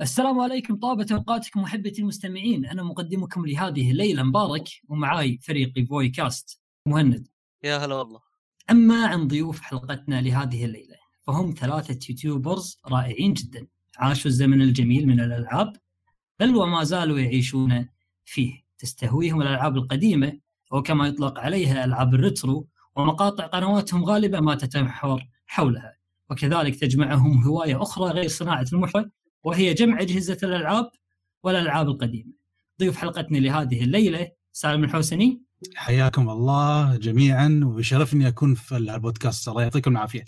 السلام عليكم طابت أوقاتكم أحبتي المستمعين. أنا مقدمكم لهذه الليلة. مبارك ومعاي فريقي إيفوكاست مهند. يا هلا والله. أما عن ضيوف حلقتنا لهذه الليلة فهم ثلاثة YouTubers رائعين جدا. عاشوا الزمن الجميل من الألعاب بل وما زالوا يعيشون فيه. تستهويهم الألعاب القديمة أو كما يطلق عليها ألعاب ال retro ومقاطع قنواتهم غالبا ما تتمحور حولها. وكذلك تجمعهم هواية أخرى غير صناعة المحتوى وهي جمع أجهزة الألعاب والألعاب القديمة. ضيوف حلقتنا لهذه الليلة سالم الحوسني. حياكم الله جميعا وبشرفني أكون في البودكاست. الله يعطيكم العافية.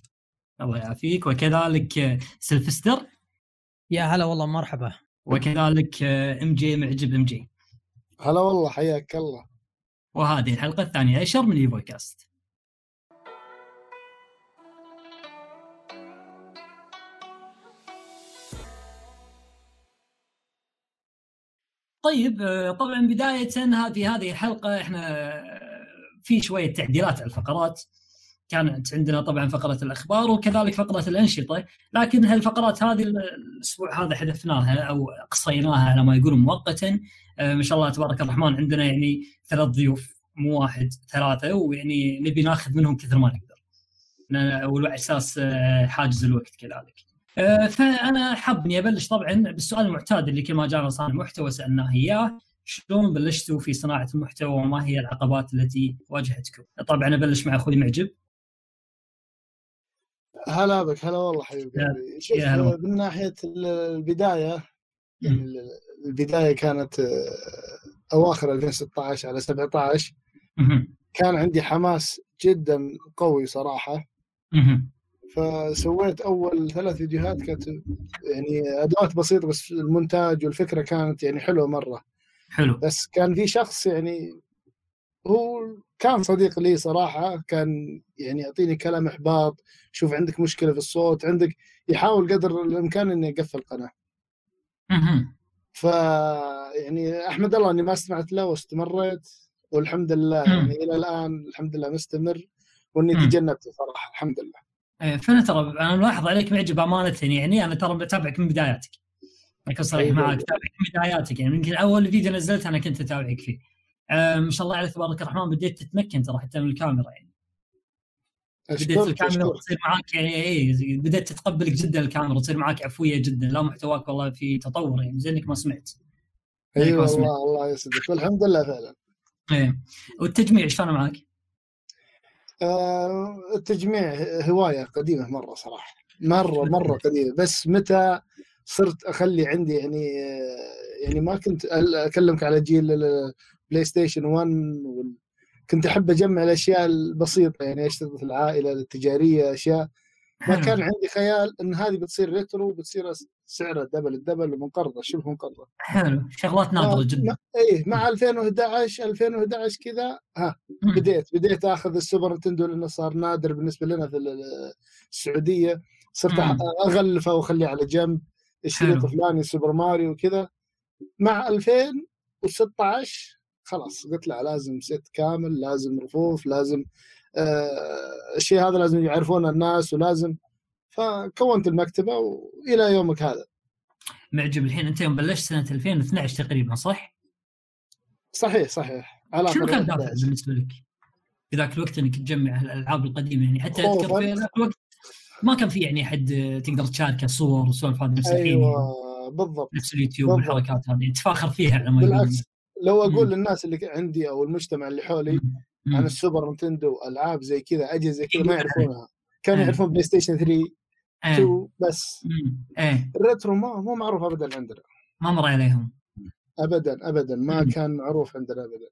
الله يعافيك. وكذلك سلفستر يا هلا والله مرحبا. وكذلك MG معجب MG. هلا والله حياك الله. وهذه الحلقة الثانية عشر من إيفوكاست. طيب آه، طبعا بداية هذه هذه الحلقة إحنا آه، في شوية تعديلات على الفقرات. كانت عندنا طبعا فقرة الأخبار وكذلك فقرة الأنشطة لكن هالفقرات هذه الأسبوع هذا حذفناها أو قصيناها على ما يقولون مؤقتا. آه، ما شاء الله تبارك الرحمن عندنا يعني ثلاث ضيوف مو واحد ثلاثة ويعني نبي ناخذ منهم كثر ما نقدر. على أساس حاجز الوقت كذلك. آه، فأنا حاب اني أبلش طبعا بالسؤال المعتاد اللي كل ما جانا صانع محتوى سألناه إياه شلون بلشتوا في صناعة المحتوى وما هي العقبات التي واجهتكم؟ طبعا أبلش مع أخوي معجب. هلا بك هلا والله حبيبي شوف من ناحية البداية يعني البداية كانت آه، أواخر 2016 على 17 كان عندي حماس جدا قوي صراحة. فسويت أول ثلاث فيديوهات كانت يعني أدوات بسيطة بس المونتاج والفكرة كانت يعني حلوة مرة. حلو. بس كان في شخص يعني هو كان صديق لي صراحة كان يعني يعطيني كلام إحباط شوف عندك مشكلة في الصوت عندك يحاول قدر الإمكان إني أقفل القناة. ف يعني أحمد الله إني ما استمعت له واستمريت والحمد لله يعني إلى الآن الحمد لله مستمر وإني تجنبته صراحة الحمد لله. فأنا ترى أنا ملاحظ عليك معجب أمانة يعني أنا ترى بتابعك من بداياتك. اكون صريح أيوة. معك اتابعك من بداياتك يعني يمكن أول فيديو نزلته أنا كنت أتابعك فيه. آه ما شاء الله عليك تبارك الرحمن بديت تتمكن ترى حتى من الكاميرا يعني. بديت الكاميرا تصير معاك يعني اي بديت تتقبلك جدا الكاميرا تصير معاك عفوية جدا لا محتواك والله في تطور يعني زينك ما سمعت. أيوه والله الله يسعدك. والحمد لله فعلا. إيه والتجميع إيش كان معك؟ آه، التجميع هواية قديمة مرة صراحة. مرة مرة قديمة. بس متى صرت أخلي عندي يعني يعني ما كنت أكلمك على جيل البلاي ستيشن 1 كنت أحب أجمع الأشياء البسيطة يعني اشتغل في العائلة التجارية أشياء. ما كان عندي خيال إن هذه بتصير retro وبتصير سعرها double ال double ومنقرضه شبه منقرضه حلو. شغلات نادره جدا. اي مع 2011 2011 كذا ها بديت بديت آخذ ال Super Nintendo لأنه صار نادر بالنسبة لنا في السعودية. صرت أغلفه وأخليه على جنب. الشريط الفلاني Super Mario وكذا. مع 2016 خلاص قلت لا لازم set كامل لازم رفوف لازم آه الشيء هذا لازم يعرفونه الناس ولازم فكونت المكتبة وإلى يومك هذا. معجب. الحين أنت يوم بلشت سنة 2012 تقريبا صح؟ صحيح صحيح. على شنو كان دافع بالنسبة لك؟ في ذاك الوقت إنك تجمع الألعاب القديمة يعني حتى اذكر في ذاك الوقت ما كان في يعني حد تقدر تشاركه صور والسوالف هذه نفس الحين. أيوه بالضبط. نفس اليوتيوب والحركات هذه. تفاخر فيها على ما بالعكس. لو أقول مم. للناس اللي عندي أو المجتمع اللي حولي مم. عن ال Super Nintendo ألعاب زي كذا أجهزة زي كذا ما يعرفونها. كانوا يعرفون PlayStation 3 2 بس. إيه. ال retro ما مو معروف ابدا عندنا. ما مر عليهم. ابدا ابدا. ما مم. كان معروف عندنا ابدا.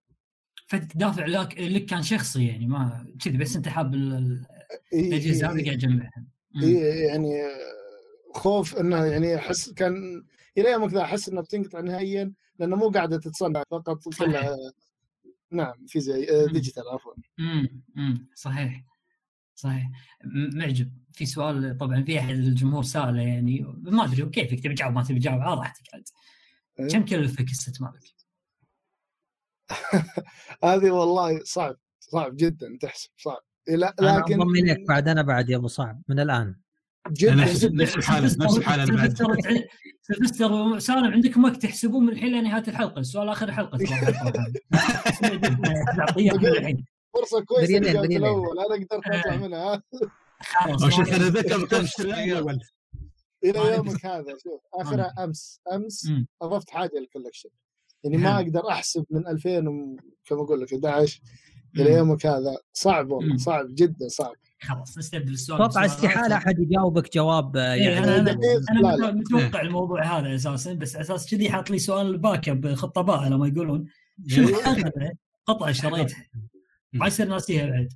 فالدافع لك لك كان شخصي يعني ما كذي بس أنت حاب الأجهزة هذه قاعد تجمعها يعني خوف إنه يعني أحس كان إلى يومك ذا أحس إنه بتنقطع نهائيا لأنه مو قاعدة تتصنع فقط تطلع نعم في زي digital عفوا. امم صحيح. صحيح. معجب. في سؤال طبعا في أحد الجمهور سأله يعني ما أدري كيفك تبي تجاوب ما تبي تجاوب على راحتك عاد. إيه. كم كلفك استثمارك؟ هذه والله صعب صعب جدا تحسب صعب. لا لكن أنا لك بعد أنا بعد يا أبو صعب من الآن. جدا نفس الحالة نفس الحالة بعد. سلفستر وسالم عندكم وقت تحسبون من الحين لنهاية الحلقة. السؤال آخر الحلقة فرصة كويسة اللي بريالين. الأول أنا قدرت أطلع منها ها. خلاص أنا ذكر كم الأول إلى يومك هذا شوف اخرها أمس أمس مم. أضفت حاجة للكولكشن يعني ما أقدر أحسب من 2000 و- كما أقول لك 11 إلى. يومك هذا صعب والله. صعب جدا صعب خلاص نستبدل السؤال أتوقع استحالة. أحد يجاوبك جواب آه، إيه، يعني أنا أنا. أنا لا. متوقع الموضوع هذا أساسا بس أساس كذي حاط لي سؤال backup خطة باء لما يقولون شنو اغلى قطعه شريتها ما يصير ناسيها بعد.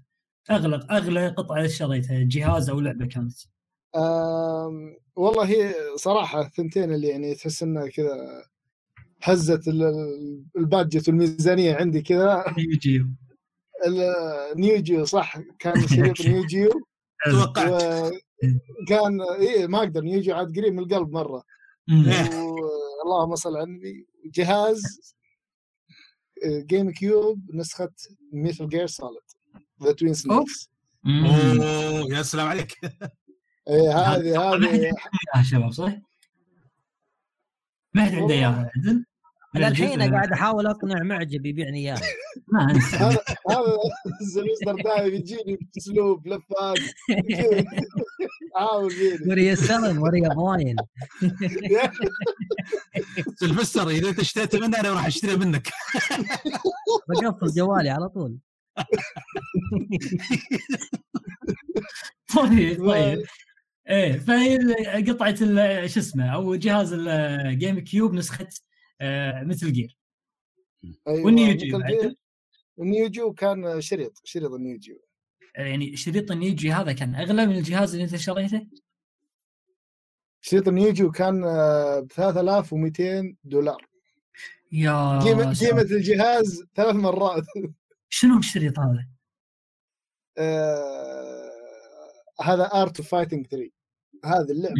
اغلى اغلى قطعة شريتها؟ جهاز أو لعبة كانت. آم، والله هي صراحة الثنتين اللي يعني تحس إنها كذا هزت ال- ال- budget والميزانية عندي كذا. Neo Geo. صح. كان شريط Neo Geo. توقعت. وكان إيه ما أقدر. Neo Geo عاد قريب من القلب مرة. اللهم صل على النبي. جهاز. GameCube نسخة Metal Gear Solid The Twin Snakes أوه يا سلام عليك. إيه هذه هذه يا شباب صح؟ ما حد عنده إياها عدل؟ أنا الحين قاعد أحاول أقنع معجب يبيعني إياها. ما هذا هذا سلوستر دايم يجيني بأسلوب لفات كذا. عاول فيني وري السلن وري ضاين سلفستر إذا أنت اشتريت منه أنا راح اشتري منك. بقفل جوالي على طول. طيب طيب. إيه فهي ال- قطعه شو اسمه أو جهاز الجيم كيوب نسخة آه، Metal Gear أيوة، وال Neo Geo. ال Neo Geo كان شريط شريط ال Neo Geo. يعني شريط ال Neo Geo هذا كان أغلى من الجهاز اللي أنت شريته؟ شريط ال Neo Geo كان ب 3200 دولار يا سلام. قيمة الجهاز ثلاث مرات شنو الشريط هذا؟ آه، هذا Art of Fighting 3 هذه اللعبة.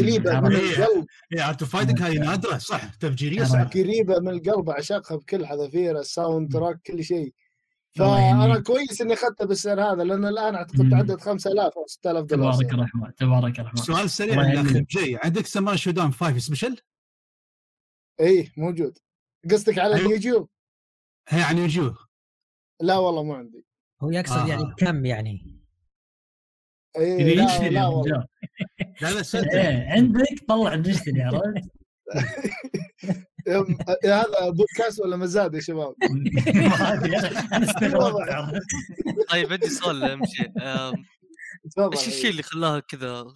قريبة من. القلب اي ارت فايتنج هاي نادرة صح تفجيرية صح. قريبة من القلب أعشقها بكل حذافيرها الساوند تراك كل شيء فأنا. كويس إني اخذتها بالسعر هذا لأن الآن أعتقد. تعدت 5000 أو 6000 دولار تبارك. الرحمن تبارك الرحمن سؤال سريع يهنيك. جاي عندك سماي شودان 5 سبيشل؟ إي إيه، موجود قصدك على أيوة. اليوتيوب؟ هي عن يوجيو لا والله مو عندي هو يقصد آه. يعني بكم يعني إي لا, لا يا والله. لا لا عندك طلع بنشتري عرفت؟ هذا بودكاست ولا مزاد يا شباب؟ ما أنا استغربت؟ طيب عندي سؤال تفضل. إيش الشيء اللي خلاها كذا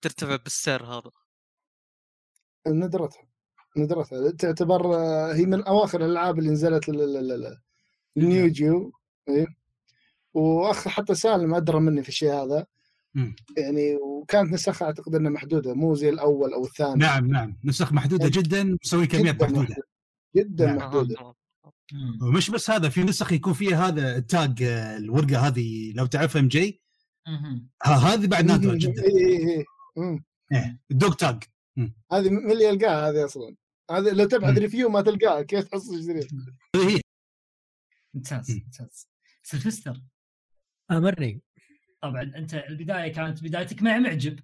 ترتفع بالسعر هذا؟ ندرتها. ندرتها. تعتبر آه، هي من أواخر الألعاب اللي نزلت لل- لل- لل- لل Neo Geo. اي واخ حتى سالم أدرى مني في الشيء هذا. يعني وكانت نسخها أعتقد إنها محدودة مو زي الأول أو الثاني. نعم نعم. نسخ محدودة جدا مسوي كميات جدا محدودة. محدودة. جدا نعم. آه، محدوده. مم. ومش بس هذا في نسخ يكون فيها هذا ال tag آه، الورقة هذه لو تعرفها MG. هذه بعد نادرة جدا. اي اي. إيه، ال dog tag. هذه من اللي يلقاها هذه أصلا. هذه لو تبعث مم. ريفيو ما تلقاها كيف تحصل هي. ممتاز مم. ممتاز. سلفستر امرني طبعا أنت البداية كانت بدايتك مع معجب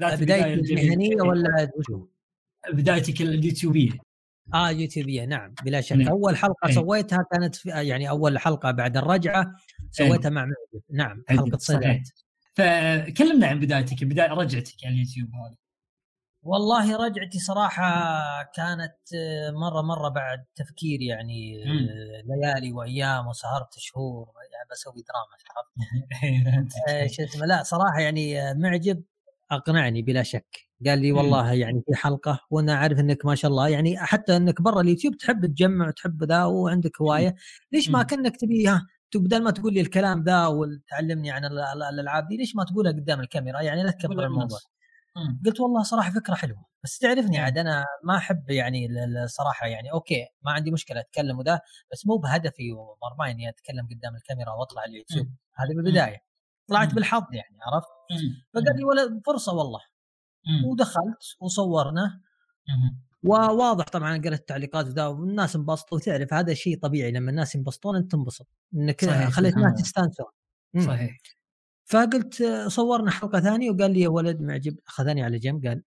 ذات الجميلة. المهنيه ولا وشو؟ بدايتك اليوتيوبية آه يوتيوبية نعم بلا شك نعم. أول حلقة إيه. سويتها كانت في يعني أول حلقة بعد الرجعة سويتها مع معجب نعم حلقة صحيح فكلمنا عن بدايتك بداية رجعتك على اليوتيوب هذا والله رجعتي صراحة كانت آه، مرة مرة بعد تفكير يعني آه، مم. ليالي وأيام وسهرت شهور يعني بسوي دراما آه، شو اسمه لا صراحة يعني آه، معجب. أقنعني بلا شك. قال لي. والله يعني في حلقة وأنا أعرف أنك ما شاء الله يعني حتى أنك برا اليوتيوب تحب تجمع وتحب ذا وعندك هواية ليش ما. كأنك تبي ها بدل ما تقول لي الكلام ذا وتعلمني عن ال- ال- الألعاب دي ليش ما تقولها قدام الكاميرا؟ يعني لا تكبر الموضوع. مم. قلت والله صراحة فكرة حلوة بس تعرفني. عاد أنا ما أحب يعني ال- ال- الصراحه يعني أوكي ما عندي مشكلة أتكلم وذا بس مو بهدفي ومرمى إني أتكلم قدام الكاميرا وأطلع على اليوتيوب. هذه بالبدايه طلعت. بالحظ يعني عرفت. فقال لي ولا فرصة والله. ودخلت وصورنا. وواضح طبعا قرأت التعليقات وذا والناس انبسطوا وتعرف هذا شيء طبيعي لما الناس ينبسطون أنت تنبسط إنك خليت الناس الله. يستانسون مم. صحيح فقلت صورنا حلقة ثانية وقال لي يا ولد معجب أخذني على جنب قال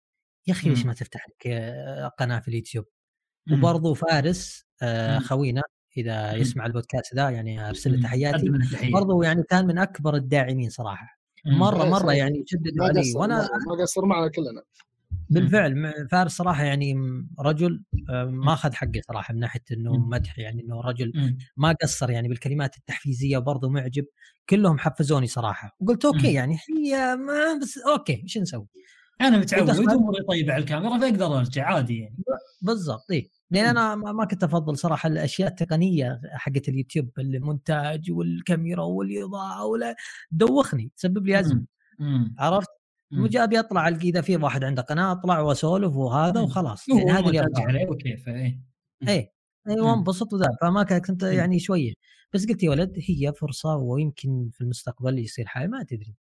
يا أخي ليش مم. ما تفتح لك آه، قناة في اليوتيوب مم. وبرضو فارس آه، مم. خوينا إذا. يسمع البودكاست ذا يعني أرسل له. تحياتي. برضو يعني كان من أكبر الداعمين صراحة. مرة إيه، مرة. يعني ما علي وأنا ما قصر معنا كلنا بالفعل فارس صراحة يعني رجل آه، ما أخذ حقه صراحة من ناحية إنه. مدح يعني إنه رجل. ما قصر يعني بالكلمات التحفيزية وبرضه معجب كلهم حفزوني صراحة وقلت okay. يعني هي ما بس okay إيش نسوي؟ أنا متعود أموري طيبة على الكاميرا فأقدر أرجع عادي يعني بالضبط اي لأن أنا ما كنت أفضل صراحة الأشياء التقنية حقت اليوتيوب المونتاج والكاميرا والإضاءة ولا دوخني تسبب لي أزمة. عرفت؟ مم. مجابي اطلع القى في واحد عنده قناة أطلع وأسولف وهذا. وخلاص يعني هذه اللي. عليه وكيف اي أيوه مم. انبسط وذا فما كنت. يعني شوية بس قلت يا ولد هي فرصة ويمكن في المستقبل يصير حاجة ما تدري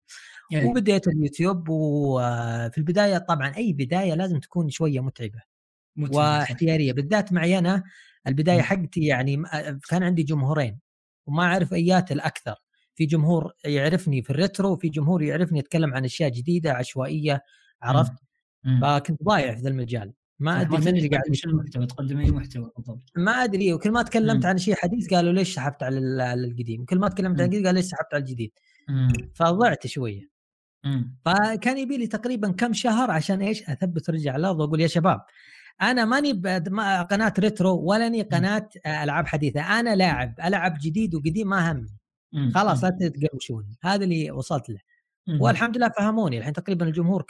يعني وبديت اليوتيوب وفي البداية طبعا أي بداية لازم تكون شوية متعبة متعب. واحتيارية بالذات معي أنا البداية. حقتي يعني كان عندي جمهورين وما أعرف ايات الأكثر في جمهور يعرفني في الريترو وفي جمهور يعرفني أتكلم عن أشياء جديدة عشوائية عرفت مم. فكنت ضايع في ذا المجال ما أدري من اللي قاعد شنو المحتوى تقدم أي محتوى بالضبط ما أدري وكل ما تكلمت مم. عن شيء حديث قالوا ليش سحبت على ال- على القديم كل ما تكلمت عن مم. الجديد قال ليش سحبت على الجديد. فضعت شوية مم. فكان يبي لي تقريبا كم شهر عشان إيش أثبت رجع على الأرض وأقول يا شباب أنا ماني قناة retro ولا اني قناة ألعاب حديثة أنا لاعب ألعب جديد وقديم ما همني. خلاص لا تتقوشوني هذا اللي وصلت له. والحمد لله فهموني الحين تقريبا الجمهور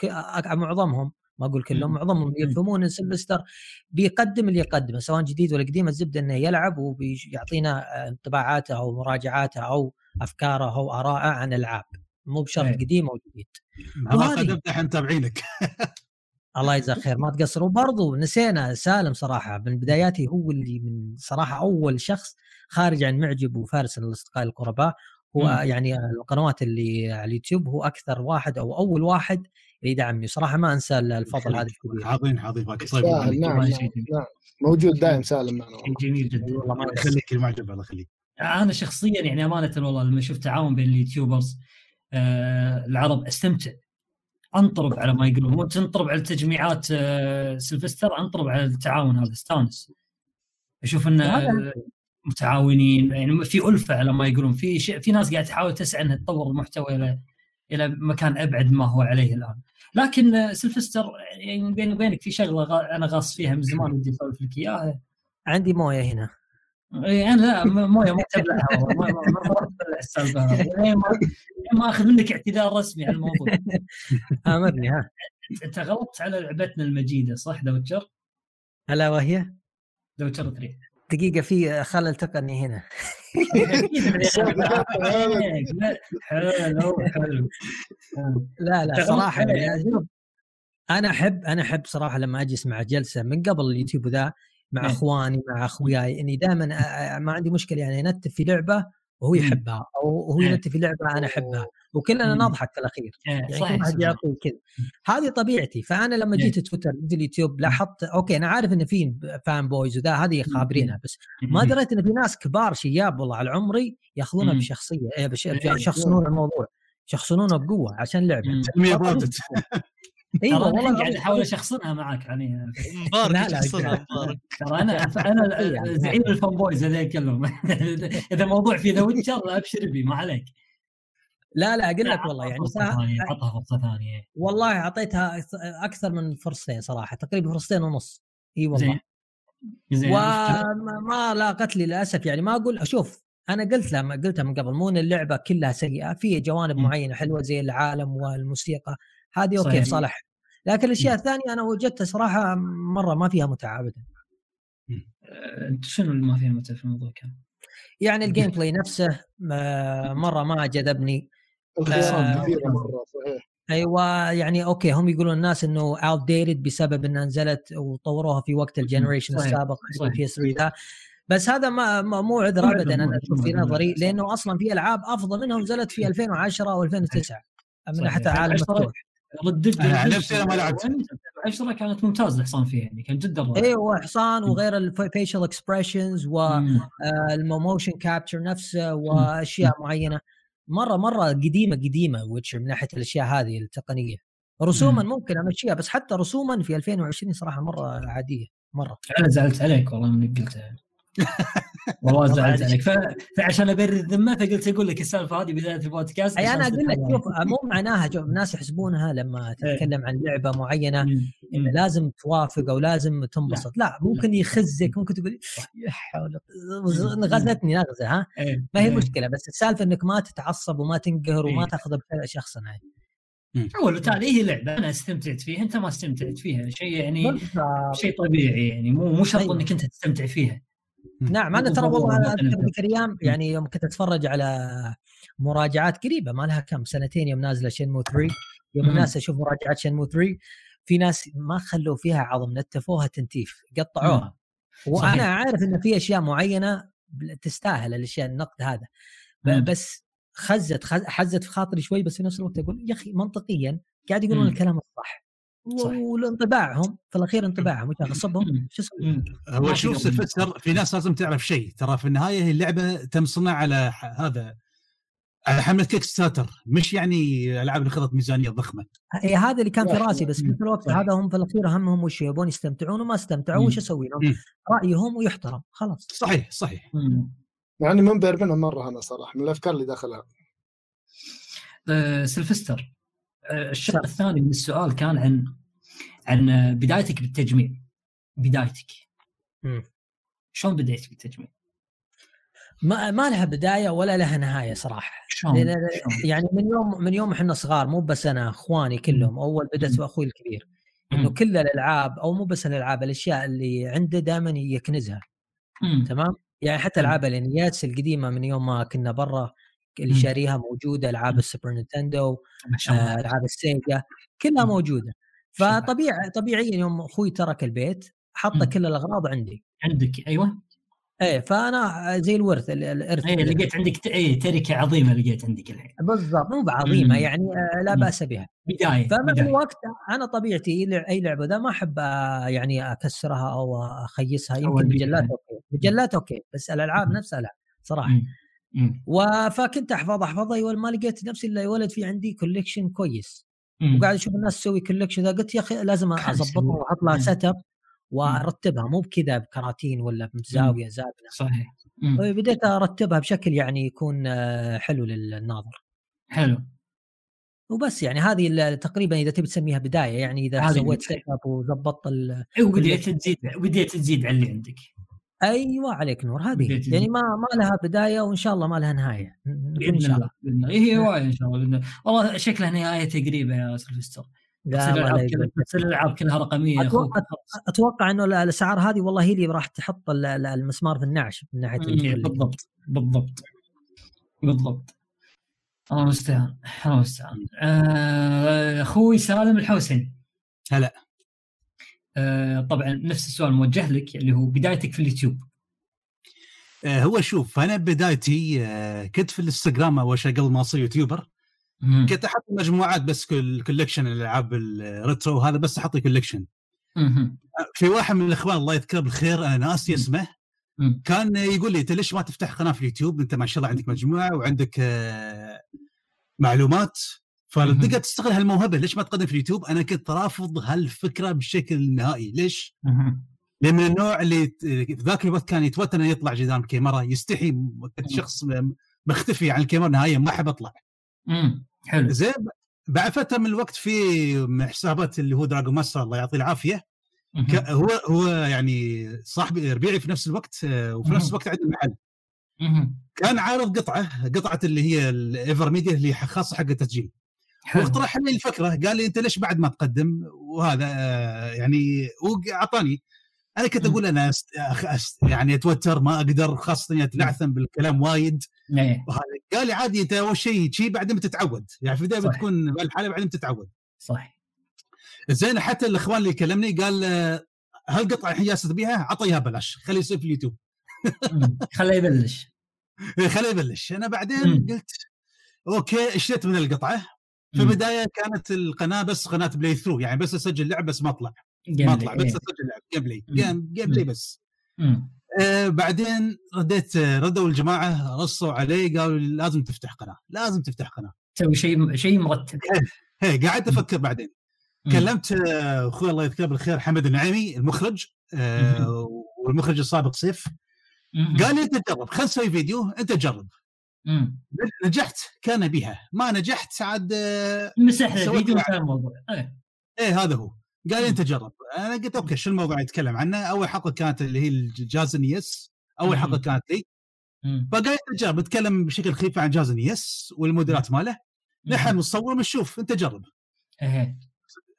معظمهم ما أقول كلهم مم. معظمهم. يفهمون إن سيلفستر بيقدم اللي يقدمه سواء جديد ولا قديم الزبدة إنه يلعب وبيعطينا انطباعاته أو مراجعاته أو أفكاره أو اراءه عن ألعاب مو بشرط إيه. قديم أو جديد وهذه- نفتح متابعينك الله يجزاه خير ما تقصر وبرضه نسينا سالم صراحة من بداياتي هو اللي من صراحة أول شخص خارج عن معجب وفارس الاصدقاء القرباء. هو مم. يعني القنوات اللي على اليوتيوب هو أكثر واحد أو أول واحد اللي يدعمني. صراحة ما أنسى الفضل هذا الكبير. فاك الله سهل يبارك نعم نعم. نعم. موجود دائم سالم معنا. جميل جدا. والله ما. يخليك المعجب الله يخليك. أنا شخصيا يعني أمانة والله لما شفت تعاون بين اليوتيوبرز آه العرب أستمتع. أنطرب على ما يقولون. مو تنطرب على تجميعات آه سلفستر أنطرب على التعاون هذا. أستانس. أشوف إن وهذا- آه، متعاونين يعني في ألفة على ما يقولون. في شيء في ناس قاعدة تحاول تسعى إنها تطور المحتوى إلى إلى مكان أبعد ما هو عليه الآن. لكن آه، سلفستر يعني بيني وبينك في شغلة أنا غاص فيها من زمان ودي أسولف لك إياها. عندي موية هنا. اي أنا لا موية ما تبلعها والله. ما السالفة هذه. لين ما أخذ منك اعتذار رسمي على الموضوع. امرني ها. أنت غلطت على لعبتنا المجيدة صح دوتشر؟ ألا وهي؟ دوتشر 3 دقيقة في خلل تقني هنا. حلو حلو. لا لا صراحة أنا أحب أنا أحب صراحة لما أجلس مع جلسة من قبل اليوتيوب ذا مع إيه. أخواني مع أخوياي إني دائما ما عندي مشكلة يعني أنتف في لعبة وهو مم. يحبها أو هو إيه. ينتف في لعبة أنا أحبها وكلنا مم. نضحك في الاخير إيه، يعني صحيح واحد صحيح. يعطي كذا هذه طبيعتي فأنا لما إيه. جيت تويتر جيت اليوتيوب لاحظت okay أنا عارف إن في fanboys وذا هذه خابرينها بس ما دريت إن في ناس كبار شياب والله على عمري ياخذونها. بشخصية إيه بش- إيه. يشخصنون الموضوع يشخصونونه بقوة عشان لعبة أيوه والله قاعد. أحاول أشخصنها معك يعني. مبارك لا. مبارك. ترى أنا أنا زعيم ال fanboys هذا يتكلم إذا الموضوع في ذا Witcher أبشر بي ما عليك. لا لا أقول لك والله يعني عطها فرصة ثانية. والله أعطيتها أكثر من فرصتين صراحة تقريبا فرصتين ونص. إي والله. زين. وما ما لاقت لي للأسف يعني ما أقول أشوف أنا قلت لها قلتها من قبل مو إن اللعبة كلها سيئة في جوانب. معينة حلوة زي العالم والموسيقى. هذه أوكي صحيح. صالح. لكن الأشياء الثانية أنا وجدتها صراحة مرة ما فيها متعة ابدا. آه، أنت شنو اللي ما فيها متعة في الموضوع كان؟ يعني ال gameplay نفسه آه، مرة ما جذبني. آه، كثيرة مرة صحيح. أيوه يعني okay هم يقولون الناس إنه outdated بسبب إنها نزلت وطوروها في وقت ال generation السابق. ال PS 3 ذا بس هذا ما ما- مو عذر ابدا أنا أشوف في نظري. لأنه أصلا في ألعاب أفضل منها نزلت في 2010 أو 2009 من. حتى عالم 2010 مفتوح. أنا عن نفسي أنا ما لعبت. 10 كانت ممتازة الحصان فيها يعني كان جدا رائع أيوه حصان وغير ال facial expressions مم. وال motion capture نفسه واشياء معينة. مرة مرة قديمة قديمة Witcher من ناحية الأشياء هذه التقنية. رسوما ممكن أمشيها بس حتى رسوما في 2020 صراحة مرة عادية مرة. أنا زعلت عليك والله من قلتها والله زعلت عليك. فعشان أبرر الذمة فقلت أقول لك السالفة هذه بداية البودكاست أي أنا أقول لك. شوف مو معناها شوف الناس يحسبونها لما إيه. تتكلم عن لعبة معينة. إن لازم توافق أو لازم تنبسط لا ممكن يخزك ممكن تقول يا حول غزتني نغزه ها إيه. ما هي إيه. مشكله بس السالفة إنك ما تتعصب وما تنقهر وما. تاخذها شخصا يعني أول وتالي هي لعبة أنا استمتعت فيها أنت ما استمتعت فيها شيء يعني. شيء طبيعي يعني مو مو شرط أيوة. إنك أنت تستمتع فيها نعم أنا ترى والله أنا. أذكر ذيك الأيام يعني يوم كنت أتفرج على مراجعات قريبة ما لها كم سنتين يوم نازلة شنمو 3 يوم. الناس أشوف مراجعات شنمو 3 في ناس ما خلوا فيها عظم نتفوها تنتيف قطعوها وأنا صحيح. عارف إن في أشياء معينة تستاهل الأشياء النقد هذا. بس خزت خز- حزت في خاطري شوي بس في نفس الوقت أقول يا أخي منطقيا قاعد يقولون. الكلام الصح صح. والانطباعهم في الأخير انطباعهم وش أغصبهم مم. شو أسوي؟ مم. هو شوف. سلفستر في ناس لازم تعرف شيء ترى في النهاية هي اللعبة تم صنع على هذا على حملة Kickstarter مش يعني ألعاب اللي اخذت ميزانية ضخمة هي هذا اللي كان في. راسي بس في نفس الوقت. هذا هم في الأخير همهم وش يبون يستمتعون وما استمتعوا. وش أسوي لهم؟ رأيهم ويحترم خلاص صحيح صحيح اني منبهر منهم مرة أنا صراحة من الأفكار اللي داخلها آه، سلفستر الشق صح. الثاني من السؤال كان عن عن آه، بدايتك بالتجميع بدايتك مم. شلون بديت بالتجميع؟ ما ما لها بداية ولا لها نهاية صراحة شلون؟ يعني من يوم من يوم إحنا صغار مو بس أنا إخواني كلهم أول بدأت. باخوي الكبير إنه. كل الألعاب أو مو بس الألعاب الأشياء اللي عنده دائما يكنزها مم. تمام يعني حتى. ألعاب ال NES القديمة من يوم ما كنا برا اللي مم. شاريها موجودة ألعاب مم. ال Super Nintendo آه، ألعاب ال Sega كلها مم. موجودة. فطبيعي طبيعيا يوم أخوي ترك البيت حط. كل الأغراض عندي عندك أيوه إيه فأنا زي الورث ال- الإرث اي لقيت عندك. أي تركة عظيمة لقيت عندك الحين بالضبط مو بعظيمة. يعني آه، لا. بأس بها بداية فمع الوقت أنا طبيعتي أي لعبة ذا ما أحب آه، يعني أكسرها أو أخيسها يمكن. مجلات okay مجلات okay بس الألعاب. نفسها لا صراحة مم. فكنت احفظ احفظها يقول ما لقيت نفسي إلا ولد في عندي collection كويس. مم. وقاعد أشوف الناس تسوي collection قلت يا أخي لازم اضبطها. واحط لها. setup وأرتبها. مو بكذا بكراتين ولا بزاوية زابنه صحيح. مم. بديت أرتبها بشكل يعني يكون آه، حلو للناظر. حلو. وبس يعني هذه تقريبا إذا تبي تسميها بداية يعني إذا سويت. setup وضبطت ال... إيه، وبديت تزيد بديت تزيد على اللي عندك. أيوه عليك نور هذه يعني. ما ما لها بداية وإن شاء الله ما لها نهاية نكون إن شاء الله بإذن الله. إيه، هي هوايه إن شاء الله بإذن الله. والله شكلها نهايتها قريبة يا سلفستر لا تصير الألعاب كلها رقمية أتوقع- أتوقع إنه ال- الأسعار هذه والله هي اللي راح تحط ال- ال- المسمار في النعش من ناحية مم، الكل بالضبط بالضبط بالضبط. الله المستعان الله المستعان. آه، أخوي سالم الحوسني. هلا. آه، طبعا نفس السؤال موجه لك اللي هو بدايتك في اليوتيوب آه، هو شوف أنا بدايتي آه، كنت في الإنستغرام أول شيء قبل ما أصير يوتيوبر مم. كنت أحط مجموعات بس كل collection الألعاب ال retro هذا بس أحط collection. في واحد من الإخوان الله يذكره بالخير أنا ناسي اسمه. كان يقول لي أنت ليش ما تفتح قناة في اليوتيوب أنت ما شاء الله عندك مجموعة وعندك معلومات فتقدر تستغل هالموهبة. ليش ما تقدم في اليوتيوب؟ أنا كنت رافض هالفكرة بشكل نهائي. ليش. لأن من النوع اللي ذاك الوقت كان يتوتر إنه يطلع قدام الكاميرا. يستحي شخص مختفي عن الكاميرا نهائيا ما أحب أطلع. مم. حلو. زين بعد فترة من الوقت في من حسابات اللي هو Dragon Master الله يعطيه العافية. هو هو يعني صاحبي ربيعي في نفس الوقت آه، وفي نفس. الوقت عنده محل. كان عارض قطعة قطعة اللي هي ال AVerMedia اللي خاصة حق التسجيل. واقترح لي الفكرة قال لي أنت ليش بعد ما تقدم؟ وهذا آه، يعني واعطاني أنا كنت. أقول أنا أست... أست... يعني اتوتر ما أقدر خاصة إني اتلعثم بالكلام وايد. إيه، قال لي عادي أنت أول شيء شيء بعدين بتتعود. يعني في البداية. بتكون بالحاله بعدين بتتعود. صح زين حتى الإخوان اللي كلمني قال آه، هالقطعه الحين جالس تبيعها عطى اياها بلاش خليه يصير في اليوتيوب. خليه يبلش. خليه يبلش. أنا بعدين. قلت okay اشتريت من القطعة؟ في. البداية كانت القناة بس قناة playthrough يعني بس أسجل لعب بس ما أطلع ما. أطلع بس إيه. أسجل لعب gameplay. game gameplay. بس. آه بعدين رديت ردوا الجماعة رصوا علي قالوا لازم تفتح قناة لازم تفتح قناة تسوي شيء شيء مرتب هي قعدت أفكر بعدين كلمت آه، أخوي الله يذكره بالخير حمد النعيمي المخرج آه، والمخرج السابق سيف. قال لي أنت جرب خلينا نسوي فيديو أنت جرب مم. نجحت كان بها. ما نجحت عاد سويت الفيديو وانتهى الموضوع. إيه. إيه هذا هو. قال. أنت جرب. أنا قلت okay شو الموضوع يتكلم عنه؟ أول حلقه كانت اللي هي الجهاز ال NES أول حلقه. كانت لي. فقال أنت جرب. نتكلم بشكل خفيف عن جهاز ال NES والموديلات ماله. نحن نصور ونشوف أنت جرب. إيه.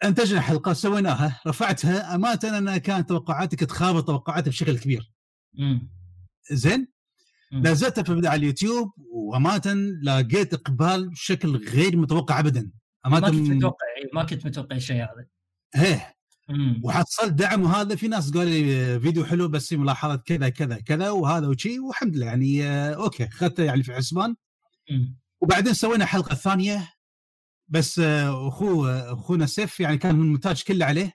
أنتجنا حلقة سويناها رفعتها. أمانة أنا كانت توقعاتي كنت خابط توقعاتي بشكل كبير. زين؟ نزلتها في على اليوتيوب وامانه لقيت إقبال بشكل غير متوقع ابدا ما كنت متوقع إيه، ما كنت متوقع الشيء هذا إيه. وحصلت دعم وهذا في ناس قالوا لي فيديو حلو بس في ملاحظات كذا كذا كذا وهذا وشي والحمد لله يعني آه، أوكي أخذته يعني في حسبان. وبعدين سوينا حلقة ثانية بس آه، أخوه أخونا سيف يعني كان المونتاج كله عليه.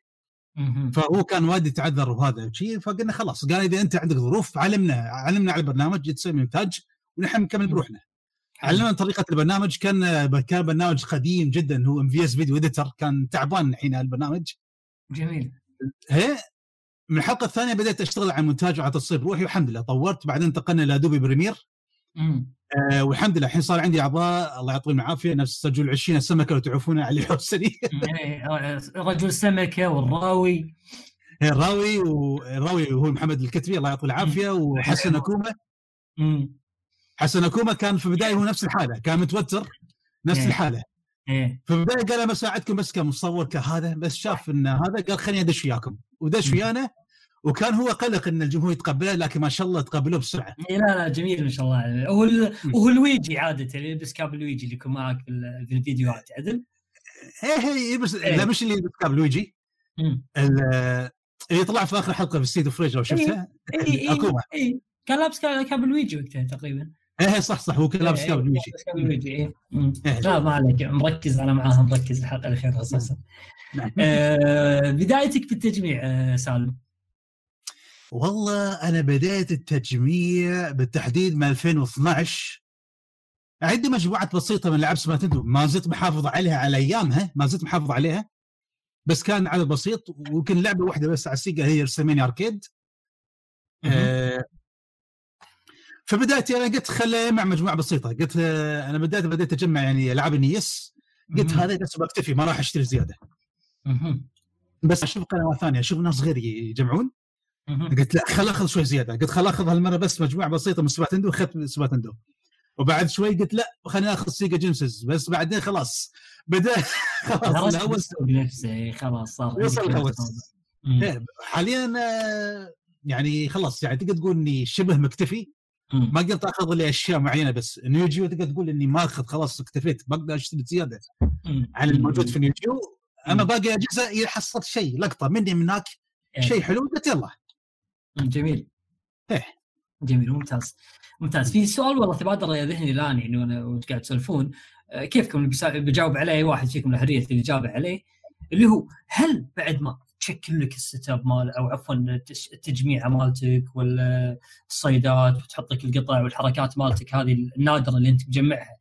فهو كان وايد يتعذر وهذا شيء فقلنا خلاص قال إذا أنت عندك ظروف علمنا علمنا على البرنامج جيت تسوي مونتاج ونحن نكمل بروحنا. علمنا طريقة البرنامج كان كان برنامج قديم جدا هو ام في اس video editor كان تعبان الحين البرنامج. جميل. هي من الحلقة الثانية بديت أشتغل على المونتاج وعلى تصوير بروحي والحمد لله طورت. بعدين انتقلنا ل Adobe Premiere. آه والحمد لله. الحين صار عندي أعضاء الله يعطيهم العافية. نفس رجل 20 سمكه لو تعرفونها علي الحسني إيه، رجل السمكه والراوي. الراوي والراوي هو محمد الكتبي الله يعطيه العافية. وحسن اكومه مم. حسن اكوما كان في البداية هو نفس الحالة كان متوتر نفس إيه. الحالة. في البداية قال أنا بساعدكم بس كمصور كهذا بس شاف إن هذا قال خليني أدش وياكم. ودش. ويانا وكان هو قلق إن الجمهور يتقبله لكن ما شاء الله تقبلوه بسرعة. إيه، لا لا جميل ما شاء الله. هو ال- وهو الويجي عادة اللي يلبس cap Luigi اللي يكون معك في ال- في الفيديوهات عدل؟ إيه هي بس إيه. لا مش اللي يركب لويجي. مم. ال- اللي طلع في آخر حلقة في Streets of Rage لو شفتها إي إي إي كان لابس ca- cap Luigi وقتها تقريبا. إيه صح صح هو كان لابس إيه، cap إيه، Luigi. cap إيه. إيه. لا ما عليك مركز أنا معاها مركز الحلقة الأخيرة أساسا. نعم. آه، بدايتك في التجميع آه، سالم. والله أنا بديت التجميع بالتحديد من 2012 عندي مجموعات بسيطة من العاب سوبر نينتندو ما زلت محافظ عليها على أيامها ما زلت محافظ عليها بس كان عدد بسيط ويمكن لعبة واحدة بس على السيجا هي رسميني arcade آه فبدأت أنا قلت خلي مع مجموعة بسيطة قلت آه أنا بدأت بديت أجمع يعني ألعاب ال NES قلت. هذا بس بكتفي ما راح أشتري زيادة. بس أشوف قنوات ثانية أشوف ناس غير يجمعون. قلت لا خل أخذ شوي زيادة. قلت خل أخذ هالمرة بس مجموعة بسيطة من سباتندو اخذت من سباتندو. وبعد شوي قلت لا خليني أخذ سيجا جيمسز. بس بعدين خلاص. بدأ خلاص الهوس خلاص صار وصل الهوس. إيه، حاليا آه، يعني خلاص يعني تقدر تقول إني شبه مكتفي. ما قدرت أخذ الا أشياء معينة بس نيوجيو تقدر تقول إني ما أخذ خلاص اكتفيت. بقدر أشتري زيادة. عن الموجود في Neo Geo أما. باقي أجهزة حصلت شيء لقطة مني من هناك إيه. شيء حلو قلت يلا. جميل. إيه. جميل ممتاز. ممتاز. في سؤال والله تبادر ذهني الآن يعني وأنا وأنت قاعد تسولفون. آه، كيفكم بجاوب عليه؟ اي واحد فيكم الحريه الاجابه عليه. اللي هو هل بعد ما تشكل لك ال setup مال أو عفوا التجميعه مالتك ولا الصيدات وتحط لك القطع والحركات مالتك هذه النادرة اللي أنت مجمعها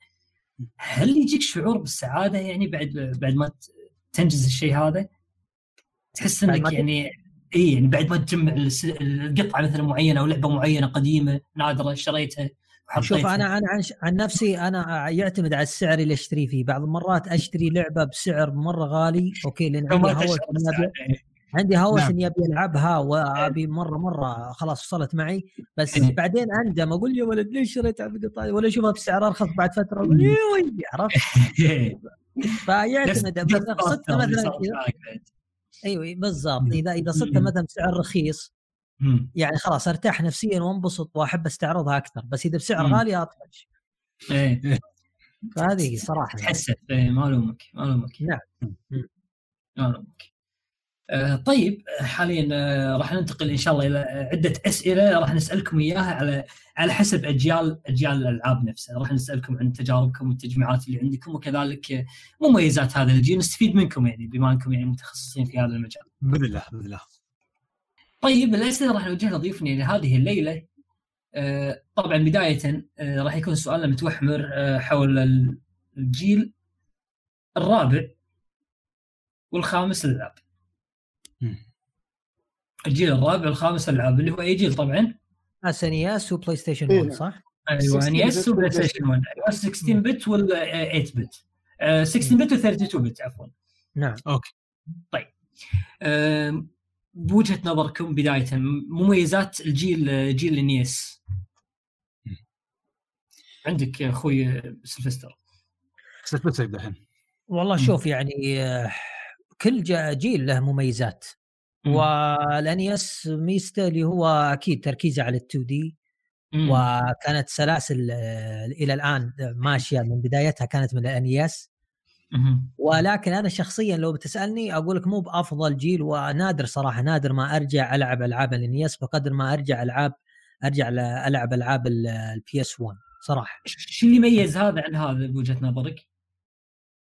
هل يجيك شعور بالسعادة يعني بعد بعد ما تنجز الشيء هذا؟ تحس إنك يعني اي يعني بعد ما تجمع القطعة مثلا معينة أو لعبة معينة قديمة نادرة اشتريتها شوف أنا أنا عن, عن نفسي أنا يعتمد على السعر اللي أشتري فيه بعض المرات أشتري لعبة بسعر مرة غالي okay لأن عندي هوس بالسعادة. عندي هوس نعم. إني أبي ألعبها وأبي مرة مرة خلاص وصلت معي بس إيه. بعدين أندم أقول يا ولد ليش شريت القطعه ولا أشوفها بسعر أرخص بعد فترة. أقول عرفت إيه. فيعتمد نفس مثلا أيوه بالضبط مم. إذا إذا صدت مم. مثلا بسعر رخيص مم. يعني خلاص أرتاح نفسيا وانبسط وأحب أستعرضها أكثر بس إذا بسعر مم. غالي أطفش إيه فهذه صراحة يعني. تحسف إيه ما ألومك ما ألومك نعم. ما ألومك طيب حاليا آه راح ننتقل إن شاء الله إلى آه، عدة أسئلة. راح نسألكم إياها على على حسب أجيال أجيال الألعاب نفسها. راح نسألكم عن تجاربكم والتجميعات اللي عندكم وكذلك آه، مميزات هذا الجيل. نستفيد منكم يعني بما أنكم يعني متخصصين في هذا المجال. بإذن الله بإذن الله. طيب الاسئله راح نوجهها لضيوفنا يعني هذه الليلة. آه، طبعا بداية آه، راح يكون سؤالنا متوحمر آه، حول ال- الجيل الرابع والخامس الالعاب مم. الجيل الرابع والخامس الالعاب اللي هو أي جيل طبعا؟ اس ان اس وبلاي ستيشن إيه 1 نعم. صح؟ أيوه 16 ان اس bit وبلاي ستيشن 1 أيوه 16 بت وال 8 بت 16 بت و 32 بت عفوا. نعم. آم، بوجهة نظركم بداية مميزات الجيل جيل النيس عندك يا أخوي سلفستر سلفستر يبدأ الحين. والله. شوف يعني آه، كل جيل له مميزات مم. وال NES ميزته اللي هو أكيد تركيزه على ال 2D. وكانت سلاسل آه، إلى الآن ماشية من بدايتها كانت من ال NES. ولكن أنا شخصيا لو بتسألني أقول لك مو بأفضل جيل ونادر صراحة نادر ما أرجع ألعب ألعاب ال NES بقدر ما أرجع ألعاب أرجع ألعب ألعاب ال PS 1 صراحة شو اللي يميز هذا عن هذا بوجهة نظرك؟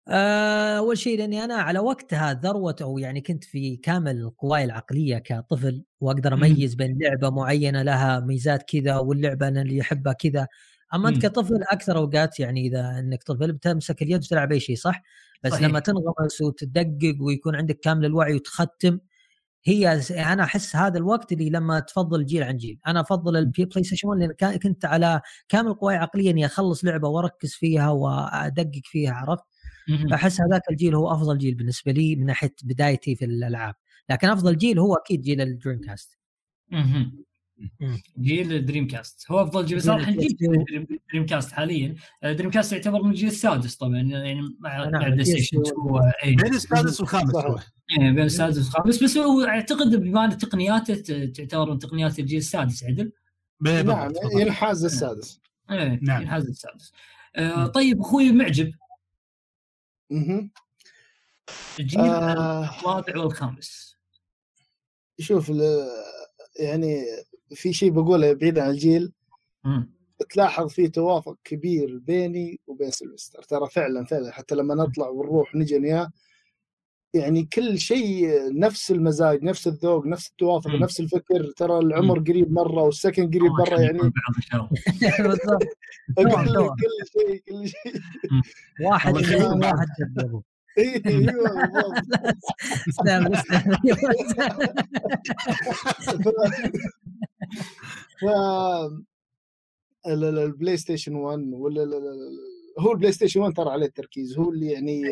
آه، أول شيء لأني أنا على وقتها ذروة أو يعني كنت في كامل قواي العقلية كطفل وأقدر. أميز بين لعبة معينة لها ميزات كذا واللعبة أنا اللي أحبها كذا أما أنت. كطفل أكثر أوقات يعني إذا إنك طفل بتمسك اليد وتلعب أي شيء صح؟ بس صحيح. لما تنغمس وتدقق ويكون عندك كامل الوعي وتختم هي أنا أحس هذا الوقت اللي لما تفضل جيل عن جيل، أنا أفضل البلاي ستيشن 1 لأن كنت على كامل قواي عقليا إني أخلص لعبة وأركز فيها وأدقق فيها عرفت؟ احس هذاك الجيل هو أفضل جيل بالنسبة لي من ناحية بدايتي في الألعاب. لكن أفضل جيل هو أكيد جيل الدريم كاست. جيل الدريم كاست هو أفضل جيل. صراحة جيل دريم- كاست حاليا. آه، دريم كاست يعتبر من الجيل السادس طبعا يعني مع نعم، بلاي ستيشن 2 اي بين السادس والخامس إيه، بين السادس والخامس. بس هو أعتقد بما ان تقنياته تعتبر من تقنيات الجيل السادس عدل؟ نعم. ينحاز السادس. إيه نعم. ينحاز السادس. آه. طيب أخوي معجب. مهم. الجيل آه. الرابع والخامس شوف يعني في شيء بقوله بعيد عن الجيل مم. تلاحظ في توافق كبير بيني وبين سلفستر ترى فعلا فعلا حتى لما نطلع ونروح نجي وياه يعني كل شيء نفس المزاج نفس الذوق نفس التوافق مم. نفس الفكر ترى العمر قريب مره والسكن قريب مره يعني بالضبط. كل شيء كل شيء واحد. واحد أيوه البلاي ستيشن 1 ولا هو البلاي ستيشن 1 ترى عليه التركيز هو اللي يعني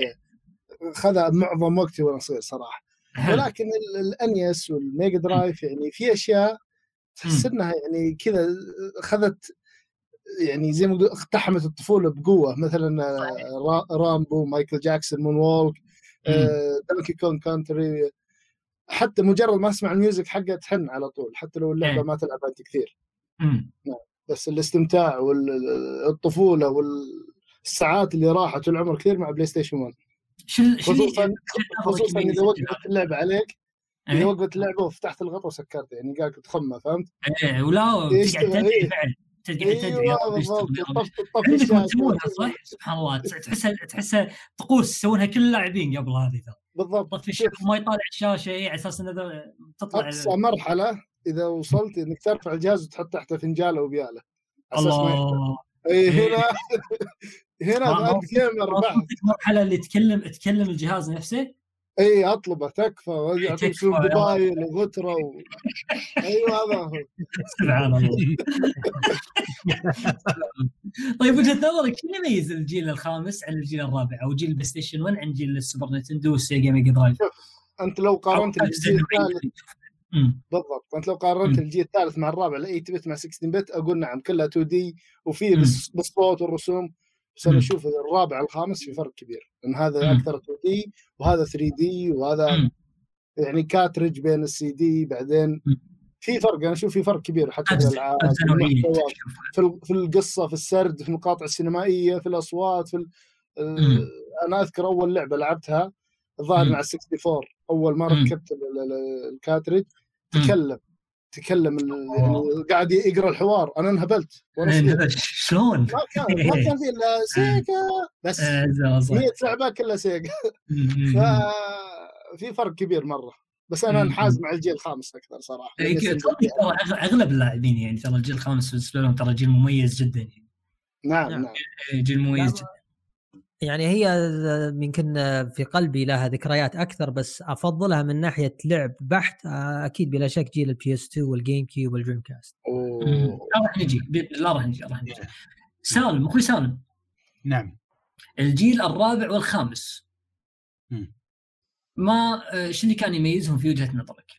خذ معظم وقتي وأنا صغير صراحة. ولكن ال- NES والميجا درايف يعني في أشياء تحس إنها يعني كذا اخذت يعني زي ما اقتحمت الطفولة بقوة. مثلا آه، را- رامبو مايكل جاكسون moonwalk دونكي كونج كونتري. حتى مجرد ما أسمع ال music حقه تحن على طول حتى لو اللعبة إيه. ما تلعبها انت كثير. مم. بس الاستمتاع والطفوله والساعات اللي راحت والعمر كثير مع بلاي ستيشن 1 اللي- خصوصا خصوصا اللي إذا وقفت اللعبة عليك إذا إيه؟ وقفت اللعبة وفتحت الغطاء وسكرته يعني قاعد تخمه فهمت؟ إيه ولا تقعد؟ تدعي إيه. بعد تقعد تدعي عندكم. تسوونها صح؟ سبحان الله تحسها تحسها طقوس يسوونها كل اللاعبين قبل هذه ترى بالضبط طفي الشاشه وما يطالع الشاشه إيه على أساس انه تطلع أقصى مرحلة إذا وصلت إنك ترفع الجهاز وتحط تحته فنجالة وبيالة ما. الله اي إيه. هنا هنا بعد جيمر بعد المرحله اللي تكلم تكلم الجهاز نفسه. إي أطلبه تكفى. يعطيك يا موبايل وغتره و... أيوه هذا هو. سبحان الله. طيب وجهة نظرك شو اللي يميز الجيل الخامس عن الجيل الرابع؟ أو جيل البلاي ستيشن 1 عن جيل السوبر نتندو والسيجا ميجا درايف؟ أنت لو قارنت الجيل الثالث. بالضبط. أنت لو قارنت. الجيل الثالث مع الرابع ال 8 bit مع 16 bit أقول نعم كلها 2D وفي بالصوت والرسوم. بس أنا. أشوف الرابع الخامس في فرق كبير لأن هذا. أكثر 2 دي وهذا 3 دي وهذا. يعني كاترج بين السي دي بعدين. في فرق أنا أشوف في فرق كبير حتى في الألعاب في. في ال- في القصة في السرد في المقاطع السينمائية في الأصوات في ال-. أنا أذكر أول لعبة لعبتها الظاهر. مع ال 64 أول مم. ركبت ال- ال- ال- الكاترج. تكلم تكلم يعني قاعد يقرأ الحوار أنا انهبلت إيه، شلون؟ ما كان ما كان في إلا سيجا بس آه، زين، صح. 100 لعبة كلها سيجا. ففي فرق كبير مرة بس أنا. انحاز مع الجيل الخامس أكثر صراحة إيه،. أغ- أغلب اللاعبين يعني ترى الجيل الخامس بالنسبة لهم ترى جيل مميز جدا يعني نعم نعم. إيه، جيل مميز جدا يعني هي يمكن في قلبي لها ذكريات أكثر بس أفضلها من ناحية لعب بحت أكيد بلا شك جيل ال PS 2 والجيم كيوب والدريم كاست. لا راح نجي. الله راح نجي راح نجي. سالم أخوي سالم. نعم. الجيل الرابع والخامس. مم. ما آه، شو اللي كان يميزهم في وجهة نظرك؟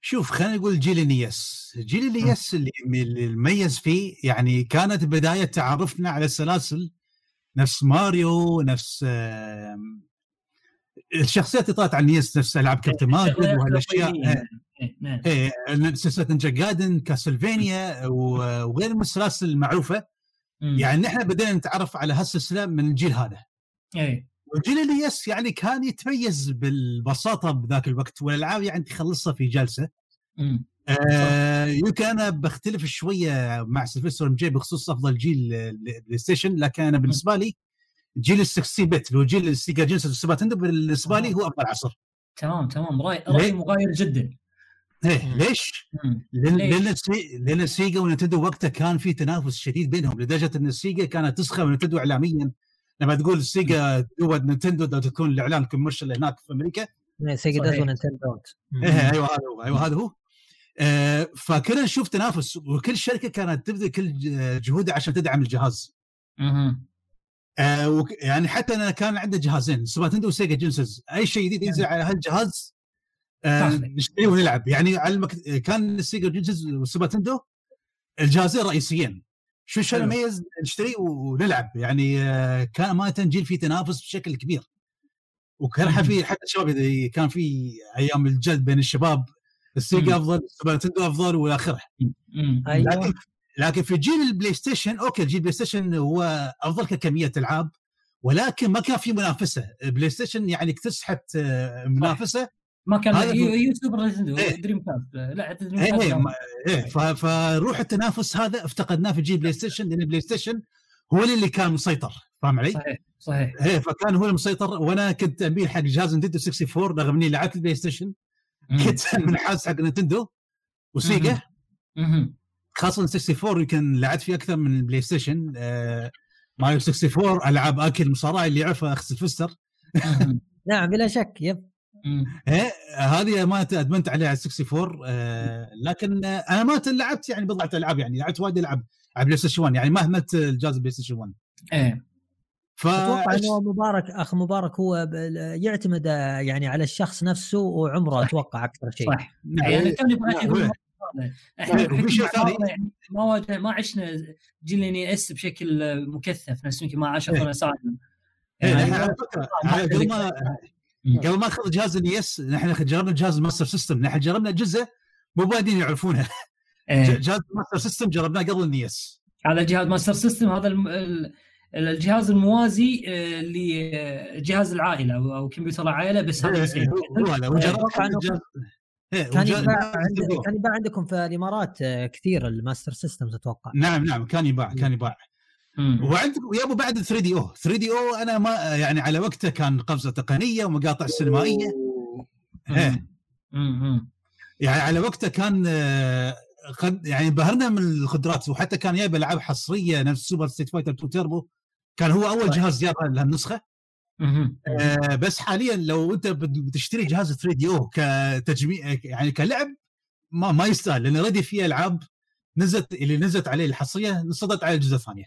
شوف خلينا نقول جيل النيس. جيل النيس اللي اللي المميز فيه يعني كانت بداية تعرفنا على السلاسل نفس ماريو نفس الشخصيات اللي طلعت على النيس نفس ألعاب كابتن ماجد وهالأشياء. إيه، إيه، إيه. سلسلة نينجا جايدن كاسلفينيا وغير من السلاسل المعروفه. يعني نحن بدينا نتعرف على هالسلسلة من الجيل هذا. إيه. والجيل ال NES يعني كان يتميز بالبساطة بذاك الوقت والألعاب يعني تخلصها في جلسة. آه يمكن أنا بختلف شوية مع سيلفستر ام جي بخصوص أفضل جيل بلاي ستيشن لكن أنا بالنسبة لي جيل ال 16 bit اللي هو جيل السيجا جينيسيس والسوبر نتندو بالنسبة لي هو أفضل عصر. تمام تمام. راي رأي مغاير جدا. إيه مم. ليش؟ لأن؟ لأن السيجا ونتندو وقتها كان في تنافس شديد بينهم لدرجة إن السيجا كانت تسخر من نتندو اعلاميا. لما تقول السيجا دوت نتندو لو تكون الاعلان commercial هناك في أمريكا. سيجا صحيح. does what نينتندو إيه أيوه هذا هو أيوه هذا هو. آه فكنا نشوف تنافس وكل شركة كانت تبذل كل ج- جهودها عشان تدعم الجهاز مهم. آه يعني حتى أنا كان عندي جهازين سوبر نتندو وسيجا جينيسيس أي شيء جديد ينزل على هالجهاز آه. نشتريه ونلعب يعني على المك... كان السيجا جينيسيس والسوبر نتندو الجهازين رئيسيين شو شو حلو. المميز نشتريه ونلعب يعني آه كان ما تنجيل في تنافس بشكل كبير وكان. في حتى الشباب كان في أيام الجد بين الشباب السيجا. أفضل السوبر نتندو أفضل والى اخره. أيوة. لكن لكن في جيل البلاي ستيشن أوكي جيل البلاي ستيشن هو أفضل ككمية ألعاب ولكن ما كان في منافسة. بلاي ستيشن يعني اكتسحت آه، منافسة. ما كان هو- يوتيوب نتندو إيه. دريم كاست لا دريم إيه كاست إيه إيه ف- فروح التنافس هذا افتقدناه في جيل بلاي ستيشن لأن البلاي ستيشن هو اللي كان مسيطر. فاهم علي؟ صحيح صحيح. إيه فكان هو المسيطر وأنا كنت اميل حق جهاز نينتندو 64 رغم إني لعبت البلاي ستيشن. مم. كنت منحاز حق نينتندو وسيجا. خاصة 64 يمكن لعبت فيه أكثر من البلاي ستيشن آه ماريو 64 ألعاب اكل مصارعة اللي يعرفها أخ سلفستر مهم. نعم بلا شك yep. إيه هذه ما أدمنت عليها على 64 آه لكن آه أنا ما لعبت يعني بضعة ألعاب يعني لعبت وايد ألعاب على بلاي ستيشن 1 يعني ما اهملت الجهاز بلاي ستيشن 1 إيه ف أتوقع إنه مبارك أخ مبارك هو يعتمد يعني على الشخص نفسه وعمره صح. أتوقع أكثر شيء صح نعم. يعني يبغى نعم. إحنا نعم. يعني ما واجه ما عشنا جيل NES بشكل مكثف نفس يمكن ما عاش أخونا سالم إيه، يعني نحن على فكرة على قبل ما قبل ما أخذ جهاز ال NES نحن جربنا جهاز الماستر سيستم نحن جربنا اجهزه مو بعدين يعرفونها إيه. جهاز الماستر سيستم جربناه قبل ال NES هذا جهاز ماستر سيستم هذا الجهاز الموازي آه، لجهاز العائلة أو أو كمبيوتر العائلة بس هذا. إيه، إيه، كان وجا- يباع كان يباع عندكم في الإمارات آه، كثير ال Master Systems أتوقع. نعم نعم كان يباع كان يباع. وعندك ويابو بعد 3 دي أو. 3 دي أو أنا ما يعني على وقته كان قفزة تقنية ومقاطع سينمائية. إيه. يعني على وقته كان آه، قد يعني انبهرنا من القدرات وحتى كان جايب ألعاب حصرية نفس Super Street Fighter 2 تيربو كان هو أول صحيح. جهاز جاب لهالنسخه. آه، بس حاليا لو أنت بت- بتشتري جهاز 3DO كتجميع يعني كلعب ما ما يستاهل لأن already في ألعاب نزلت اللي نزلت عليه الحصرية نزلت على الأجهزة الثانية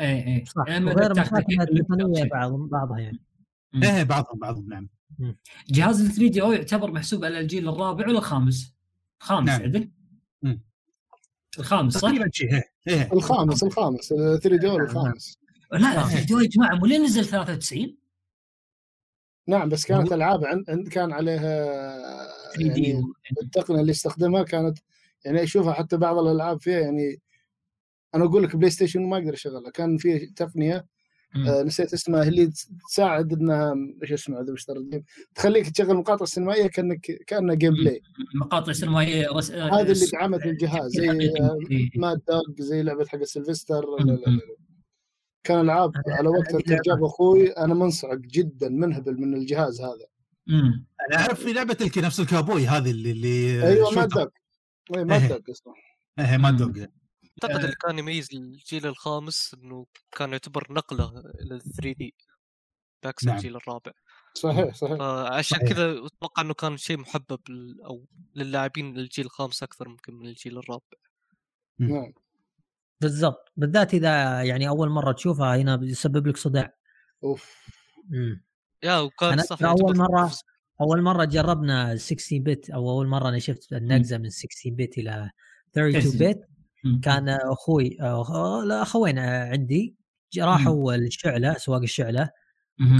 إيه إيه صح لما وغير تاخذ مشاكل كيك تقنيه شيء. بعض بعضها يعني. إيه بعضهم بعضهم نعم جهاز ال 3DO يعتبر محسوب على الجيل الرابع ولا الخامس؟ خامس نعم. عدل؟ الخامس صح؟ تقريبا شيء إيه إيه الخامس الخامس 3 D الخامس لا 3DO يا جماعة مو لين نزل 93 نعم بس كانت ألعاب عند كان عليها 3 D يعني التقنية اللي استخدمها كانت يعني أشوفها حتى بعض الألعاب فيها يعني أنا أقول لك PlayStation ما أقدر أشغلها. كان في تقنية آه نسيت اسمها اللي تساعد إنها إيش اسمه هذا مش ترجم تخليك تشغل مقاطع سينمائية كأنك كأنها جيم بلاي مقاطع سينمائية رس... هذا اللي دعمت الجهاز زي آه، ماد دوغ زي لعبة حق سيلفستر لا- لا- لا. كان العاب على وقت هذه ارتجاب أخوي أنا منصعق جدا منهبل من الجهاز هذا. امم أنا أعرف في لعبة الك نفس الكابوي هذه اللي اللي أيوه أي ماد إيه. دوغ اسمه إيه ما. دوغ أعتقد آه. اللي كان يميز الجيل الخامس إنه كان يعتبر نقلة إلى 3 دي بعكس نعم. الجيل الرابع. صحيح صحيح. فعشان صحيح. كذا أتوقع إنه كان شيء محبب أو للاعبين الجيل الخامس أكثر ممكن من الجيل الرابع. نعم. بالضبط. بالذات إذا يعني أول مرة تشوفها هنا بيسبب لك صداع. أوف. مم. يا وكان صح مرة قفز. أول مرة جربنا 16 بت أو أول مرة أنا شفت النقزة من 16 بت إلى 32 بت كان أخوي أخ- لا أخوين عندي راحوا الشعلة سواق الشعلة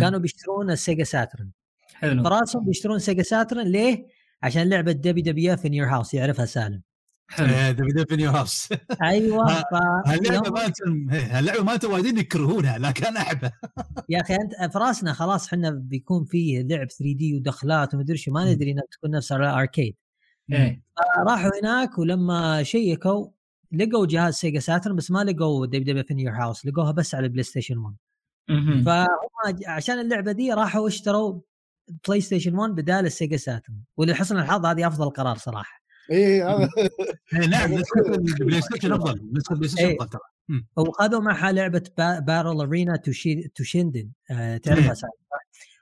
كانوا بيشترون ال Sega Saturn حلو. براسهم بيشترون Sega Saturn ليه؟ عشان لعبة WWF In Your House يعرفها سالم. ديفيد في نيو هاوس أيوه ف هاللعبة مالتهم إيه، هاللعبة مالتهم وايدين يكرهونها لكن أنا أحبها. يا أخي أنت في راسنا خلاص إحنا بيكون فيه لعب 3 D ودخلات ومدري شو ما ندري إنها تكون نفس ال arcade. إيه. راحوا هناك ولما شيكوا لقوا جهاز Sega Saturn بس ما لقوا WWF In Your House لقوها بس على ال PlayStation 1 مهم. فهم عشان اللعبة دي راحوا اشتروا PlayStation 1 بدال ال Sega Saturn. ولحسن الحظ هذه أفضل قرار صراحة. اي هذا إيه، نعم نسخه ال PlayStation أفضل نسخه ال PlayStation إيه. أفضل ترى. وخذوا معها لعبة Battle Arena Toshinden تعرفها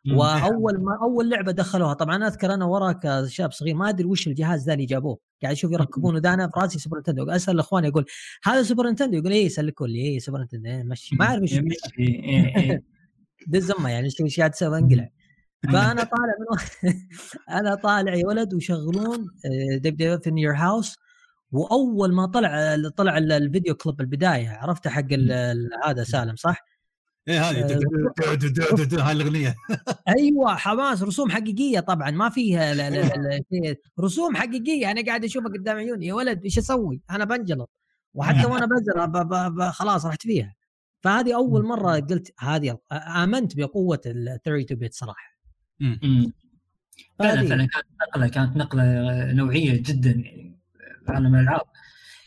إيه. وأول ما أول لعبة دخلوها طبعا أنا أذكر أنا ورا كشاب صغير ما أدري وش الجهاز ذا اللي جابوه. قاعد أشوف يركبونه ده أنا في راسي Super Nintendo أسأل الاخوان يقول هذا Super Nintendo يقول إيه يسلكوا لي إيه Super Nintendo إيه مشي ما أعرف. إيه، إيه. ده الزمه يعني إيش إيش قاعد تسوي؟ انقلع. فأنا طالع من أنا طالع يا ولد ويشغلون آه، WWF In Your House وأول ما طلع طلع ال- الفيديو كليب البداية عرفته حق هذا سالم صح؟ إيه هذه آه، هاي الأغنية. أيوه حماس رسوم حقيقية طبعا ما فيها لا لا لا. رسوم حقيقية أنا قاعد أشوفها قدام عيوني يا ولد إيش أسوي؟ أنا بنجلط. وحتى وأنا بنزل ب- ب- ب- خلاص رحت فيها. فهذه أول مرة قلت هذه آمنت بقوة ال 32 bit صراحة. مم. فعلا فعلا. كانت نقلة كانت نقلة نوعية جدا يعني في عالم الألعاب.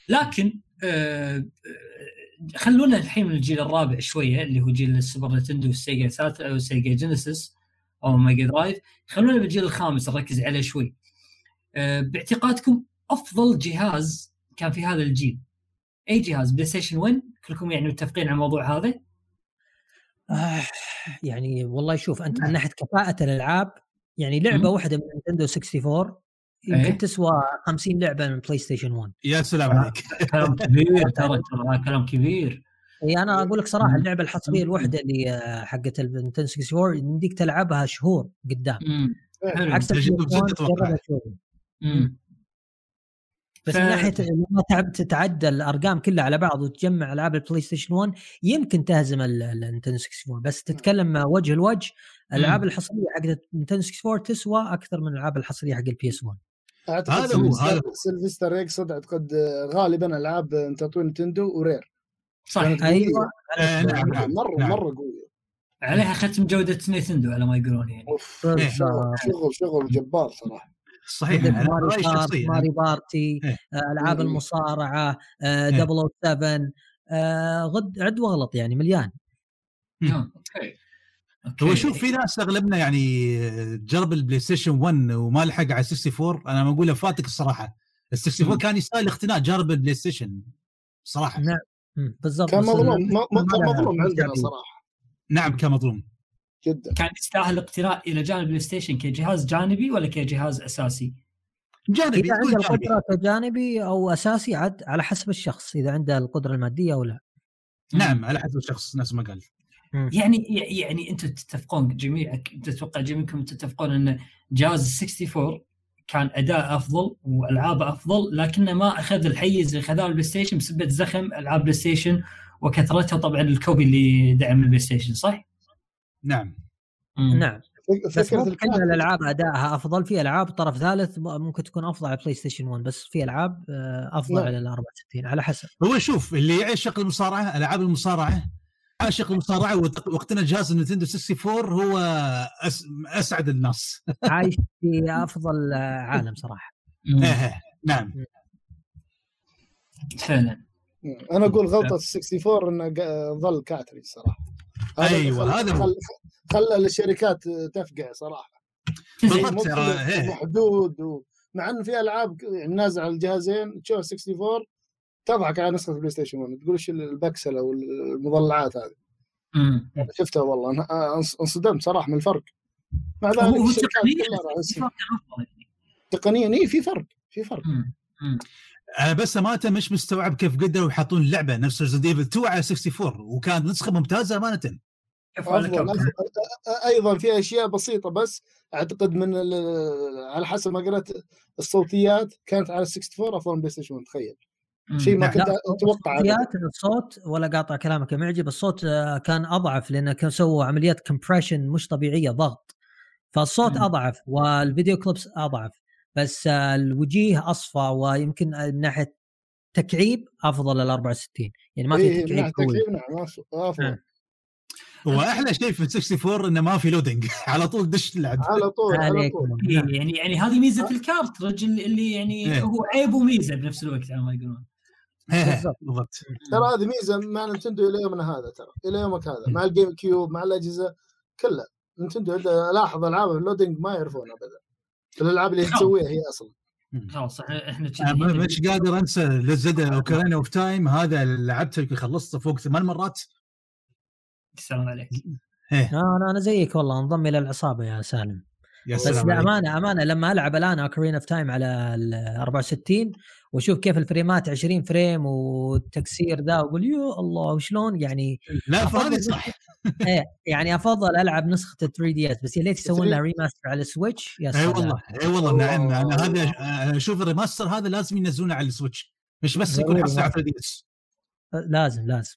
لكن آه، آه، خلونا الحين من الجيل الرابع شوية اللي هو جيل ال Super Nintendo وال Sega Sat أو Sega Genesis أو Mega Drive خلونا بالجيل الخامس نركز عليه شوي. آه، باعتقادكم أفضل جهاز كان في هذا الجيل؟ أي جهاز؟ PlayStation 1 كلكم يعني متفقين على الموضوع هذا؟ آه يعني والله شوف أنت من ناحية كفاءة الألعاب يعني لعبة. واحدة من Nintendo 64 يمكن إيه. تسوى 50 لعبة من PlayStation 1 يا سلام عليك. كلام كبير ترى ترى كلام كبير. إي أنا أقول لك صراحة. اللعبة الحصرية الوحدة اللي آه، حقت ال Nintendo 64 يمديك تلعبها شهور قدام. حلو. عكس تجربة ال PlayStation جدة أتوقع. جربها شوي. مم. بس ف- من ناحية لما تتعدى الأرقام كلها على بعض وتجمع ألعاب ال PlayStation 1 يمكن تهزم ال- ال Nintendo 64 بس تتكلم وجه لوجه الألعاب. الحصرية حقت ال Nintendo 64 تسوى أكثر من الألعاب الحصرية حق ال PS 1 أعتقد هذا هو، سيلفستر- هذا. سيلفستر يقصد أعتقد غالبا ألعاب تطوير Nintendo و Rare. صح أيوه. آه، نعم نعم مره نعم. مرة قوية. عليها ختم جودة نينتندو على ما يقولون يعني. إيه. شغل شغل شغل جبار صراحة. صحيح أنا ماري رأيي الشخصي ماري بارتي إيه. آه، ألعاب مم. المصارعة آه، إيه. 007 آه، غد عد واغلط يعني مليان مم. آه، أوكي. هو شوف في ناس أغلبنا يعني جرب البلاي ستيشن 1 وما لحق على 64 أنا ما أقول فاتك الصراحة ال 64 مم. كان يستاهل اقتناء جرب البلاي ستيشن صراحة نعم بالضبط كان مظلوم مظلوم عندنا. صراحة نعم كان مظلوم جدا. كان يستاهل الاقتناء إلى جانب PlayStation كجهاز جانبي ولا كجهاز أساسي؟ جانبي إذا عنده جانبي. القدرة كجانبي أو أساسي عاد على حسب الشخص إذا عنده القدرة المادية أو لا. نعم على حسب الشخص نفس ما قال. يعني يعني أنتم تتفقون جميعك تتوقع جميعكم تتفقون أن جهاز 64 كان أداء أفضل والعابه أفضل لكنه ما أخذ الحيز اللي اخذه البلاي ستيشن بسبب زخم ألعاب بلاي ستيشن وكثرتها طبعا ال copy اللي دعم البلاي ستيشن صح؟ نعم. مم. نعم. بس فكرة مو كل الكارت الألعاب ادائها أفضل. في ألعاب طرف ثالث ممكن تكون أفضل على بلاي ستيشن 1 بس في ألعاب آه، أفضل نعم. على ال 64 على حسب. هو شوف اللي يعشق المصارعة ألعاب المصارعة عاشق المصارعة واقتنى جهاز النينتندو 64 هو أس... أسعد الناس. عايش في أفضل عالم صراحة. مم. إيه، نعم. فعلا. أنا أقول غلطة ال 64 إنه قا- ظل كارترج صراحة خل- هذا هو. خل- خلى الشركات تفقع صراحة تزعج. بالضبط. ترى، إيه. ومحدود و... مع إنه في ألعاب يعني نازلة على الجهازين تشوف 64 تضحك على نسخة البلاي ستيشن 1 تقول إيش البكسلة والمضلعات هذه. شفتها والله أنص- انصدمت صراحة من الفرق مع ذلك هو تقنيا يعني. تقنيا اي في فرق في فرق مم. مم. أنا بس أمانة مش مستوعب كيف قدروا يحطون اللعبة نفس ريزدنت ايفل 2 على 64 وكانت نسخة ممتازة أمانة أيضا في أشياء بسيطة بس أعتقد من ال- على حسب ما قرأت الصوتيات كانت على 64 أفضل من بلاي ستيشن 1 تخيل. شيء ما. كنت أتوقع الصوتيات الصوت ولا قاطع كلامك يا معجب الصوت آه، كان أضعف لأن كانوا سووا عمليات compression مش طبيعية ضغط فالصوت مم. أضعف وال video clips أضعف بس آه، الوجيه أصفى ويمكن آه، من ناحية تكعيب أفضل ال 64 يعني ما في إيه، تكعيب قوي. تكعيب نعم أفضل. نعم. واحلى شيء في 64 إنه ما في loading على طول دش تلعب على طول على طول. إيه، يعني يعني هذه ميزة ال cartridge اللي اللي يعني إيه. هو عيب وميزة بنفس الوقت على ما يقولون. بالضبط. بالضبط. ترى هذه ميزة مع نينتندو إلى يومنا هذا ترى. إلى يومك هذا مع الجيم كيوب مع الأجهزة كلها. عندها- لاحظ ألعاب ال loading ما يعرفون ابدا. الألعاب اللي. تسويها هي أصلا. خلاص إحنا مش قادر أنسى زيلدا اوكارينا أوف تايم. هذا اللي لعبته يمكن خلصته فوق ثمان مرات. السلام عليك. آه، أنا أنا زيك والله انضم إلى العصابة يا سالم. يا بس. الأمانة أمانة لما ألعب الآن اوكارينا أوف تايم على ال 64 واشوف كيف الفريمات 20 frame وال texture ذا وأقول يا الله وشلون؟ يعني لا فهذه صح. إيه يعني أفضل ألعب نسخة 3 دي اس بس يا ليت يسوون لها remaster على السويتش؟ يا إي سلام. والله اي والله نعم أنا. هذا أشوف ال remaster هذا لازم ينزلونه على السويتش مش بس يكون حصري على لازم. 3 دي اس لازم لازم.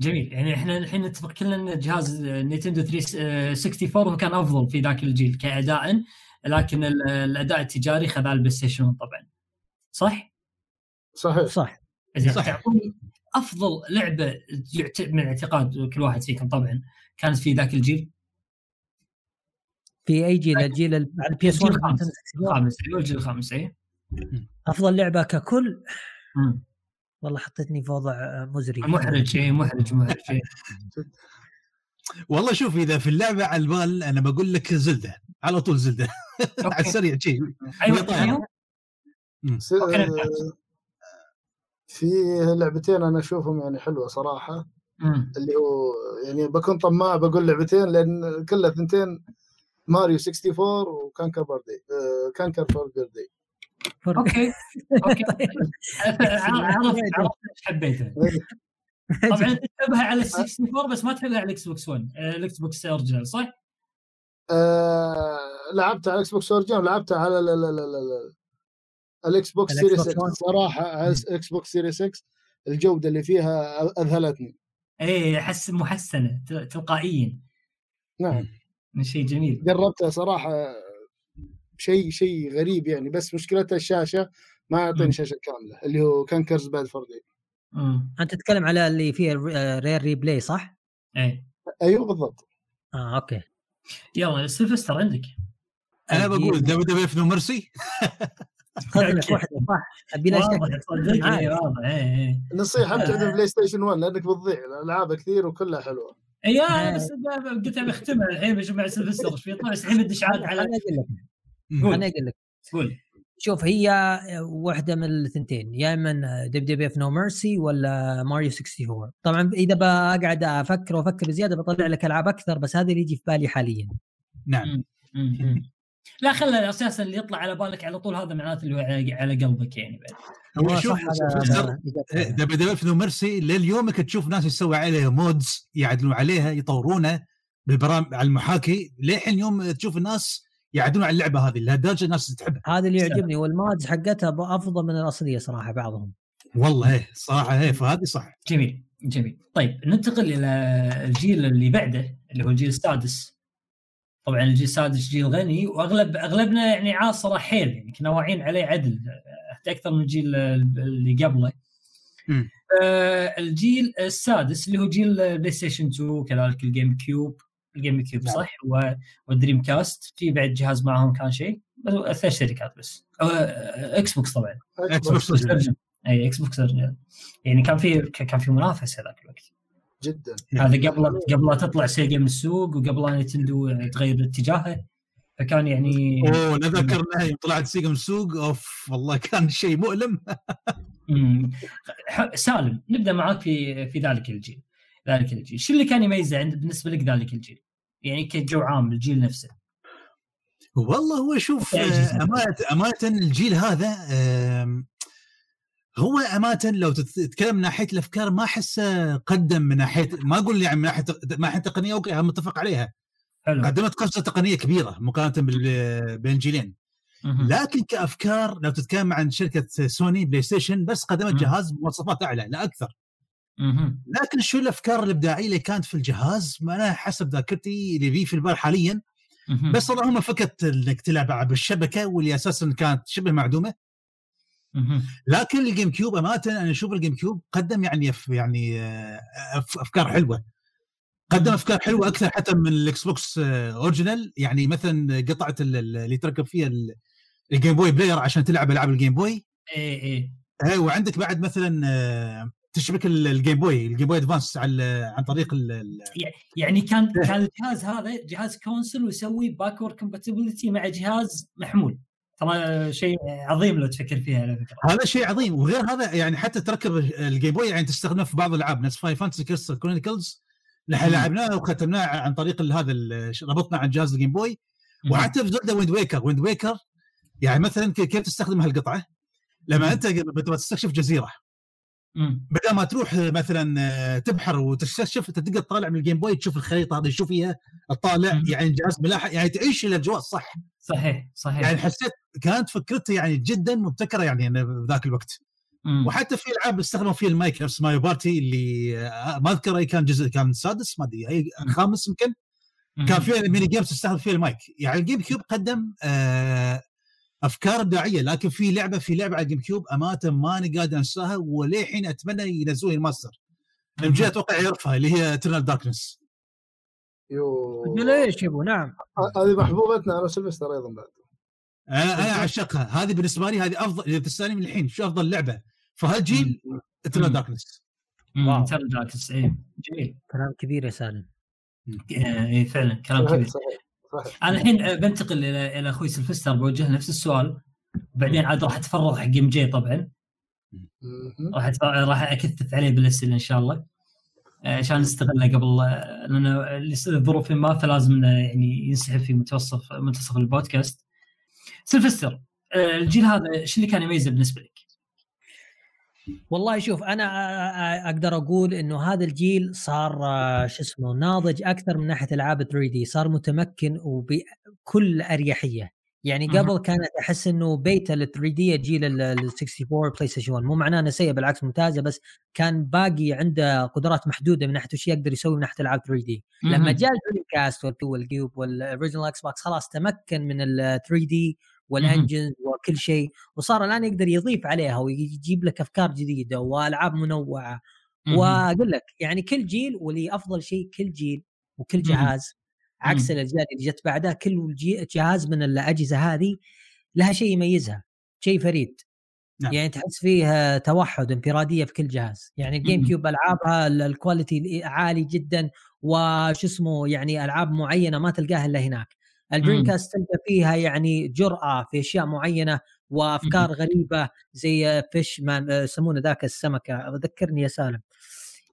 جميل. يعني إحنا الحين نتفق كلنا إن جهاز نينتندو 64 هو كان أفضل في ذاك الجيل كأداء. لكن ال- الأداء التجاري خذ البلاي ستيشن 1 طبعا. صح؟ صحيح. صح. زين صح. تعطوني أفضل لعبة يعت- من اعتقاد كل واحد فيكم طبعا كانت في ذاك الجيل؟ في أي جيل؟ الجيل البي إس 1 الجيل الخامس أيوه الجيل الخامس اي أفضل لعبة ككل؟ مم. والله حطيتني في وضع مزري. محرج اي محرج محرج إيه. والله شوف إذا في اللعبة على البال أنا بقول لك زلدة على طول زلدة. على. السريع شيء أيوه طيب. في لعبتين أنا أشوفهم يعني حلوة صراحة. مم. اللي هو يعني بكون طماع بقول لعبتين لأن كلها ثنتين ماريو 64 وكانكر باردي آه، كانكر باردي أوكي. أوكي. عرفت عرفت إيش حبيته. طبعا تحبها على ال 64 بس ما تحبها على الإكس بوكس 1 آه، الإكس بوكس original صح؟ آه، لعبتها على الإكس بوكس original ولعبتها على ال- ال- ال- ال- الإكس بوكس سيريس بوكس 6 ون. صراحة على الاكس بوكس سيريس 6 الجودة اللي فيها أذهلتني. إيه أحس محسنة ت- تلقائيا. نعم. شيء جميل. جربتها صراحة شيء شيء غريب يعني بس مشكلتها الشاشة ما. يعطيني شاشة كاملة اللي هو كونكرز باد فر دي مم. أنت تتكلم على اللي فيه رير ريبلاي صح؟ إيه. أيوه بالضبط. آه أوكي. يلا سيلفستر عندك. أنا بقول دبليو دبليو إف نو ميرسي. خذ لك واحدة صح؟ أبي لا واضح شك. إيه، إيه إيه. نصيحة ابتعد من بلاي ستيشن 1 لأنك بتضيع. الالعاب كثير وكلها حلوة. اي أنا بس قلت بختمها الحين بشوف مع سيلفستر إيش بيطلع بس الحين بدي عاد على أنا أقول لك. قول. أنا أقول لك. قول. شوف هي واحدة من الثنتين يا إما دبليو دبليو اف نو ميرسي ولا ماريو 64 طبعا إذا بقعد أفكر وأفكر بزيادة بطلع لك ألعاب أكثر بس هذا اللي يجي في بالي حاليا. نعم. لا خلى أساسا اللي يطلع على بالك على طول هذا معناته اللي هو على قلبك يعني بعد. هو شوف. دبليو دبليو اف نو ميرسي لليومك تشوف ناس يسوي عليها mods يعدلون عليها يطورونه بالبرامج على المحاكي للحين يوم تشوف الناس يعدلون على اللعبة هذه لهالدرجه الناس تحبها. هذا اللي يعجبني والمادز حقتها أفضل من الأصلية صراحة بعضهم. والله إيه صراحة إيه فهذه صح. جميل جميل. طيب ننتقل إلى الجيل اللي بعده اللي هو الجيل السادس. طبعا الجيل السادس جيل غني وأغلب أغلبنا يعني عاصرة حيل يعني كنا واعيين عليه عدل. حتى أكثر من الجيل اللي قبله. آه الجيل السادس اللي هو جيل بلاي ستيشن 2 كذلك الجيم كيوب الجيم كيوب نعم. صح؟ و- والدريم كاست في بعد جهاز معهم كان شيء بس ثلاث شركات بس. آه، إكس بوكس طبعا إكس بوكس إي إكس بوكس. يعني كان في كان في منافسة ذاك الوقت. جدا. هذا قبل قبل لا تطلع سيجا من السوق وقبل لا نينتندو تغير اتجاهه. فكان يعني أوه انا ذكرنا يوم طلعت سيجا من السوق. أوف والله كان شيء مؤلم. سالم نبدأ معاك في في ذلك الجيل. ذلك الجيل شو اللي كان يميزه عند بالنسبة لك ذلك الجيل؟ يعني كجو عام الجيل نفسه والله هو شوف. آه، أمانة, أمانة الجيل هذا هو أمانة لو تت- تتكلم من ناحية الأفكار ما أحسه قدم من ناحية ما أقول يعني من ناحية من ناحية تقنية أوكي هم متفق عليها حلو قدمت قفزة تقنية كبيرة مقارنة بال- بين الجيلين مهم. لكن كأفكار لو تتكلم عن شركة Sony PlayStation بس قدمت. جهاز بمواصفات أعلى لا مهم. لكن شو الأفكار الإبداعية اللي كانت في الجهاز؟ ما أنا حسب ذاكرتي اللي في في البال حاليا. بس اللهم فكره إنك تلعب بالشبكه واللي أساسا كانت شبه معدومة. لكن ال GameCube أمانة أنا أشوف ال GameCube قدم يعني يعني آه، أف- أفكار حلوة. قدم أفكار حلوة أكثر حتى من ال Xbox آه، original. يعني مثلا قطعه ال- ال- اللي تركب فيها ال- ال Game Boy Player عشان تلعب ألعاب ال Game Boy إيه آه، وعندك بعد مثلا آه، تشبك ال- ال Game Boy ال Game Boy Advance على عن طريق ال- يعني كان إيه. كان الجهاز هذا جهاز console ويسوي backward compatibility مع جهاز محمول. ترى شيء عظيم لو تفكر فيها على فكرة. هذا شيء عظيم. وغير هذا يعني حتى تركب ال Game Boy يعني تستخدمه في بعض الألعاب. نفس Final Fantasy Crystal Chronicles نحن. لعبناه وختمناه عن طريق هذا ربطنا عن جهاز ال Game Boy وحتى في Zelda Wind Waker Wind Waker يعني مثلا كي- كيف تستخدم هالقطعة؟ لما. أنت بتبغى تستكشف جزيرة. بدل ما تروح مثلا آه، تبحر وتستكشف أنت تقدر تطالع من ال Game Boy تشوف الخريطة هذه تشوف فيها تطالع. يعني الجهاز ملاحق يعني تعيش الاجواء صح صحيح صحيح يعني حسيت كانت فكرته يعني جدا مبتكرة يعني أنا في ذاك الوقت مم. وحتى في ألعاب استخدموا فيها المايك نفس Mario Party اللي آه، ما أذكر أي كان جزء كان السادس ما أدري أي. خامس يمكن. كان فيها mini games تستخدم فيها المايك يعني ال GameCube قدم آه، أفكار إبداعية لكن في لعبة في لعبة على ال GameCube امانه ماني قادر أنساها وللحين أتمنى ينزلون ال remaster. ام جي أتوقع يعرفها اللي هي Eternal Darkness يو. ليش يبو نعم. هذه محبوبتنا أنا وسلفستر أيضا بعد. أنا أنا أعشقها. هذه بالنسبة لي هذه أفضل إذا تسالني من الحين شو أفضل لعبة؟ في هالجيل Eternal. Darkness. Wow. ترى Darkness إيه. جميل. كلام كبير يا سالم. آه، إيه فعلا كلام كبير. أنا الحين بنتقل إلى إلى أخوي سلفستر بوجه نفس السؤال بعدين عاد راح أتفرغ حق إم جي طبعا. راح راح أكثف عليه بالأسئلة إن شاء الله آه، عشان نستغله قبل لأن لظروف ما فلازم يعني ينسحب في منتصف منتصف البودكاست سلفستر آه، الجيل هذا شو اللي كان يميزه بالنسبة لك؟ والله شوف أنا أقدر أقول إنه هذا الجيل صار آه، شو اسمه ناضج أكثر من ناحية العاب 3D صار متمكن وبكل أريحية يعني. قبل كانت أحس إنه بيتا ال 3D جيل ال 64 PlayStation 1 مو معناه إنه سيء بالعكس ممتازة بس كان باقي عنده قدرات محدودة من ناحية وش يقدر يسوي من ناحية العاب 3D لما. جاء ال Dreamcast وال Cube وال original Xbox خلاص تمكن من ال 3D وال engines وكل شيء وصار الآن يقدر يضيف عليها ويجيب لك أفكار جديدة وألعاب منوعة. وأقول لك يعني كل جيل ولي أفضل شيء كل جيل وكل. جهاز عكس. الأجيال اللي جت بعدها كل جهاز من الأجهزة هذه لها شيء يميزها شيء فريد نعم. يعني تحس فيه توحد انفرادية في كل جهاز يعني ال Game. Cube ألعابها ال- ال quality عالي جدا وش اسمه يعني ألعاب معينة ما تلقاها إلا هناك ال Dream. cast تلقى فيها يعني جرأة في أشياء معينة وأفكار غريبة زي fish man يسمونه ذاك السمكة. ذكرني يا سالم.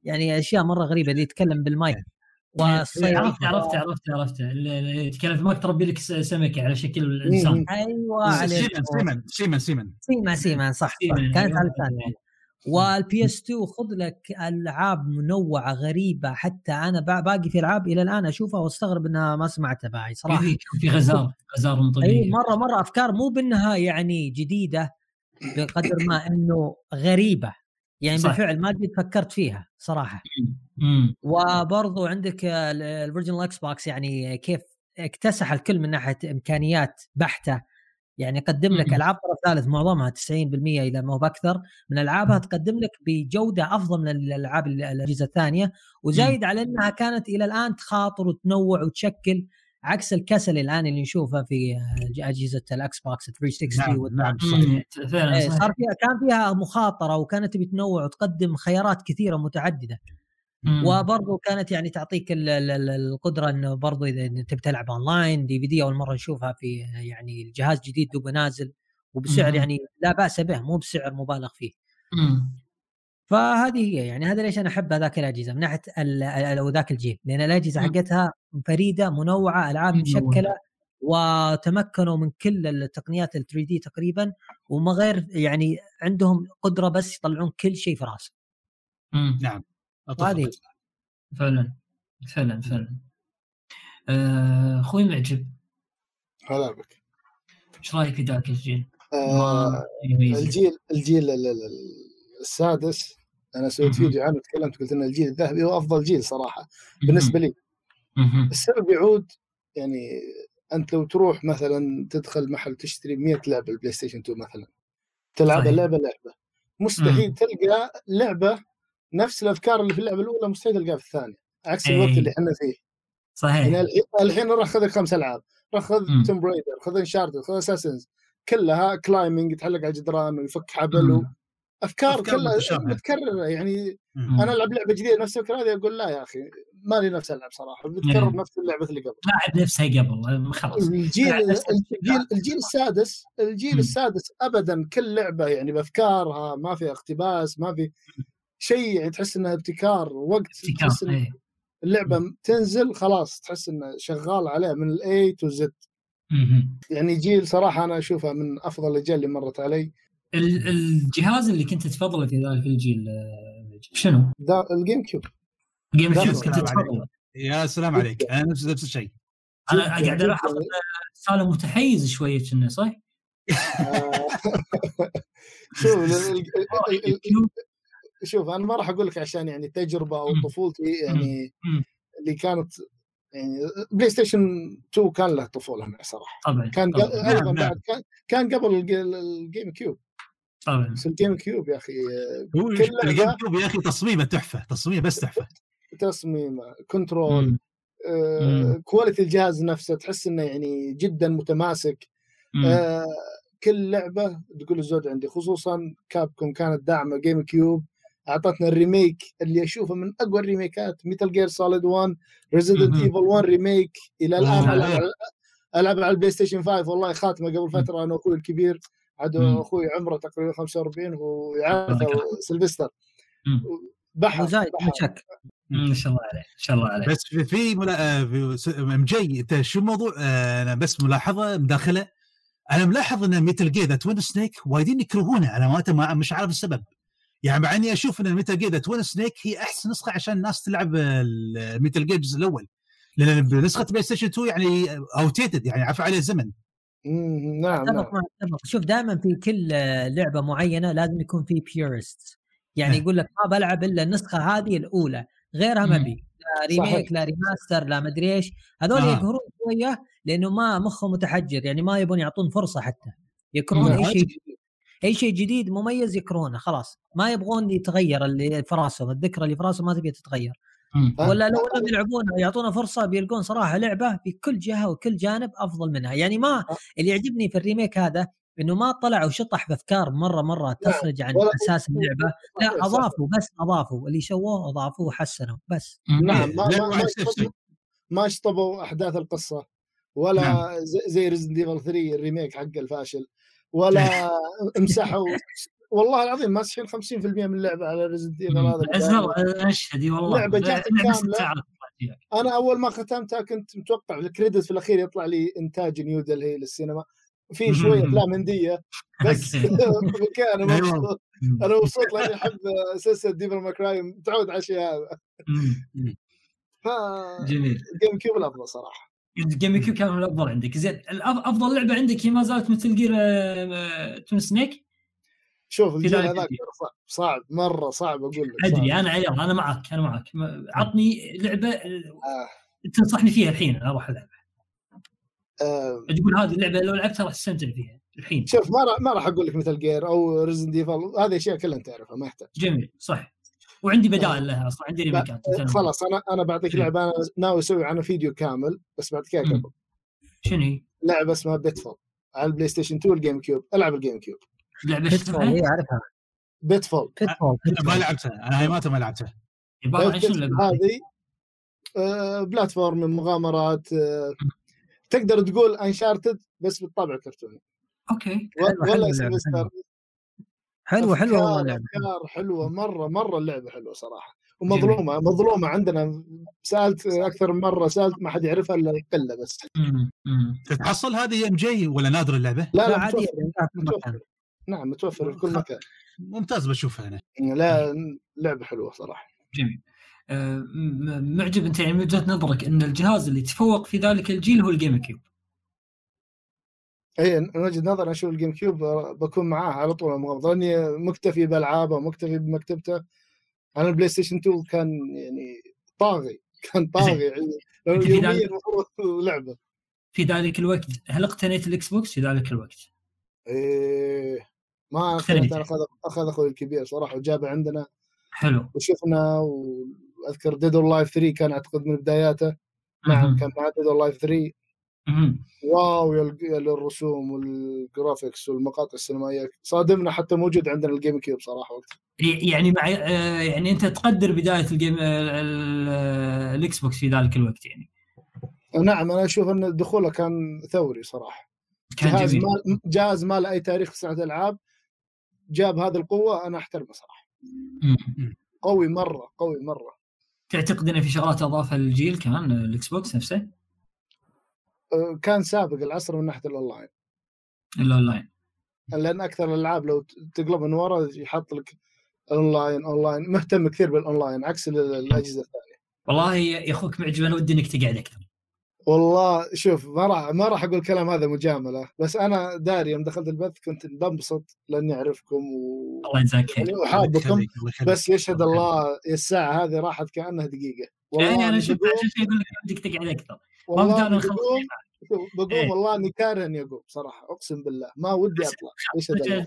يعني أشياء مرة غريبة اللي يتكلم بالمايك. والصيد عرفت عرفت عرفت عرفت. اللي يتكلم في مايك تربي لك سمكة على شكل الإنسان. مم. أيوه سيمن سيمن سيمن سيمن. Seaman Seaman صح, صح. Seaman، كانت أيوة. على لساني وال PS2 خذ لك ألعاب منوعة غريبة. حتى أنا با- باقي في ألعاب إلى الآن أشوفها وأستغرب إنها ما سمعتها باعي صراحة. في في غزار غزار من أي طبيعي مرة مرة أفكار مو بأنها يعني جديدة بقدر ما إنه غريبة. يعني صح. بالفعل ما قد فكرت فيها صراحة. مم. وبرضو عندك ال original Xbox يعني كيف اكتسح الكل من ناحية إمكانيات بحتة. يعني قدم لك. ألعاب طرف ثالث معظمها 90% اذا ما هو بأكثر من ألعابها تقدم لك بجودة أفضل من الألعاب ال- الأجهزة الثانية وزايد على إنها كانت إلى الآن تخاطر وتنوع وتشكل عكس الكسل الآن اللي نشوفه في أجهزة ال Xbox 360 نعم نعم إيه، صار فيها كان فيها مخاطرة وكانت تبي تنوع وتقدم خيارات كثيرة متعددة. وبرضه كانت يعني تعطيك ال- ال- ال- القدرة إنه برضه إذا إنت تبي تلعب online DVD أول مرة نشوفها في يعني الجهاز جديد دوبه نازل وبسعر. يعني لا بأس به مو بسعر مبالغ فيه مم. فهذه هي يعني هذا ليش أنا أحب هذاك الأجهزة من ناحية أو ذاك الجيل لأن الأجهزة. حقتها فريدة منوعة ألعاب. مشكلة وتمكنوا من كل التقنيات ال 3 دي تقريبا وما غير يعني عندهم قدرة بس يطلعون كل شيء في راسهم. نعم. هذه فعلا فعلا فعلا آه، أخوي معجب هلا بك إيش رأيك في ذاك الجيل؟ آه. الجيل الجيل ال- ال- ال- السادس أنا سويت. فيديو عنه تكلمت قلت ان الجيل الذهبي هو أفضل جيل صراحة بالنسبة لي. السبب يعود يعني أنت لو تروح مثلا تدخل محل تشتري 100 لعبة ال PlayStation 2 مثلا تلعبها صحيح. لعبة لعبه مستحيل تلقى لعبة نفس الأفكار اللي في اللعبة الأولى مستحيل تلقاها في الثانية عكس إيه. الوقت اللي إحنا فيه صحيح يعني الحين- راح خذ خمس ألعاب راح خذ. Tomb Raider خذ Uncharted خذ Assassin's كلها climbing يتعلق على الجدران ويفك حبل و... أفكار, أفكار كلها. متكررة يعني مم. أنا ألعب لعبة جديدة نفس الفكرة هذه أقول لا يا أخي ما لي نفس ألعب صراحة بتكرر مم. نفس اللعبة اللي قبل لاعب نفسها قبل خلاص الجيل الجيل الجيل السادس الجيل مم. السادس ابدا كل لعبة يعني بأفكارها ما في اقتباس ما في شيء يعني تحس انها ابتكار وقت ابتكار تحس إن إيه. اللعبة تنزل خلاص تحس إنه شغال عليها من ال A to Z. يعني جيل صراحة أنا اشوفها من أفضل الأجيال اللي مرت علي. ال- الجهاز اللي كنت تفضله في ذلك الجيل آه، شنو؟ دا ال GameCube. GameCube كنت تفضله. يا سلام عليك. أنا نفس نفس الشيء. أنا قاعد الاحظ سالم متحيز شوية كنا صح؟ آه، شوف شوف أنا ما راح أقول لك عشان يعني تجربة أو مم. طفولتي يعني مم. اللي كانت يعني PlayStation 2 كان له طفولة معي صراحة طبعا كان طبعا, ق- أيضا نعم. بعد كان قبل الج- الجيم كيوب طبعا. بس الجيم كيوب يا أخي الجيم كيوب يا أخي تصميمه تحفة تصميمه بس تحفة تصميمه control مم. آه، quality الجهاز نفسه تحس إنه يعني جدا متماسك. آه، كل لعبة تقول الزود عندي خصوصا Capcom كانت داعمة GameCube أعطتنا الريميك اللي أشوفه من أقوى الريميكات ميتال جير سوليد 1 ريزيدنت. ايفل 1 ريميك إلى الآن. ألعب على- ألعب على البلاي ستيشن 5 والله خاتمة قبل فترة أنا وأخوي الكبير عاد. أخوي عمره تقريبا 45 وهو يعرفه الله سلفستر. بحر زايد. ما شك شاء الله عليه ما شاء الله عليه بس في, في, ملا... آه، في س- مجي أنت شو الموضوع آه، أنا بس ملاحظة مداخلة أنا ملاحظ إن ميتال جير ذا توين سنيك وايدين يكرهونه على ما ما مش عارف السبب يعني مع اني أشوف ان Metal Gear Twin Snakes هي احسن نسخة عشان الناس تلعب ال Metal Gear الجزء الأول. لأن بنسخة PlayStation 2 يعني outdated يعني عفى عليه الزمن. نعم نعم. اتفق معك اتفق. شوف دائما في كل لعبة معينة لازم يكون في purist يعني إيه. يقول لك ما بلعب إلا النسخة هذه الأولى. غيرها ما. بي لا. remake لا remaster لا مدري إيش. هذول آه. يقهرون شوية لأنه ما مخه متحجر يعني ما يبون يعطون فرصة حتى. يكرهون مم. أي شيء. أي شيء جديد مميز يكرهونه خلاص ما يبغون يتغير اللي في راسهم الذكرى اللي في راسهم ما تبي تتغير. أه. ولا لو انهم يلعبونها ويعطونا فرصة بيلقون صراحة لعبة بكل جهة وكل جانب أفضل منها يعني ما أه. اللي يعجبني في الريميك هذا إنه ما طلع وشطح بأفكار مرة مرة تخرج عن أساس اللعبة لا. أضافوا بس أضافوا اللي سووه أضافوه وحسنوا بس. نعم ما ما. شطبوا- أحداث القصة ولا نعم. زي- زي Resident Evil 3 ال remake حق الفاشل ولا امسحوا. والله العظيم ماسحين 50% من اللعبه على Resident Evil هذا أشهد والله. ساعات طلعت فيها. أنا أول ما ختمتها كنت متوقع ال credit في الأخير يطلع لي إنتاج نيو دلهي للسينما. في شوية أفلام هندية بس أنا. مبسوط. أنا مبسوط لأني أحب سلسلة Devil May Cry متعود على الشيء هذا. ف جميل. ال GameCube الافضل صراحة. ال GameCube كان الأفضل عندك زين أفضل لعبة عندك هي ما زالت Metal Gear Twin Snakes شوف الجيل هذاك. صعب صعب مرة صعب أقول لك أدري. أنا عيال أنا معك أنا معك ما- عطني لعبة آه، آه. تنصحني فيها الحين أروح ألعبها آه. تقول هذه اللعبة لو لعبتها راح تستمتع فيها الحين شوف ما راح ما راح أقول لك Metal Gear أو Resident Evil هذه أشياء كلها تعرفها ما يحتاج جميل صح وعندي بدائل لها أصلا عندي ريميكات آه، خلاص أنا أنا بعطيك إيه. لعبة أنا ناوي أسوي عنها فيديو كامل بس بعد كذا مم. قبل شنو هي؟ لعبة اسمها Pitfall على ال PlayStation 2 وال GameCube. ألعب ال GameCube. لعبة شو Pitfall اسمها؟ اي أعرفها. Pitfall Pitfall ما لعبتها أنا هاي ماتها ما لعبتها. اللعبة؟ هذه آه، platform مغامرات آه، تقدر تقول Uncharted بس بالطابع الكرتوني. okay. و- حلوة- حلوة ولا اللعبة، سمستر حلوة حلوة والله اللعبة أفكار حلوة مرة مرة اللعبة حلوة صراحة. ومظلومة مظلومة عندنا. سألت أكثر من مرة سألت ما حد يعرفها إلا قله بس. تتحصل هذه إم جي ولا نادر اللعبة؟ لا لا لا عادي يعني نعم متوفر في كل مكان. ممتاز بشوفها أنا. لا لعبة حلوة صراحة. جميل. آه، معجب أنت يعني من وجهة نظرك أن الجهاز اللي تفوق في ذلك الجيل هو ال GameCube اي من وجهة نظر أشوف ال GameCube بكون معاه على طول. المغامره لاني مكتفي بالعابه ومكتفي بمكتبته. أنا ال PlayStation 2 كان يعني طاغي كان طاغي يعني. يوميا ذلك- المفروض لعبة. في ذلك الوقت هل اقتنيت ال Xbox في ذلك الوقت؟ إيه ما اقتنيت. أنا اخذ أخذ أخوي الكبير صراحة وجابه عندنا. حلو. وشفنا وأذكر Dead or Alive 3 كان أعتقد من بداياته. نعم. كان معاه Dead or Alive 3 مهم. wow يا الرسوم وال graphics والمقاطع السينمائية. صادمنا حتى موجود عندنا ال GameCube صراحة وقتها. يعني مع آه، يعني أنت تقدر بداية ال Game ال- ال Xbox في ذلك الوقت يعني. نعم أنا أشوف أن دخوله كان ثوري صراحة. كان جهاز جميل. ما جهاز ما له اي تاريخ في صناعة الالعاب جاب هذه القوة أنا أحترمه صراحة. قوي مرة قوي مرة. تعتقد ان في شغلات أضافها للجيل آه، ال Xbox نفسه؟ كان سابق العصر من ناحية ال online. ال online. لأن أكثر الألعاب لو تقلب من ورا يحط لك online online مهتم كثير بالأونلاين عكس ال- الأجهزة الثانية. والله يا أخوك معجب أنا ودي إنك تقعد أكثر. والله شوف ما راح ما راح أقول الكلام هذا مجاملة بس أنا داري يوم دخلت البث كنت بنبسط لأني أعرفكم و... الله يجزاك خير. يعني الله وحابكم. بس يشهد الله الساعة هذه راحت كأنها دقيقة. يعني أنا شفت عشان أقول لك ودك تقعد أكثر. ما نخلص بقوم إيه. والله إني كاره اني اقوم صراحة أقسم بالله ما ودي أطلع الله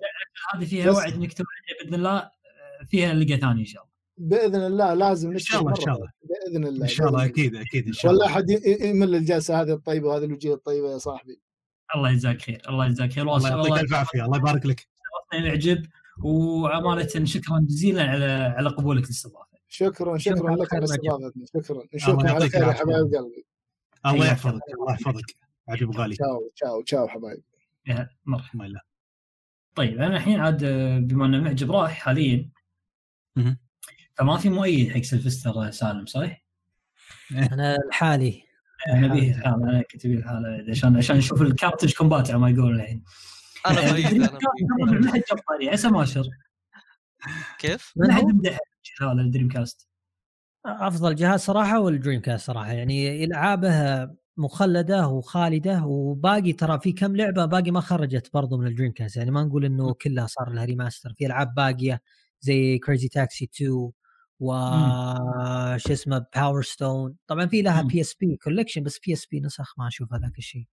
هذه فيها بس- وعد عليها بإذن الله آه، فيها لقى ثاني إن شاء الله. بإذن الله لازم إن شاء الله إن شاء الله. بإذن الله إن شاء الله أكيد أكيد إن شاء ولا الله. أحد ي- ي- يمل الجلسة هذه الطيبة وهذه الوجيه الطيبة يا صاحبي. الله يجزاك خير الله يجزاك خير. الله يعطيك ألف عافية الله يبارك لك. نعجب وامانه شكرا جزيلا على على قبولك للاستضافة. شكرا شكراً شكرا لك على. استضافتنا شكرا. نشوفكم على خير يا. حبايب قلبي. الله حياك يحفظك الله يحفظك. عجب غالي. تشاو تشاو تشاو حبايب. يا مرحبا الله طيب أنا الحين عاد آه، بما أن المعجب راح حاليا. فما في مؤيد حق سلفستر سالم صحيح؟ أنا الحالي نبيه الحالة أنا كنت ابي الحالة عشان عشان نشوف الكارتج كومبات على ما يقولون الحين. أنا بعيد أنا عسى ماشر كيف؟ من ما حد؟ مدح هذا ال Dreamcast. أفضل جهاز صراحة وال Dreamcast صراحة. يعني إلعابه مخلدة وخالدة وباقي ترى في كم لعبة باقي ما خرجت برضو من ال Dreamcast. يعني ما نقول إنه كلها صار لها remaster في ألعاب باقية زي Crazy Taxi 2 و شو اسمه Power Stone طبعا في لها. بي اس بي كولكشن بس بي اس بي نسخ ما أشوف هذاك الشيء.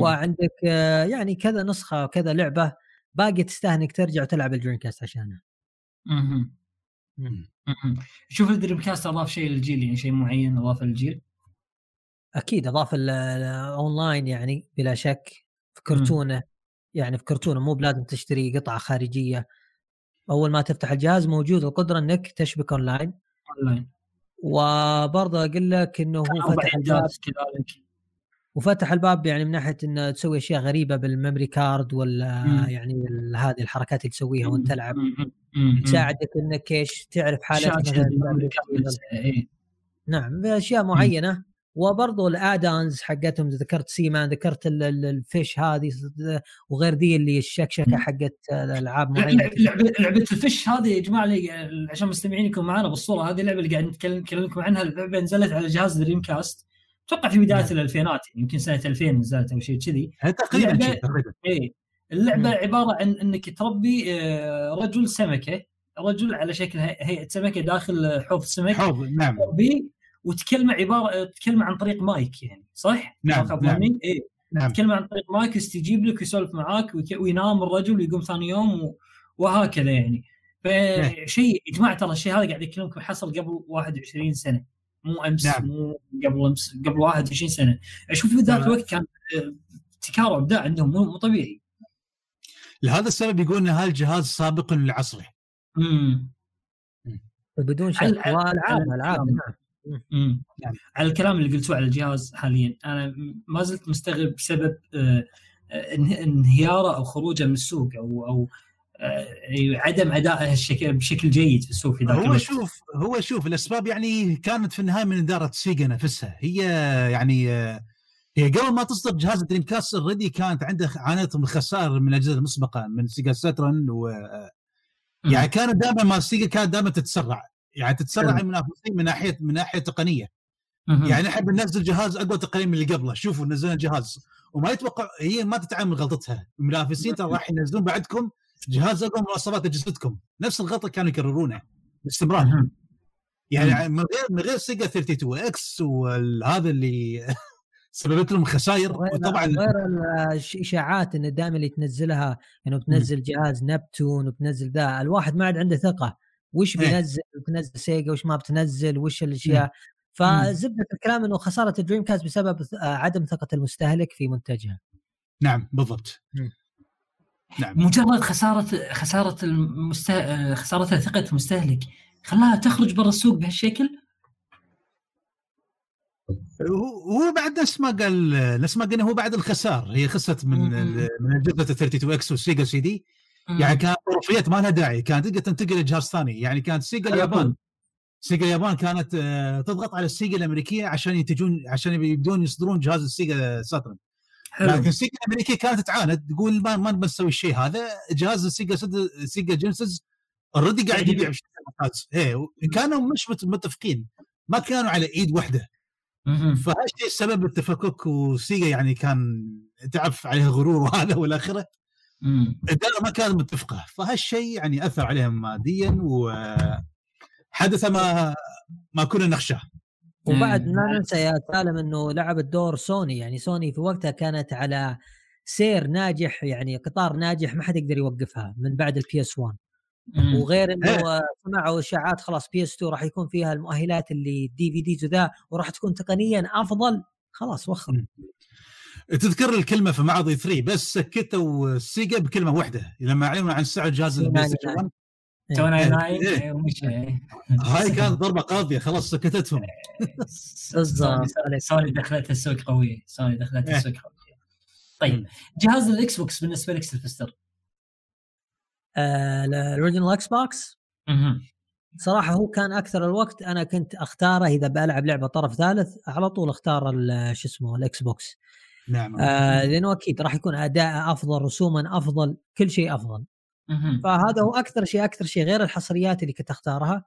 وعندك آه، يعني كذا نسخة كذا لعبة باقي تستاهل انك ترجع وتلعب ال Dreamcast عشانها. شوف ال Dreamcast اضاف شيء للجيل يعني شيء معين اضاف للجيل؟ أكيد أضاف ال- الاونلاين يعني بلا شك في كرتونة يعني في كرتونة مو بلازم تشتري قطعة خارجية. أول ما تفتح الجهاز موجود القدرة إنك تشبك online online وبرضه أقول لك إنه هو فتح إعداد كذلك وفتح الباب يعني من ناحية إنه تسوي أشياء غريبة بالميموري كارد ولا مم. يعني هذه الحركات اللي تسويها وأنت تلعب مم. مم. مم. تساعدك إنك إيش تعرف حالتك. إيه. نعم بأشياء معينة وبرضو الادانز حقتهم ذكرت سيمان ذكرت ال- ال- الفيش هذه وغير ذي اللي الشكشكة مم. حقت الألعاب معينة لعبه الفش هذه يا جماعة عشان المستمعين يكونوا معنا بالصورة هذه اللعبه اللي قاعد نتكلم عنها اللعبه نزلت على جهاز دريم كاست أتوقع في بداية نعم. الألفينات يعني يمكن سنة 2000 نزلت أو شيء كذي. تقريبا تقريبا. إيه. اللعبة. عبارة عن إنك تربي آه، رجل سمكة. رجل على شكل هي- هيئة سمكة داخل حوض سمك. حوض نعم. وتكلمة عبارة تكلمة عن طريق مايك يعني صح؟ نعم، نعم. إيه. نعم. تكلم عن طريق مايك يستجيب لك ويسولف معاك وينام الرجل ويقوم ثاني يوم. وهكذا يعني. فشيء يا جماعة ترى الشيء هذا قاعد يكلمكم حصل قبل 21 سنة. مو أمس نعم. مو قبل أمس قبل 21 سنة أشوف في ذاك نعم. الوقت كان آه، ابتكار وابداع عندهم مو مو طبيعي لهذا السبب يقول إن هذا الجهاز سابق لعصره امم بدون شك والعاب ألعاب الكلام. نعم. نعم. على الكلام اللي قلتوه على الجهاز حاليا أنا ما زلت مستغرب بسبب آه، آه، انه- انهياره أو خروجه من السوق أو أو عدم ادائه بشكل جيد في السوق في ذاك هو. شوف هو شوف الأسباب يعني كانت في النهاية من إدارة Sega نفسها. هي يعني آه، هي قبل ما تصدر جهاز Dreamcast already كانت عنده عانت من خسائر من الأجهزة المسبقة من Sega Saturn و مم. يعني كانت دائما ما Sega كانت دائما تتسرع. يعني تتسرع المنافسين من ناحية من ناحية تقنية. يعني نحب ننزل جهاز أقوى تقنيا من اللي قبله. شوفوا نزلنا جهاز. وما يتوقع هي ما تتعلم من غلطتها. المنافسين ترى راح ينزلون بعدكم. جهاز اقوى من مواصفات أجهزتكم. نفس الغلطه كانوا يكررونه باستمرار. يعني من غير من غير Sega 32X وهذا اللي سببت لهم خسائر. وطبعا غير الإشاعات إن دائما اللي تنزلها إنه بتنزل جهاز Neptune وبتنزل ذا. الواحد ما عاد عنده ثقة. وش إيه. بينزل؟ بتنزل Sega وش ما بتنزل؟ وش الأشياء؟ فزبدة الكلام إنه خسارة ال Dreamcast بسبب عدم ثقة المستهلك في منتجها. نعم بالضبط. نعم. مجرد خسارة خسارة المسته... خسارة ثقة المستهلك خلاها تخرج برا السوق بهالشكل؟ هو هو بعد نفس ما قال نفس ما قلنا هو بعد الخسار. هي خسرت من من اجهزه 32 إكس والسيجا سي دي. مم. يعني كانت طرفيات ما لها داعي. كانت تقدر تنتقل لجهاز ثاني. يعني كانت سيجا اليابان. سيجا اليابان كانت آه، تضغط على ال Sega الأمريكية عشان ينتجون عشان يبدون يصدرون جهاز ال Sega Saturn حلو. لكن ال Sega الأمريكية كانت تعاند تقول ما ما نبي نسوي الشيء هذا. جهاز ال Sega سد... Sega Genesis already قاعد يبيع. بشكل ممتاز إيه كانوا مش مت- متفقين. ما كانوا على إيد واحدة. فهالشيء سبب التفكك و Sega يعني كان تعرف عليها غرور وهذا والى اخره. الاداره ما كانت متفقة. فهالشيء يعني أثر عليهم ماديا وحدث ما ما كنا نخشاه. وبعد مم. لا ننسى يا سالم إنه لعبت دور سوني يعني سوني في وقتها كانت على سير ناجح يعني قطار ناجح ما حد يقدر يوقفها من بعد ال PS 1 مم. وغير إنه إيه. سمعوا إشاعات خلاص PS 2 راح يكون فيها المؤهلات اللي DVDs وذا وراح تكون تقنيا أفضل. خلاص وخر. تذكر الكلمة في معرض E3 بس سكتوا Sega بكلمة واحدة. لما اعلنوا عن سعر جهاز ال PlayStation 1 two ninety إيه. nine إيه. إيه،. هاي كانت ضربة قاضية خلاص سكتتهم بالضبط. Sony- دخلتها السوق قوية سوني دخلتها إيه. السوق قوية طيب جهاز ال Xbox بالنسبة لك سيلفستر آه ال original Xbox. صراحة هو كان أكثر الوقت أنا كنت أختاره إذا بلعب لعبة طرف ثالث على طول أختار ال- شو اسمه ال Xbox نعم آه لأنه أكيد راح يكون أداء أفضل رسوما أفضل كل شيء أفضل. فهذا هو أكثر شيء أكثر شيء غير الحصريات اللي كنت أختارها.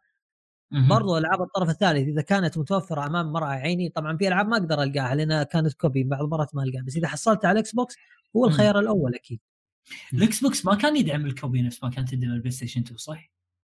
برضو ألعاب الطرف الثالث إذا كانت متوفرة أمام مرأى عيني طبعا في ألعاب ما أقدر ألقاها لانها كانت copy بعض المرات ما ألقاها بس إذا حصلت على ال Xbox هو مم. الخيار الأول أكيد ال Xbox ما كان يدعم ال copy نفس ما كان تدعم ال PlayStation 2 صح؟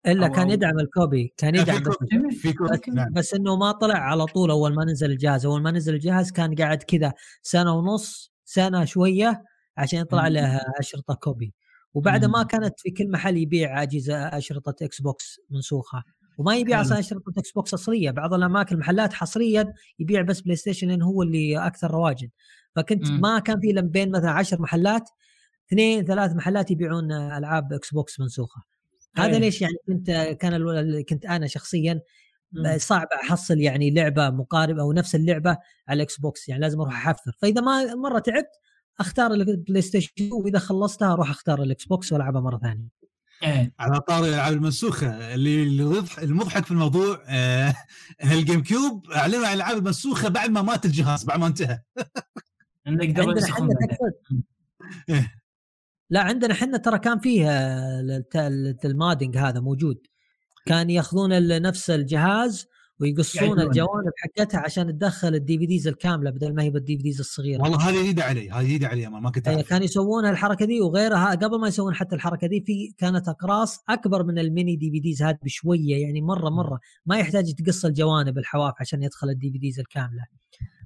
إلا كان يدعم ال copy كان في يدعم copy في copy بس, نعم بس إنه ما طلع على طول أول ما نزل الجهاز أول ما نزل الجهاز كان قاعد كذا سنة ونص سنة شوية عشان يطلع مم. له أشرطة copy وبعد ما. كانت في كل محل يبيع أجهزة أشرطة Xbox منسوخة وما يبيع. أصلا أشرطة Xbox أصلية بعض الأماكن المحلات حصريا يبيع بس PlayStation لأنه هو اللي أكثر رواجا فكنت مم. ما كان في إلا بين مثلا عشر محلات اثنين ثلاث محلات يبيعون ألعاب Xbox منسوخة هذا إيه. ليش يعني كنت كان الو- كنت أنا شخصيا. صعب أحصل يعني لعبة مقاربه أو نفس اللعبة على ال Xbox يعني لازم أروح أحفر فإذا ما مرة تعبت أختار ال PlayStation وإذا خلصتها أروح أختار ال Xbox وألعبها مرة ثانية. إيه. على طاري الألعاب المنسوخه اللي المضحك في الموضوع آه ان ال GameCube أعلنوا عن الألعاب المنسوخه بعد ما مات الجهاز بعد ما انتهى. بعدين. تقصد إيه. لا عندنا إحنا ترى كان فيه آه، ال modding هذا موجود. كان ياخذون نفس الجهاز ويقصون. الجوانب حقتها عشان تدخل ال DVDs الكاملة بدل ما هي بال DVDs الصغيرة. والله هذه جديده علي هذه جديده علي ما ما كنت أي أعرف. كان يسوون الحركة دي وغيرها. قبل ما يسوون حتى الحركة دي في كانت أقراص أكبر من ال mini DVDs هذه بشوية يعني مرة مرة. ما يحتاج تقص الجوانب الحواف عشان يدخل ال DVDs الكاملة.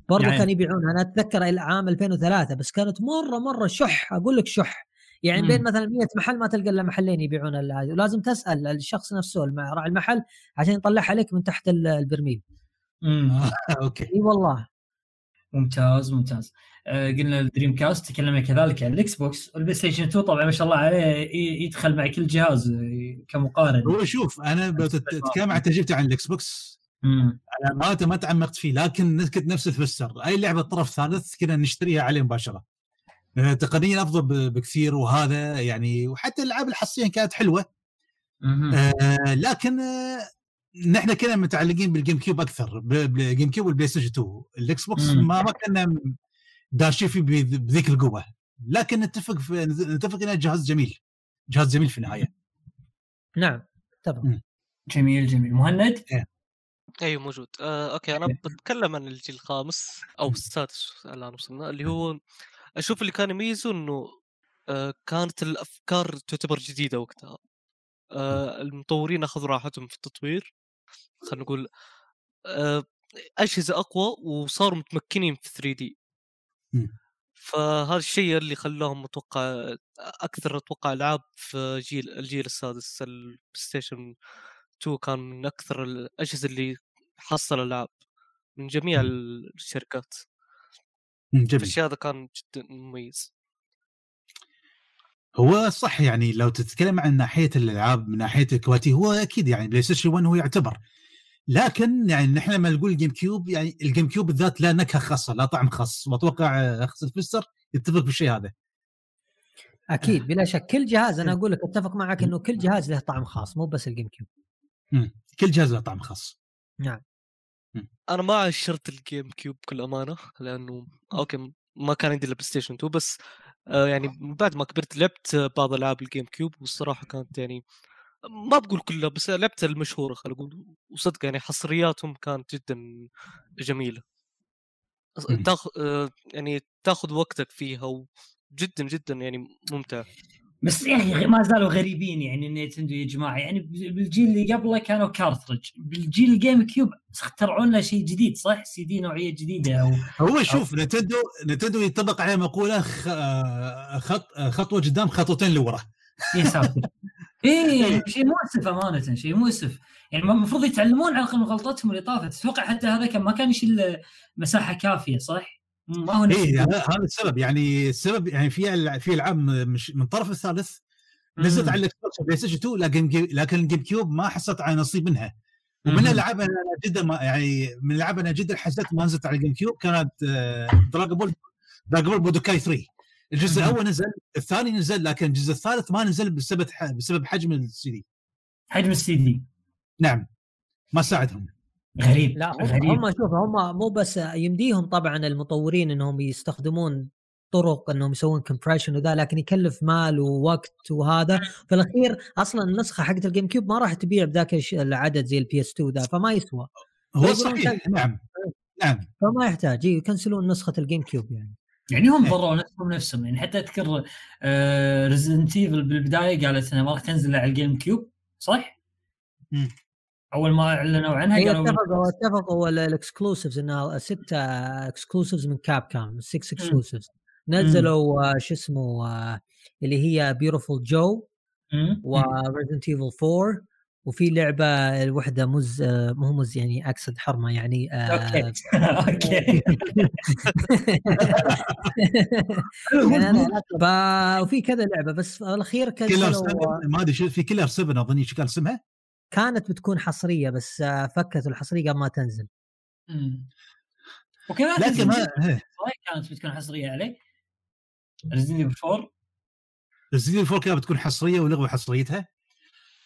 برضو يعني- كان يبيعونها. أنا أتذكر إلى عام 2003 بس كانت مرة مرة شح. أقول لك شح. يعني. بين مثلا 100 محل ما تلقى إلا محلين يبيعون هذه ولازم تسأل الشخص نفسه راعي المحل عشان يطلعها لك من تحت ال- البرميل. مم. okay. إي والله. ممتاز ممتاز. آه قلنا ال Dreamcast تكلمنا كذلك عن ال Xbox. وال PlayStation 2 طبعا ما شاء الله عليه يدخل مع كل جهاز آه، كمقارنة. هو شوف أنا بتكلم عن تجربتي عن ال Xbox مم. أنا ما ما تعمقت فيه لكن كنت نفس سيلفستر. أي لعبة طرف ثالث كنا نشتريها عليه مباشرة. تقنيا أفضل بكثير وهذا يعني وحتى الألعاب الحصرية كانت حلوة. آه لكن آه نحن كنا متعلقين بال GameCube أكثر بال GameCube وال PlayStation 2 ال Xbox. ما ما كنا داشين فيه بذ- بذيك القوة. لكن نتفق في نتفق إنه جهاز جميل. جهاز جميل في النهاية. نعم مم. جميل جميل. مهند؟ أيوه موجود. آه، أوكي أنا أوكي. بتكلم عن الجيل الخامس أو السادس الآن وصلنا اللي هو أشوف اللي كان يميزه إنه آه، كانت الأفكار تعتبر جديدة وقتها. آه، المطورين أخذوا راحتهم في التطوير. خلينا نقول آه، أجهزة أقوى وصاروا متمكنين في 3D. فهذا الشيء اللي خلاهم أتوقع أكثر أتوقع ألعاب في جيل الجيل السادس ال PlayStation 2 كان من أكثر الأجهزة اللي حصل ألعاب من جميع. الشركات. جميل. الشيء هذا كان جدا مميز. هو صح يعني لو تتكلم عن ناحية الألعاب من ناحية ال quality هو أكيد يعني PlayStation 1 هو يعتبر. لكن يعني نحن لما نقول GameCube يعني ال GameCube بالذات لها نكهة خاصة لها طعم خاص. وأتوقع اخ الفستر يتفق بالشيء هذا. أكيد بلا شك. كل جهاز أنا أقول لك أتفق معك إنه كل جهاز له طعم خاص مو بس ال GameCube كل جهاز له طعم خاص. نعم. أنا ما عاشرت ال GameCube بكل أمانة لأنه أوكي ما كان عندي إلا PlayStation 2 بس آه يعني بعد ما كبرت لعبت بعض ألعاب ال GameCube والصراحة كانت يعني ما بقول كلها بس لعبت المشهورة خلينا نقول وصدق يعني حصرياتهم كانت جدا جميلة. مم. تاخذ آه يعني تاخذ وقتك فيها وجدا جدا يعني ممتع. بس يا أخي ما زالوا غريبين يعني Nintendo يا جماعة. يعني بالجيل اللي قبله كانوا cartridge بالجيل ال GameCube اخترعوا لنا شيء جديد صح؟ سي دي نوعية جديدة أو هو شوف Nintendo Nintendo ينطبق عليه مقولة. آه، خط... آه، خطوه قدام خطوتين لورا. يا ساتر. إيه شيء مؤسف أمانة شيء مؤسف. يعني المفروض يتعلمون على الأقل من غلطتهم اللي طافت. أتوقع حتى هذا كان ما كان يشيل مساحة كافية صح؟ اي هذا هذا السبب. يعني السبب يعني في في العاب مش من الطرف الثالث نزلت. على ال Xbox PlayStation 2 لكن لكن ال GameCube ما حصلت على نصيب منها. ومن. الألعاب أنا جدا ما يعني من الألعاب أنا جدا حسيت ما نزلت على ال GameCube كانت Dragon Ball Dragon Ball Budokai 3 الجزء. الأول نزل الثاني نزل لكن الجزء الثالث ما نزل بسبب ح- بسبب حجم السي دي حجم السي دي نعم. ما ساعدهم. غريب لا هم, غريب. هم شوف هم مو بس يمديهم طبعا المطورين إنهم يستخدمون طرق إنهم يسوون compression وذا لكن يكلف مال ووقت وهذا. في الأخير أصلا النسخة حقت ال GameCube ما راح تبيع بذاك العدد زي ال PS2 ذا فما يسوى. هو صحيح نعم نعم. فما يحتاج يكنسلون نسخة ال GameCube يعني. يعني هم إيه. ضروا نفسهم نفسهم يعني. حتى أذكر Resident Evil بالبداية قالت انها ما راح تنزل على ال GameCube صح؟ أول ما أعلنوا عنها قالوا اتفقوا اتفقوا ال exclusives إنها ستة exclusives من Capcom 6 exclusives نزلوا آه، شو اسمه آه، اللي هي Viewtiful Joe. و Resident Evil 4 وفي لعبة الوحدة مز آه، مو مز يعني أقصد حرمة يعني أوكي. أوكي. يعني ف- وفي كذا لعبة بس في الأخير Killer كنسلوا 7 ما أدري شو في Killer 7 اظن إيش كان اسمها؟ كانت بتكون حصرية بس آه، فكت الحصرية قبل ما تنزل. مم. وكذلك لكن ما إيه. كانت بتكون حصرية عليه؟ Resident Evil 4 Resident Evil كانت بتكون حصرية ولغوا حصريتها.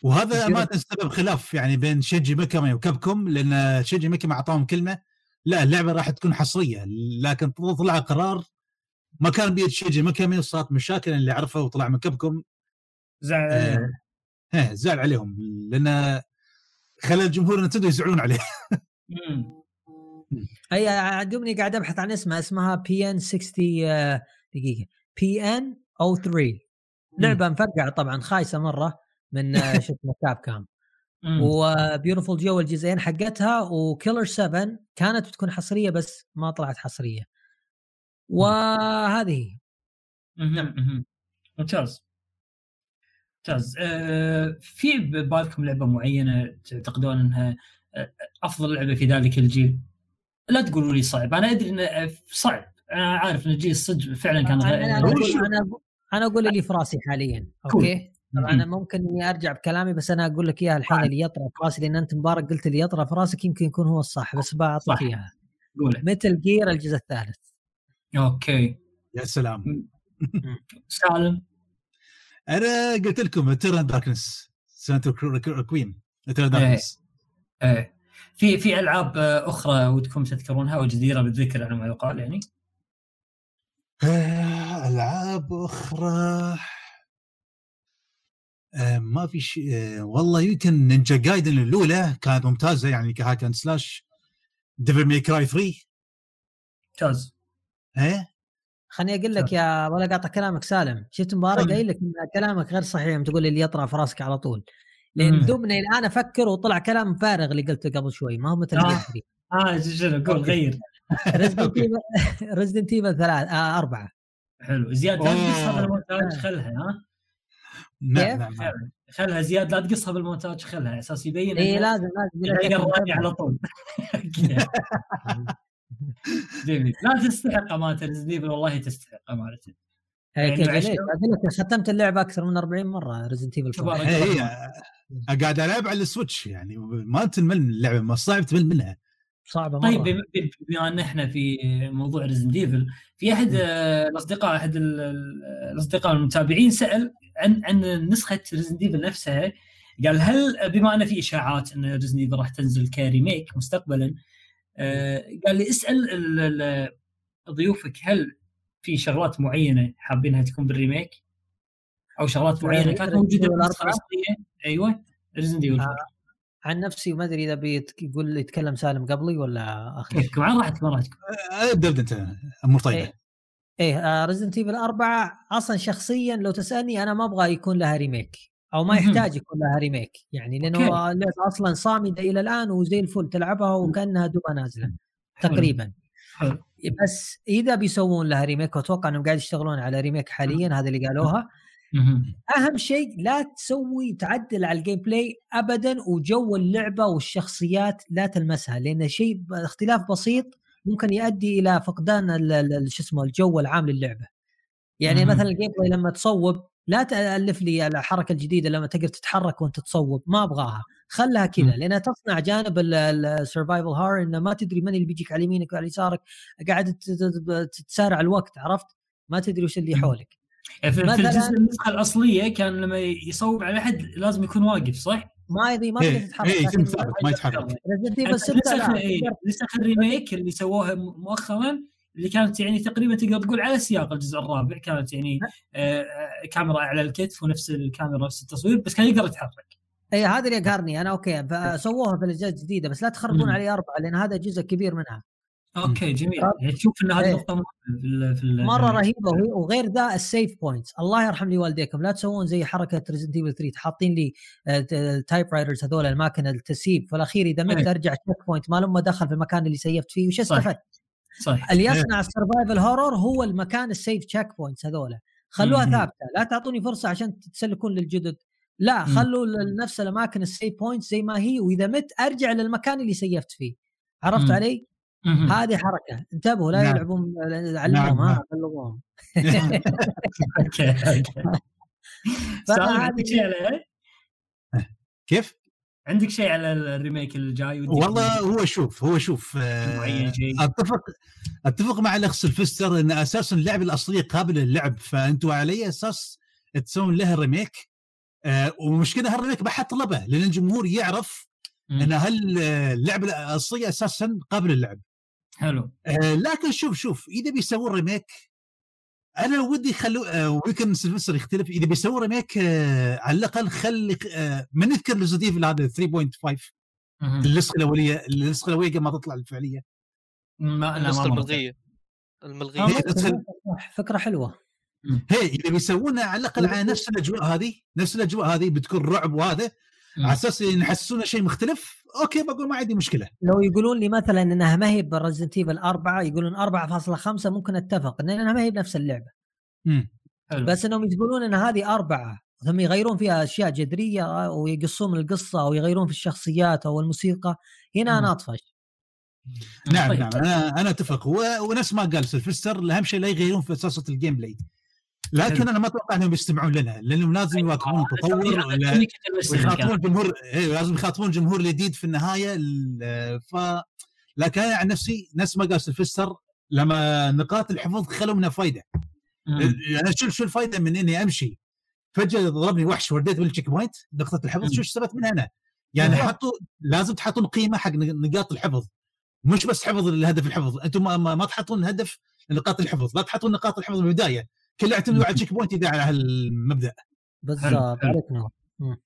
وهذا امانه سبب خلاف يعني بين شينجي ميكامي و Capcom لأن شينجي ميكامي أعطاهم كلمة. لا اللعبة راح تكون حصرية لكن طلع قرار ما كان بيد شينجي ميكامي وصارت مشاكل اللي عرفه وطلع من Capcom. زعل آه، ها زعل عليهم لأن خلى الجمهور Nintendo يزعلون عليه. هي دوبني قاعد أبحث عن اسمها اسمها P.N. 60 آه، دقيقة. P.N. O 3 لعبة مفقعه طبعا خايسة مرة من شو اسمه Capcom. و Viewtiful Joe الجزئين حقتها و Killer 7 كانت بتكون حصرية بس ما طلعت حصرية. وهذه. ممتاز. ممتاز. آه، في ببالكم لعبة معينة تعتقدون إنها آه، أفضل لعبة في ذلك الجيل؟ لا تقولوا لي صعب. أنا أدري انه آه، صعب. أنا عارف إن الجيل الصدق فعلا كان أنا غير أنا أقول. أنا أقول- أنا أقول اللي في رأسي حاليا. أوكي؟ طبعا أنا ممكن إني أرجع بكلامي بس أنا أقول لك إياها الحين صح. اللي يطرى في رأسي لأن أنت مبارك قلت اللي يطرى في رأسك يمكن يكون هو الصح بس بعطيك صح. اياها Metal Gear الجزء الثالث. أوكي. يا سلام. سالم. أنا قلت لكم Eternal Darkness Sanity's Requiem Eternal Darkness إيه. في في ألعاب آه، أخرى ودكم تذكرونها وجديرة بالذكر على ما يقال يعني؟ آه، ألعاب أخرى. آه، ما في شيء والله يمكن Ninja Gaiden الأولى كانت ممتازة يعني ك hack and slash. Devil May Cry 3 ممتاز. إيه؟ خليني أقول لك يا ولا قاطع كلامك سالم. شفت مبارك قول. قايل لك إن كلامك غير صحيح يوم تقول اللي يطرى في راسك على طول. لأن. دوبني الآن أفكر وطلع كلام فارغ اللي قلته قبل شوي ما هو مثل آه. آه شنو قول غير. Resident Evil ثلاث آه أربعة. حلو. زياد لا تقصها. بالمونتاج خلها ها؟ نعم. خلها- زياد لا تقصها بالمونتاج خلها. على أساس يبين اي لازم لازم. على طول. جميل. لا تستحق أمانة Resident والله تستحق أمانة هيك يعني أقول لك ختمت اللعبة أكثر من 40 مرة Resident Evil الله. هي قاعد ألعب على ال Switch يعني ما تمل من اللعبة ما صعب تمل منها. صعبة مرة. طيب بما- أن إحنا في موضوع Resident Evil في أحد الأصدقاء أحد ال- ال- الأصدقاء المتابعين سأل عن عن نسخة Resident Evil نفسها قال هل بما أن في إشاعات أن Resident Evil راح تنزل ك remake مستقبلا آه، قال لي اسأل ال- ال- ضيوفك هل في شغلات معينة حابينها تكون بال remake أو شغلات معينة يعني كانت موجودة بالنسخه؟ الاصليه أيوه Resident Evil آه. عن نفسي وما أدري إذا بيقول يتكلم سالم قبلي ولا أخي كيفكم على راحتكم على راحتكم آه، أبدأ ابدا أنت أمور طيبة إيه. إيه Resident Evil 4 أصلا شخصيا لو تسألني أنا ما أبغى يكون لها remake أو ما. يحتاج يكون لها remake يعني لأنه اللعبه أصلا صامدة إلى الآن وزي الفل تلعبها وكأنها دوبها نازلة. تقريبا حلو بس إذا بيسوون لها remake وأتوقع إنهم قاعد يشتغلون على remake حاليا هذا اللي قالوها. اهم شيء لا تسوي تعدل على ال gameplay ابدا وجو اللعبة والشخصيات لا تلمسها لأن شيء اختلاف بسيط ممكن يؤدي إلى فقدان شو اسمه الجو العام للعبة. يعني. مثلا ال gameplay لما تصوب لا تألف لي الحركة الجديدة لما تقدر تتحرك وانت تصوب ما أبغاها خلها كذا. لأنها تصنع جانب ال survival horror إنه ما تدري من اللي بيجيك على يمينك وعلى يسارك قاعد ت- ت- تتسارع الوقت عرفت؟ ما تدري وش اللي. حولك. في في الجزء النسخه الأصلية كان لما يصوب على أحد لازم يكون واقف صح؟ ما يدري ما تقدر تتحرك إيه، ثابت ما يتحرك Resident Evil 6 نسخ لا إيه، ال remake اللي سووها مؤخرا اللي كانت يعني تقريبا تقدر تقول على سياق الجزء الرابع كانت يعني آه، آه، كاميرا على الكتف ونفس الكاميرا نفس التصوير بس كان يقدر يتحرك إي هذا اللي يقهرني أنا okay فسووها في الاجزاء الجديده بس لا تخربون. علي أربعة لأن هذا جزء كبير منها okay جميل. يعني تشوف إن هذه. نقطة في في مرة رهيبة وهي- وغير ذا ال save points الله يرحم لي والديكم لا تسوون زي حركة Resident Evil 3 حاطين لي ال typewriters هذول الاماكن التسييف في الأخير إذا مت. أرجع checkpoint ما لما دخل في المكان اللي سيفت فيه وش صح. استفدت؟ صح اللي يصنع ال survival horror هو المكان ال save checkpoints هذول خلوها. ثابتة لا تعطوني فرصة عشان تسلكون للجدد لا. خلوا نفس الأماكن ال save points زي ما هي وإذا مت أرجع للمكان اللي سيفت فيه عرفت مم. علي؟ هذه حركة انتبهوا لا نعم. يلعبون نعم، ها نعم. بلغوهم okay okay كيف؟ عندك شيء على ال remake الجاي؟ والله هو شوف هو شوف آه،. أتفق أتفق مع الأخ سلفستر إن أساسا اللعبه الاصليه قابله للعب. فانتم على اي أساس تسوون لها remake. آه ومشكلة هال remake ما حد طلبه لأن الجمهور يعرف مم. إن هل آه، اللعبه الاصليه أساسا قابله للعب. حلو. آه لكن شوف شوف إذا بيسوون remake أنا ودي يخلوا آه ويمكن سلفستر يختلف. إذا بيسوون remake آه على الأقل خلي آه من نذكر Resident Evil هذا 3.5 مهم. النسخة الأولية النسخة الأولية قبل ما تطلع الفعلية. ما النسخة ما. الملغية. الملغية. فكرة حلوة. هي إذا بيسوونها على الأقل على نفس الأجواء هذه نفس الأجواء هذه بتكون رعب وهذا. على أساس يحسسونا شيء مختلف okay بقول ما عندي مشكلة لو يقولون لي مثلا إنها ما هي ب Resident Evil 4 يقولون 4.5 ممكن أتفق لانها ما هي بنفس اللعبة مم. حلو. بس إنهم يقولون إن هذه أربعة ثم يغيرون فيها أشياء جذرية ويقصون من القصة أو يغيرون في الشخصيات أو الموسيقى هنا مم. أنا أطفش نعم طيب. نعم أنا أنا أتفق ونفس ما قال سلفستر اهم شيء لا يغيرون في اساسه ال gameplay لكن أنا ما أتوقع إنهم يستمعون لنا لأنهم لازم يواكبون التطور ويخاطبون الجمهور أيوه لازم يخاطبون الجمهور الجديد في النهاية ال- ف لكن أنا عن نفسي نفس ما قال سلفستر لما نقاط الحفظ خلوا منها فايدة. يعني شو شو الفائده من إني أمشي؟ فجأة ضربني وحش ورديت بال checkpoint نقطة الحفظ شو استفدت منها أنا؟ يعني بالضبط. حطوا لازم تحطون قيمة حق نقاط الحفظ. مش بس حفظ الهدف الحفظ أنتم ما, ما, تحطون هدف نقاط الحفظ لا تحطون نقاط الحفظ من كله يعتمدوا على ال checkpoint على هالمبدأ. بالضبط. عليك نور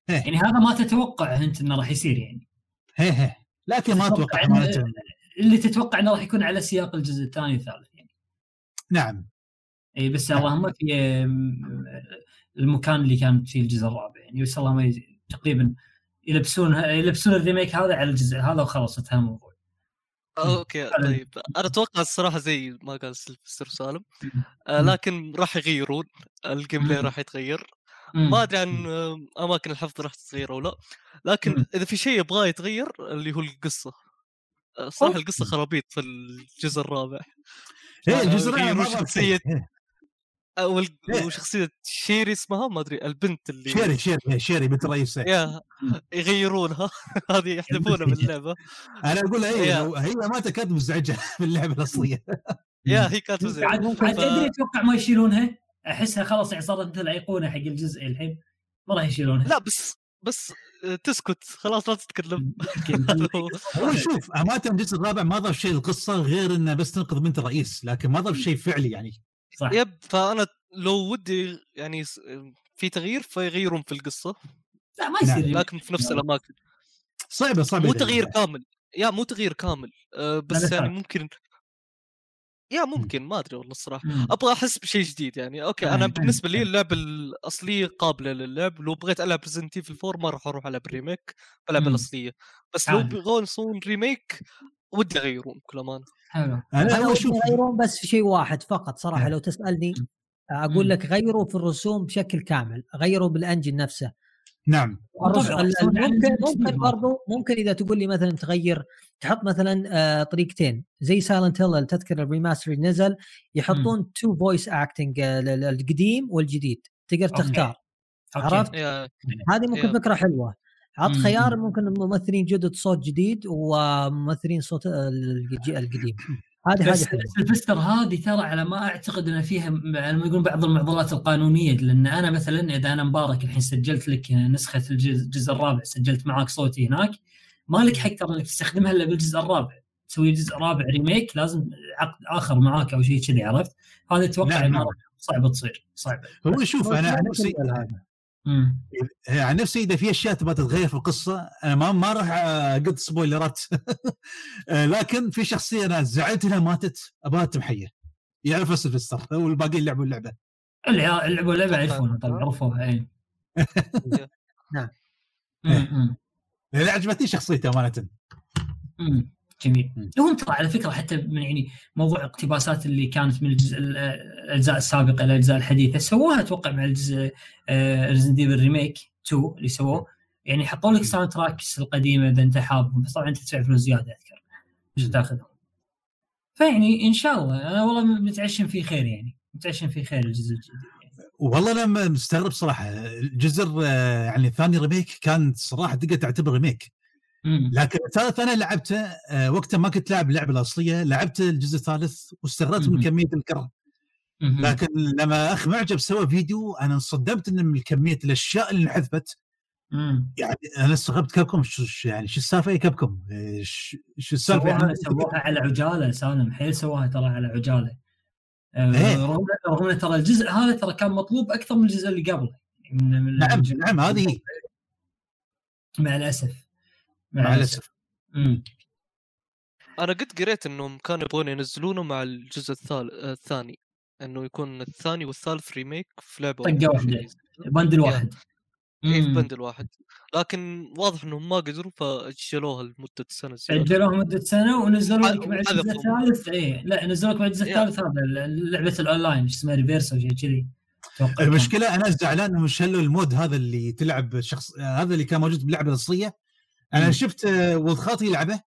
يعني هذا ما تتوقع أنت إنه راح يصير يعني. هي هي لكن ما أتوقع اللي تتوقع إنه راح يكون على سياق الجزء الثاني والثالث يعني. نعم. إي بس اللهم في المكان اللي كان فيه الجزء الرابع يعني. بس اللهم تقريبا يلبسون يلبسون ال remake هذا على الجزء هذا وخلاص انتهى الموضوع. okay فعلاً. طيب أنا أتوقع الصراحة زي ما قال سلفستر سالم آه مم. لكن راح يغيرون ال gameplay. راح يتغير. ما أدري عن آه، أماكن الحفظ راح تتغير أو لا لكن. إذا في شيء يبغاه يتغير اللي هو القصة آه، صراحة أوف. القصة خرابيط في الجزء الرابع هي آه، الجزء الرابع وشخصية شيري اسمها ما أدري البنت اللي شيري شيري إيه، شيري بنت الرئيس إيه. يا يغيرونها. هذه يحذفونها من اللعبه أنا أقول. إيه لو- هي ما كانت مزعجة في اللعبه الأصلية. يا هي كانت مزعجة. عاد تدري أتوقع ما يشيلونها؟ أحسها خلاص يعني صارت مثل ايقونه حق الجزء الحين. ما راح يشيلونها. لا بس بس آه، تسكت. خلاص لا تتكلم. هو. شوف أمانة الجزء الرابع ما ضاف شيء للقصة غير إنه بس تنقذ بنت الرئيس لكن ما ضاف شيء فعلي يعني. صح يب فأنا لو ودي يعني في تغيير فيغيرون في القصة لا ما نعم. يصير لكن في نفس الأماكن صعبة صعبة مو تغيير كامل يا مو تغيير كامل أه بس يعني. ممكن يا ممكن ما أدري والله الصراحة. أبغى أحس بشيء جديد يعني أوكي فاهم، أنا فاهم، بالنسبة لي. اللعبه الأصلية قابلة للعب لو بغيت ألعب Resident Evil 4 ما راح أروح ألعب remake بلعب. الأصلية بس لو. بيغون يسوون remake ودي يغيرون بكل امانه حلو أنا أنا اول ودي شوف يغيرون بس في شيء واحد فقط صراحة إيه. لو تسألني. أقول لك غيروا في الرسوم بشكل كامل غيروا بال engine نفسه نعم ممكن ممكن. برضو ممكن إذا تقول لي مثلا تغير تحط مثلا آه، طريقتين زي Silent Hill تذكر ال remaster نزل يحطون two voice acting القديم والجديد تقدر. تختار أوكي. عرفت؟ هذه ممكن. فكرة حلوة عط. خيار ممكن ممثلين جدد صوت جديد وممثلين صوت القديم هذه بس هذه حلوة سلفستر هذه ترى على ما أعتقد ان فيها على ما يقولون بعض المعضلات القانونية لأن أنا مثلا إذا أنا مبارك الحين سجلت لك نسخة الجزء الرابع سجلت معاك صوتي هناك ما لك حق ترى إنك تستخدمها إلا بالجزء الرابع تسوي جزء رابع ريميك لازم عقد آخر معاك أو شيء كذي عرفت؟ هذا أتوقع. صعبه تصير صعبه هو شوف أنا عن نفسي هذا امم عن نفسي إذا في أشياء تبغى تتغير في القصة أنا ما ما راح أقد سبويلرات. لكن في شخصية أنا زعلت إنها ماتت ابغاها تمحيه يعرف سلفستر والباقيين لعبوا اللعبة. لعبوا لعبه يعرفونها طبعا عرفوها اي نعم. لأن عجبتني شخصيته امانه امم جميل مم. هم ترى على فكرة حتى من يعني موضوع اقتباسات اللي كانت من الجزء الأجزاء السابقة إلى الأجزاء الحديثة سووها أتوقع مع الجزء Resident Evil remake 2 اللي سووه يعني حطوا لك soundtracks القديمة إذا أنت حابهم بس طبعا أنت تدفع فلوس زيادة أذكر مم. تاخذهم فيعني إن شاء الله أنا والله متعشم في خير يعني متعشم في خير الجزء الجديد يعني. والله أنا مستغرب صراحة الجزء يعني الثاني ريميك كان صراحة تقدر تعتبر ريميك. لكن الثالث أنا لعبته آه، وقتها ما كنت لاعب اللعبة الأصلية لعبت الجزء الثالث واستغربت من. كمية الكره مم. لكن لما أخ معجب سوى فيديو أنا انصدمت إن من كمية الأشياء اللي انحذفت. يعني أنا استغربت كابكم شو يعني شو السالفة يا كابكم ش- شو السالفة؟ سووها يعني سووها على عجالة سالم حيل سووها ترى على عجالة. آه، إيه. رغم ترى الجزء هذا ترى كان مطلوب أكثر من الجزء اللي قبله. من من نعم نعم هذه مع الأسف. مع الأسف. أنا قد قريت إنهم كانوا يبغون ينزلونه مع الجزء الثالث الثاني إنه يكون الثاني والثالث ريميك في لعبة طقة واحدة. بندل واحد اي في. بندل واحد لكن واضح إنهم ما قدروا فأجلوها لمدة سنة زيادة أجلوها مده سنة ونزلوا لك مع الجزء. الثالث اي لا نزلوا لك مع الجزء. الثالث هذا لعبة الأونلاين اسمها Re:Verse أو شيء كذي. المشكلة أنا زعلان انهم شلوا ال mode هذا اللي تلعب شخص هذا اللي كان موجود باللعبه الاصليه أنا مم. شفت ولد خالتي يلعبه.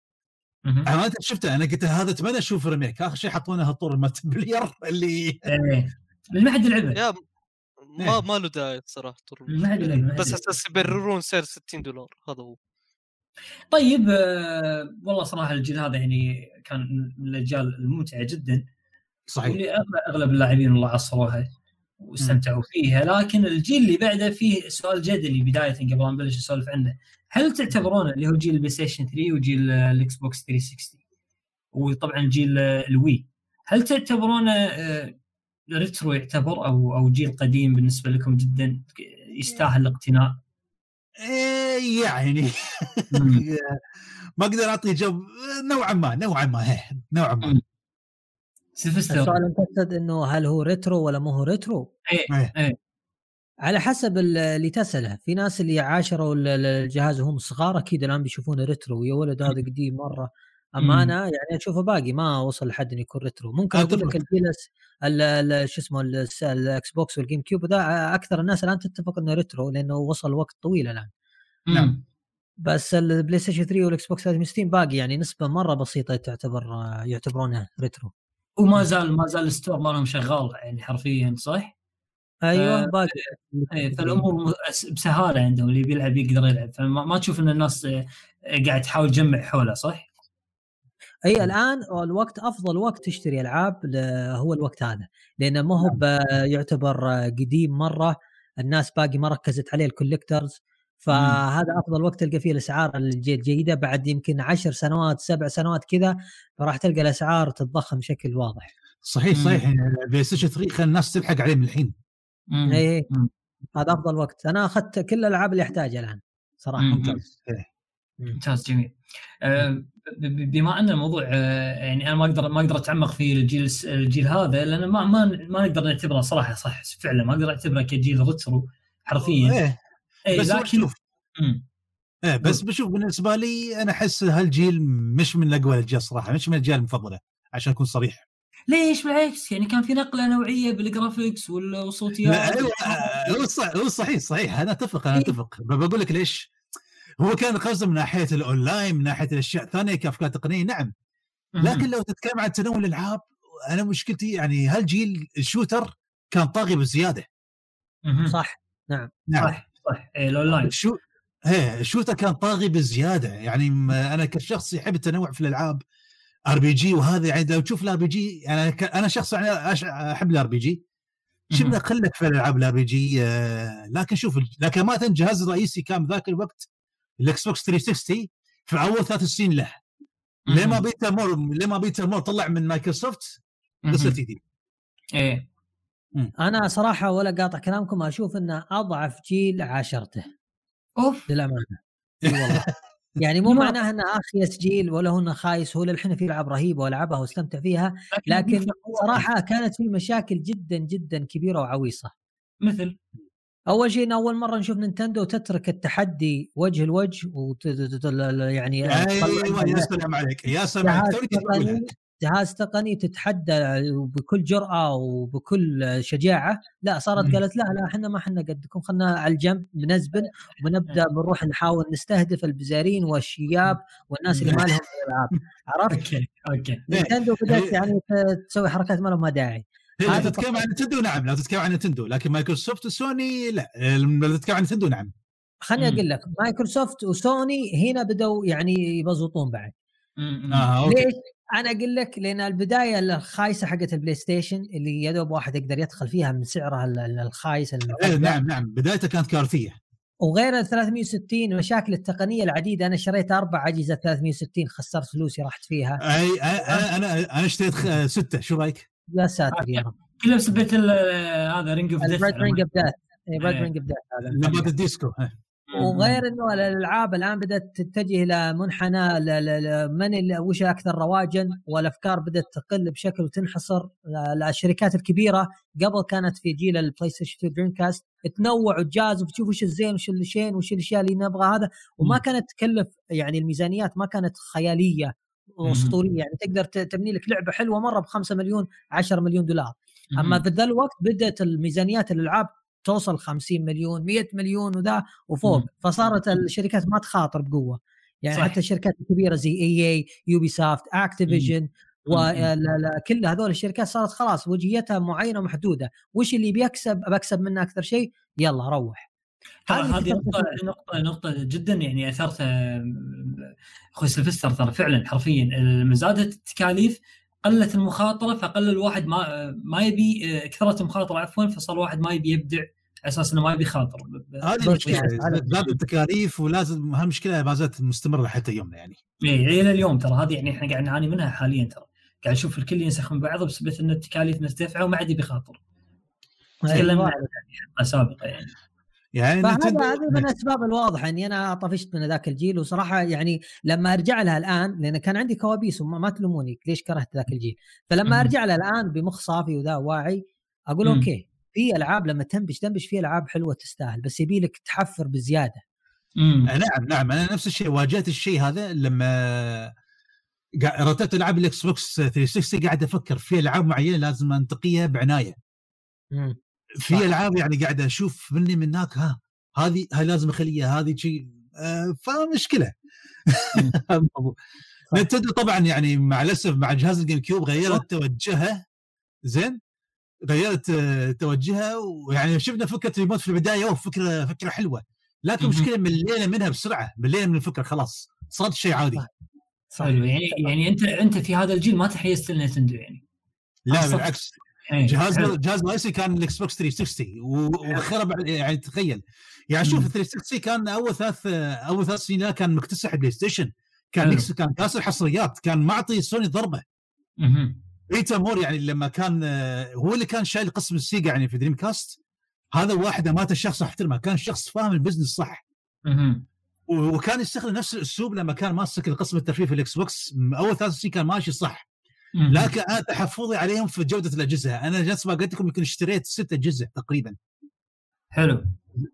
أنا شفته. أنا قلت هذا أتمنى أشوف remake آخر شيء حطونا هالطور مالت player اللي إيه. اللي ما حد يلعبها يا ما إيه. ما له داعي صراحة ما أدري، ما بس أدري. أساس يبررون سعر 60 دولار هذا هو. طيب آه، والله صراحة الجيل هذا يعني كان من الأجيال الممتعة جدا. صحيح. أغلب أغلب اللاعبين والله عصروها واستمتعوا فيها. لكن الجيل اللي بعده فيه سؤال جدلي بداية قبل ما نبلش نسولف عنه. هل تعتبرونه اللي هو جيل ال PlayStation 3 وجيل ال Xbox 360 وطبعا جيل ال Wii. هل تعتبرونه آه، retro يعتبر أو أو جيل قديم بالنسبة لكم جدا يستاهل الاقتناء؟ إيه يعني. ما أقدر أعطي جو نوعا ما نوعا ما نوعا ما. سيلفستر السؤال أنت تقصد إنه هل هو retro ولا مو هو retro؟ إيه. على حسب ال- اللي تسأله. في ناس اللي عاشروا ال- ال- الجهاز وهم صغار أكيد الآن بيشوفونه retro يا ولد هذا قديم مرة. مم. اما أنا يعني أشوفه باقي ما وصل لحد إنه يكون retro ممكن أنا أقول لك أتفق. الجيل الس- ال- ال- شو اسمه الس- ال Xbox وال GameCube ده أكثر الناس الآن تتفق إنه retro لأنه وصل وقت طويل الآن. نعم. بس ال PlayStation 3 وال Xbox 360 باقي يعني نسبة مرة بسيطة تعتبر يعتبرونه retro وما زال ما زال ال store مالهم شغال يعني حرفيا صح؟ أيوه آه، باقي. إيه فالأمور بسهالة عندهم اللي بيلعب يقدر يلعب. فما ما تشوف إن الناس آه، قاعد تحاول تجمع حوله صح؟ أي الآن الوقت أفضل وقت تشتري ألعاب هو الوقت هذا. لأنه ما هو ب- يعتبر قديم مرة الناس باقي ما ركزت عليه ال collectors فهذا أفضل وقت تلقى فيه الأسعار الج- الجيدة. بعد يمكن عشر سنوات سبع سنوات كذا راح تلقى الأسعار تتضخم بشكل واضح. صحيح مم. صحيح. PlayStation 3 خلى الناس تلحق عليه من الحين. مم. اي مم. هذا أفضل وقت. أنا أخذت كل الألعاب اللي أحتاجها الآن صراحة. مم. ممتاز. إيه. ممتاز جميل. آه، ب- ب- بما أن الموضوع آه، يعني أنا ما أقدر ما أقدر أتعمق في الجيل الجيل هذا لأن ما ما ما نقدر نعتبره صراحة صح فعلا ما أقدر أعتبره كجيل retro حرفيا. إيه إيه، بس هو لكن شوف. إيه بس بشوف بالنسبة لي أنا أحس هالجيل مش من اقوى الأجيال صراحة مش من الأجيال المفضلة عشان أكون صريح. ليش؟ بالعكس يعني كان في نقلة نوعية بال graphics وال- والصوتيات. أيوه هو صح هو صحيح صحيح أنا أتفق أنا إيه. أتفق. ب- بقول لك ليش؟ هو كان قصده من ناحية الأونلاين من ناحية الأشياء الثانية كأفكار تقنية نعم. لكن لو تتكلم عن تنوع الألعاب أنا مشكلتي يعني هالجيل ال shooter كان طاغي بزياده. صح نعم نعم. صح. صح إيه، الأونلاين. شو إيه ال shooter كان طاغي بزيادة. يعني أنا كشخص يحب التنوع في الألعاب RPG وهذا يعني لو تشوف ال RPG ك- أنا شخص يعني أحب الار بي جي. شفنا قله في الألعاب الار بي جي آه، لكن شوف لكن ما الجهاز الرئيسي كان ذاك الوقت الإكس بوكس 360 في أول ثلاث سنين له. ليه ما بيتا مور ليه ما بيتا مور طلع من مايكروسوفت قصه جديده إيه. أنا صراحة ولا قاطع كلامكم أشوف إنه أضعف جيل عاشرته. أوف. للأمانة. والله. يعني مو ما- معناه إنه اخيس جيل ولا هو إنه خايس هو للحين في العاب رهيبه وألعبها واستمتع فيها لكن صراحة كانت في مشاكل جدا جدا كبيرة وعويصة. مثل؟ أول شيء أول مرة نشوف نينتندو تترك التحدي وجه لوجه وت... يعني أيوه يا سلام عليك يا سلام عليك. جهاز. تقني تتحدى بكل جرأة وبكل شجاعة لا صارت. قالت لا لا إحنا ما إحنا قدكم خلنا على الجنب بنزبن وبنبدا بنروح نحاول نستهدف البزارين والشياب والناس اللي ما لهم في الالعاب عرفت؟ أوكي أوكي بدأت إيه. يعني ت- تسوي حركات ما لها داعي هي لو هذا تتكلم. عن Nintendo نعم لو تتكلم عن Nintendo لكن مايكروسوفت وسوني لا لو تتكلم عن Nintendo نعم خليني. أقول لك مايكروسوفت وسوني هنا بدوا يعني يبزوطون بعد مم. آه أوكي ليش؟ أنا أقول لك لأن البداية الخايسة حقت ال PlayStation اللي يا دوب واحد يقدر يدخل فيها من سعرها ال- ال- الخايس إيه نعم نعم. بدايته كانت كارثية. وغير ال 360 المشاكل التقنية العديدة أنا شريت أربع أجهزة 360 خسرت فلوسي راحت فيها. أي أنا أنا اشتريت ستة. شو رأيك؟ يا ساتر يا رب. كلها بسبه ال- هذا ring of ال red ring of death. ring of death هذا. الديسكو. وغير إنه الألعاب الآن بدأت تتجه إلى منحنى من وش أكثر رواجا؟ والأفكار بدأت تقل بشكل وتنحصر. الشركات الكبيرة قبل كانت في جيل البلاي ستيشن 2 دريم كاست تنوع وتختار وتشوف وش الزين وش الشين وش الأشياء اللي نبغى هذا. وما. كانت تكلف يعني الميزانيات ما كانت خيالية واسطوريه يعني تقدر تبني لك لعبة حلوة مرة ب 5 مليون 10 مليون دولار. أما في ذا الوقت بدأت الميزانيات الألعاب توصل 50 مليون 100 مليون وذا وفوق. مم. فصارت الشركات ما تخاطر بقوة. يعني صح. حتى الشركات الكبيرة زي EA يوبي سوفت اكتيفيجن وكل هذول الشركات صارت خلاص وجهيتها معينة ومحدودة. وش اللي بيكسب؟ بكسب منه أكثر شيء؟ يلا روح. ترى هذه نقطة نقطة نقطة جدا يعني اثرتها أخوي سلفستر ترى فعلا حرفيا. زادت التكاليف قلت المخاطرة فقل الواحد ما ما يبي كثرت المخاطرة عفوا فصار الواحد ما يبي يبدع على أساس إنه ما يبي يخاطر. هذه مشكله زادت التكاليف ولازم هالمشكلة ما زالت مستمرة حتى يومنا يعني. اي إلى اليوم ترى. هذه يعني إحنا قاعد نعاني منها حاليا ترى. قاعد نشوف الكل ينسخ من بعضه بسبب ان التكاليف مرتفعه وما عاد بيخاطر تكلمنا عن حلقة سابقة يعني. يعني فهذا هذه من الأسباب الواضحة إني أنا طفشت من ذاك الجيل وصراحة يعني لما أرجع لها الآن لأن كان عندي كوابيس وما ما تلوموني ليش كرهت ذاك الجيل. فلما أرجع لها الان بمخ صافي وذا واعي أقول okay في ألعاب لما تنبش تنبش في ألعاب حلوة تستاهل بس يبي لك تحفر بزيادة. امم نعم نعم. أنا نفس الشيء واجهت الشيء هذا لما رتبت العاب الإكس بوكس 360 قاعد أفكر في ألعاب معينة لازم أنتقيها بعناية. مم. في ألعاب يعني قاعد أشوف من هني من هناك ها هذه هاي لازم أخليها هذه شيء آه فمشكلة. نتندو طبعا يعني مع الأسف مع جهاز الجيم كيوب غيرت توجهها زين؟ غيرت آه، توجهها ويعني شفنا فكرة ريموت في البداية أوه فكرة فكرة حلوة. لكن المشكلة ملينا منها بسرعة ملينا من الفكرة خلاص صارت شيء عادي. حلو يعني يعني أنت أنت في هذا الجيل ما تحيزت لنتندو يعني. لا بالعكس. إيه، جهاز جهاز رئيسي كان الاكس بوكس 360 وخرب يعني تخيل. يعني شوف 360 كان أول ثلاث أول ثلاث سنين كان مكتسح بلاي ستيشن. كان نكس كان كاسر حصريات. كان معطي سوني ضربة. ريتا مور يعني لما كان هو اللي كان شايل قسم السيجا يعني في دريم كاست هذا واحد من الشخص أحترمه. كان شخص فاهم ال business صح. وكان يستخدم نفس الأسلوب لما كان ماسك القسم الترفيه في الاكس بوكس أول ثلاث سنين كان ماشي صح. لكن أنا تحفظي عليهم في جودة الأجهزة. أنا نفس ما قلت لكم يمكن اشتريت ست أجهزة تقريبا. حلو.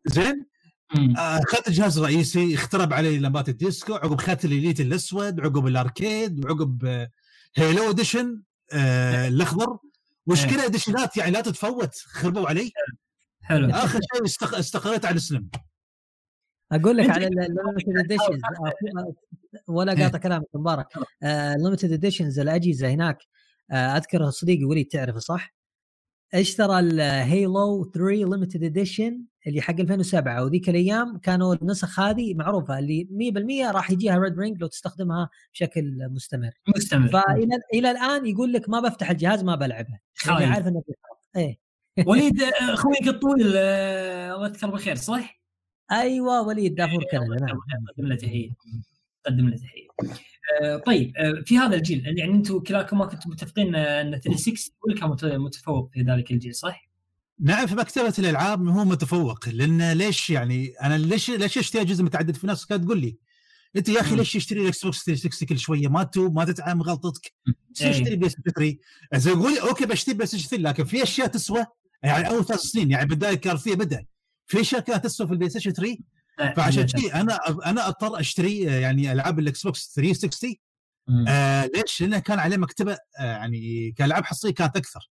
زين؟ آه، اخذت الجهاز الرئيسي اخترب علي لمبات الديسكو عقب اخذت ال Elite الأسود عقب ال Arcade وعقب Halo edition آه الأخضر. مشكلة edition ات يعني لا تتفوت خربوا علي. حلو. آخر شيء استقريت على ال Slim. أقول لك على ال limited editions. ولا إيه. قاطع كلامك مبارك ال limited editions الأجهزة هناك. آه، أذكر صديقي وليد تعرفه صح؟ اشترى ال Halo 3 limited edition اللي حق 2007 وذيك الأيام كانوا النسخ هذه معروفة اللي 100% راح يجيها red ring لو تستخدمها بشكل مستمر. مستمر. فإلى إلى الآن يقول لك ما بفتح الجهاز ما بلعبه. يعني عارف إنه إيه. وليد أخويك الطويل آه، الله يذكره بالخير صح؟ أيوه وليد دافور كندا نعم قدم له تحيه قدم له تحيه طيب آه، في هذا الجيل يعني أنتم كلاكم ما كنتم متفقين أن 360 هو اللي كان متفوق في ذلك الجيل صح؟ نعم في مكتبة الإلعاب هو متفوق لأن ليش يعني أنا ليش ليش اشتري أجهزة متعددة؟ في ناس كانت تقول لي أنت يا أخي ليش تشتري الإكس بوكس 360 كل شوية؟ ما توب ما تتعلم غلطتك. تشتري بلاي ستيشن 3 زي أقول okay بشتري بلاي ستيشن 3 لكن في أشياء تسوى يعني أول ثلاث سنين يعني بداية كان فيها بدأ. في شركات تسوى في البلاي ستيشن 3 فعشان كذي أنا أنا أضطر أشتري يعني ألعاب الاكس بوكس 360 آه ليش؟ لأنه كان عليه مكتبة آه يعني كألعاب حصرية كانت أكثر.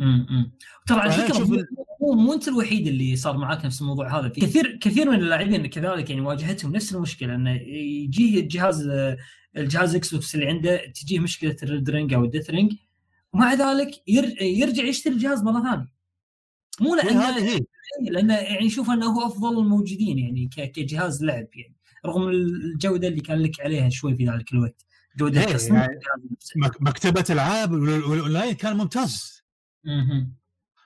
امم ترى على فكرة مو مو أنت الوحيد اللي صار معك نفس الموضوع هذا. كثير كثير من اللاعبين كذلك يعني واجهتهم نفس المشكلة إنه يجيه الجهاز الجهاز إكس بوكس اللي عنده تجيه مشكلة ال red ring أو ال death ring. ومع ذلك يرجع يشتري الجهاز مرة ثانية. مو لأنه لأنه يعني يشوف أنه هو أفضل الموجودين يعني كجهاز لعب يعني رغم الجودة اللي كان لك عليها شوي في ذلك الوقت جودة يعني مكتبة العاب والأونلاين كان ممتاز.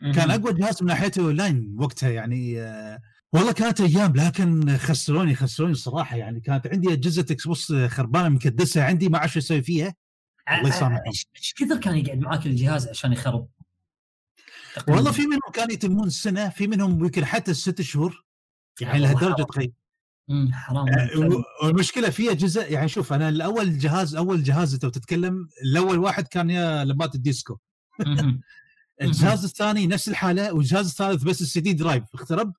كان أقوى جهاز من ناحية الأونلاين وقتها يعني آه والله كانت أيام لكن خسروني خسروني الصراحة يعني كانت عندي أجهزة إكس بوكس خربانة مكدسة عندي ما أعرف شو أسوي فيها. الله يسامحهم. إيش كثر كان يقعد معاك الجهاز عشان يخرب؟ والله في منهم كان يتمون السنة في منهم يمكن حتى الست شهور. يعني لهالدرجه تخيل حرام آه، والمشكلة في اجهزه يعني شوف أنا الأول جهاز أول جهاز أنت تتكلم الأول واحد كان يا لمبات الديسكو. الجهاز الثاني نفس الحالة والجهاز الثالث بس ال CD drive اخترب؟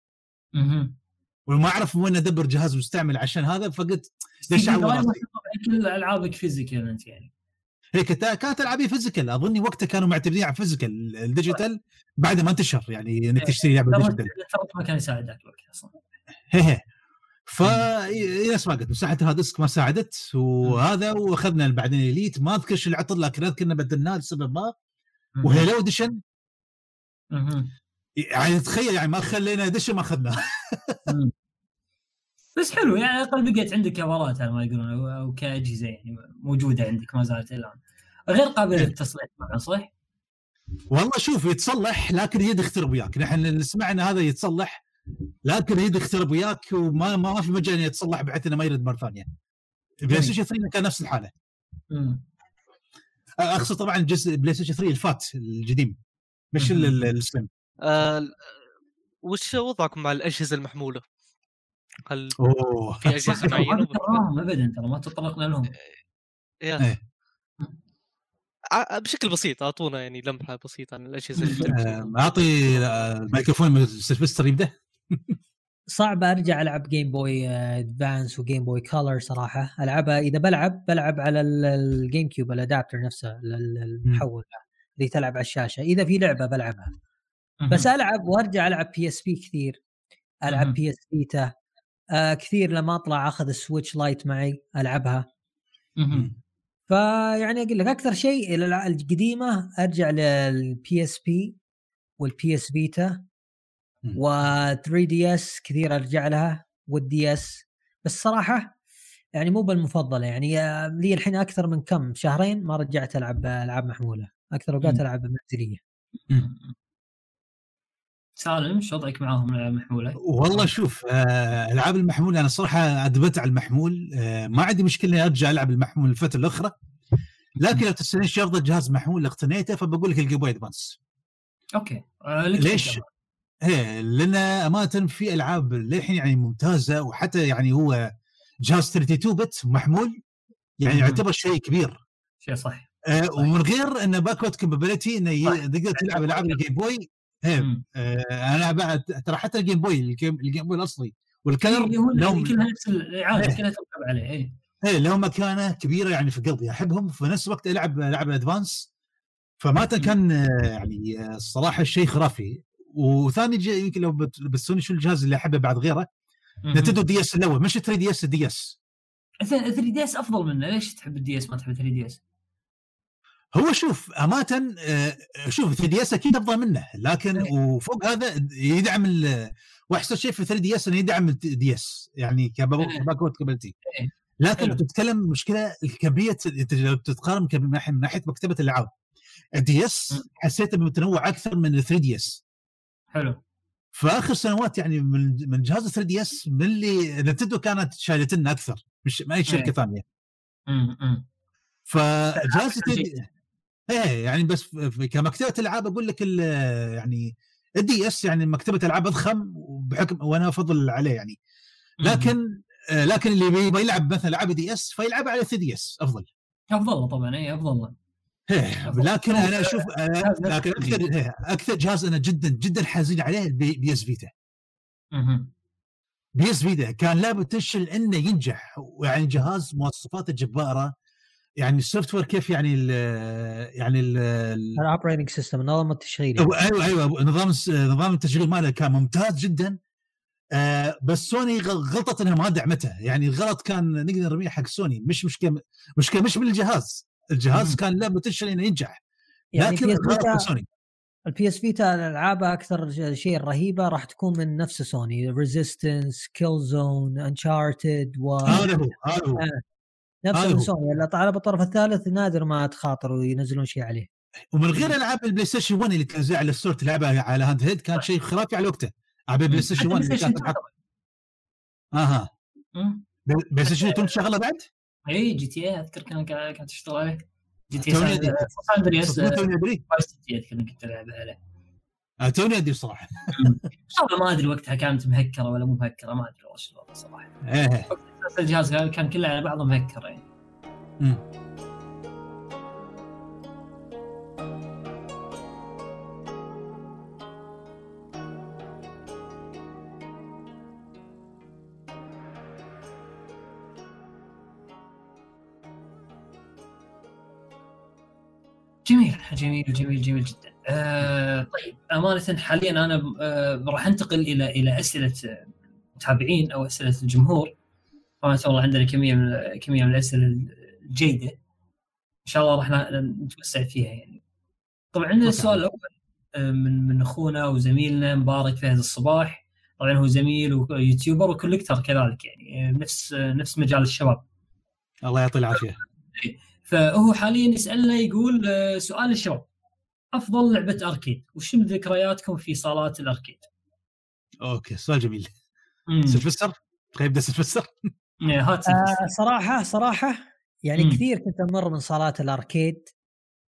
وما أعرف وين أدبر جهاز مستعمل عشان هذا فقلت ليش كل ألعابك physical أنت يعني. هي كانت العابيه physical أظني وقتها كانوا معتمدين على physical ال digital بعد ما انتشر يعني إنك تشتري لعبة digital ما كان يساعدك وقتها أصلا هي ف نفس ما قلت مساحة ال hard disk ما ساعدت وهذا وأخذنا بعدين Elite ما أذكر شو اللي عطل لكن اذكر انه بدلناه لسبب ما. و Halo edition مهم. يعني تخيل يعني ما خلينا edition ما اخذناه. بس حلو يعني على الاقل بقيت عندك كفرات على ما يقولون أو أو كأجهزة يعني موجودة عندك ما زالت الآن. غير قابله للتصليح طبعا صح؟ والله شوف يتصلح لكن يد يخترب وياك. نحن اللي سمعنا هذا يتصلح لكن يد يخترب وياك وما ما في مجال إنه يتصلح بحيث إنه ما يرد مرة ثانية. بلاي ستيشن 3 كان نفس الحالة. مم. أقصد طبعا جزء بلاي ستيشن 3 ال fat القديم مش ال- ال- ال slim آه وش وضعكم مع الأجهزة المحمولة؟ هل أوه في أجهزة ما معينه؟ ذكرناهم ابدا ترى ما تطرقنا لهم يا. إيه. ع- بشكل بسيط أعطونا يعني لمحة بسيطة عن الأجهزة اللي آه،. أعطي آه، الميكروفون من سلفستر يبدأ صعب أرجع ألعب جيم بوي ادفانس وجيم بوي كولر صراحة ألعبها إذا بلعب بلعب على ال- الجيم كيوب ال adapter نفسه ال- ال- المحول اللي تلعب على الشاشة إذا في لعبة بلعبها بس ألعب وأرجع ألعب بي اس بي كثير ألعب. بي اس فيتا آه كثير لما أطلع أخذ السويتش لايت معي ألعبها. فيعني أقول لك أكثر شيء القديمة أرجع للبي اس بي والبي اس فيتا مم. و 3 دي اس كثير أرجع لها والدي اس بس صراحة يعني مو بالمفضلة يعني آه، لي الحين أكثر من كم شهرين ما رجعت ألعب ألعاب محمولة أكثر أوقات. ألعب منزلية سالم شو وضعك معاهم الألعاب المحمولة؟ والله شوف آه، ألعاب المحمول أنا صراحة أدمنت على المحمول آه، ما عندي مشكلة إني أرجع ألعب المحمول الفترة الأخرى لكن لو تسالني شو أفضل جهاز محمول اقتنيته فبقول لك الجيم بوي أدفانس أوكي آه ليش؟ إيه لأن أمانة في ألعاب للحين يعني ممتازة وحتى يعني هو جهاز 32 bit محمول يعني. يعتبر شيء كبير شيء صح آه ومن غير انه backward compatibility إنه. تقدر تلعب ألعاب الجيم بوي إيه. آه أنا بعد ترى حتى الجيم بوي الجيم, الجيم بوي الأصلي والكلر إيه، هو لهم كلها نفس الالعاب إيه. كلها تركب عليه اي إيه لهم مكانة كبيرة يعني في قلبي أحبهم في نفس الوقت ألعب ألعب الادفانس فما كان آه، يعني آه، الصراحة شيء خرافي. وثاني جي يمكن لو بت- بتسالوني شو الجهاز اللي أحبه بعد غيره؟ نينتندو دي إس الأول. مش 3 دي إس الدي إس. 3 دي إس أفضل منه. ليش تحب الدي إس ما تحب 3 دي إس؟ هو شوف أمانة آه، شوف 3 دي اس أكيد أفضل منه لكن. وفوق هذا يدعم ال- وأحسن شيء في 3 دي اس إنه يدعم الدي اس يعني. ك backward compatibility إيه. لكن. تتكلم مشكلة الكميه لو تتقارن من ناحيه مكتبة الالعاب الدي اس. حسيته متنوع أكثر من ال 3 دي اس حلو في آخر سنوات يعني من من جهاز 3 دي اس من اللي نينتندو كانت شايلتنا أكثر مش ما اي شركة. ثانية امم. فجهاز أحسن 3 شيء. إيه يعني بس كمكتبة ألعاب أقول لك يعني الدي إس يعني مكتبة ألعاب أضخم وبحكم وأنا أفضل عليه يعني. لكن آه، لكن اللي يبغى يلعب مثلا العاب دي إس فيلعب على 3 دي إس أفضل. أفضل له طبعا اي أفضل. له إيه، لكن أنا أشوف أنا- لكن أكثر إيه، أكثر جهاز أنا جدا جدا حزين عليه بي إس فيتا. بي إس فيتا كان له potential إنه ينجح يعني جهاز مواصفاته جباره يعني ال software كيف يعني ال يعني ال ال operating system النظام التشغيلي أيوه أيوه نظام نظام التشغيل ماله كان ممتاز جدا. آه بس سوني غلطت إنها ما دعمته يعني الغلط كان نقدر نرميه حق سوني. مش مشكلة مشكلة مش من الجهاز. الجهاز مم. كان له potential إنه ينجح. يعني لكن الغلط من سوني. البي اس فيتا العابها أكثر شيء رهيبة راح تكون من نفس سوني. ريزيستنس كيل زون انشارتد و هذا هو هذا هو. نفس هو. سوني لا طالب الطرف الثالث نادر ما تخاطروا ينزلون شيء عليه. ومن غير ألعاب البلاي ستيشن 1 اللي تنزل على ال store تلعبها على handheld كان شيء خرافي على وقته. ألعاب البلاي ستيشن حتى 1 اللي كانت 2 أها. بلاي ستيشن 2 تشغله بعد؟ إي جي تي اي أذكر كان كانت تشتغل عليه. جي تي توني اي توني أدري. فايس سيتي اذكر كنت ألعب عليه. آه، توني أدري صراحة والله ما أدري وقتها كانت مهكرة ولا مو مهكرة ما أدري والله شو الوضع صراحة. إيه. الجهاز كان- كان كله على بعضه مهكر يعني. مم. جميل جميل جميل جميل جدا. آه طيب أمانة حاليا أنا آه راح أنتقل إلى إلى أسئلة المتابعين أو أسئلة الجمهور. ما شاء الله عندنا كمية من كمية من الأسئلة الجيدة. إن شاء الله راح نتوسع فيها يعني. طبعا عندنا السؤال الأول آه، من من أخونا وزميلنا مبارك فهد الصباح. طبعا هو زميل ويوتيوبر وكوليكتر كذلك يعني نفس نفس مجال الشباب. الله يعطيه العافية. فهو حاليا يسألنا يقول سؤال الشباب أفضل لعبة أركيد. وش من ذكرياتكم في صالات الأركيد؟ أوكي سؤال جميل. سلفستر خلينا نبدا سلفستر هات آه صراحة صراحة يعني مم. كثير كنت أمر من صالات الأركيد.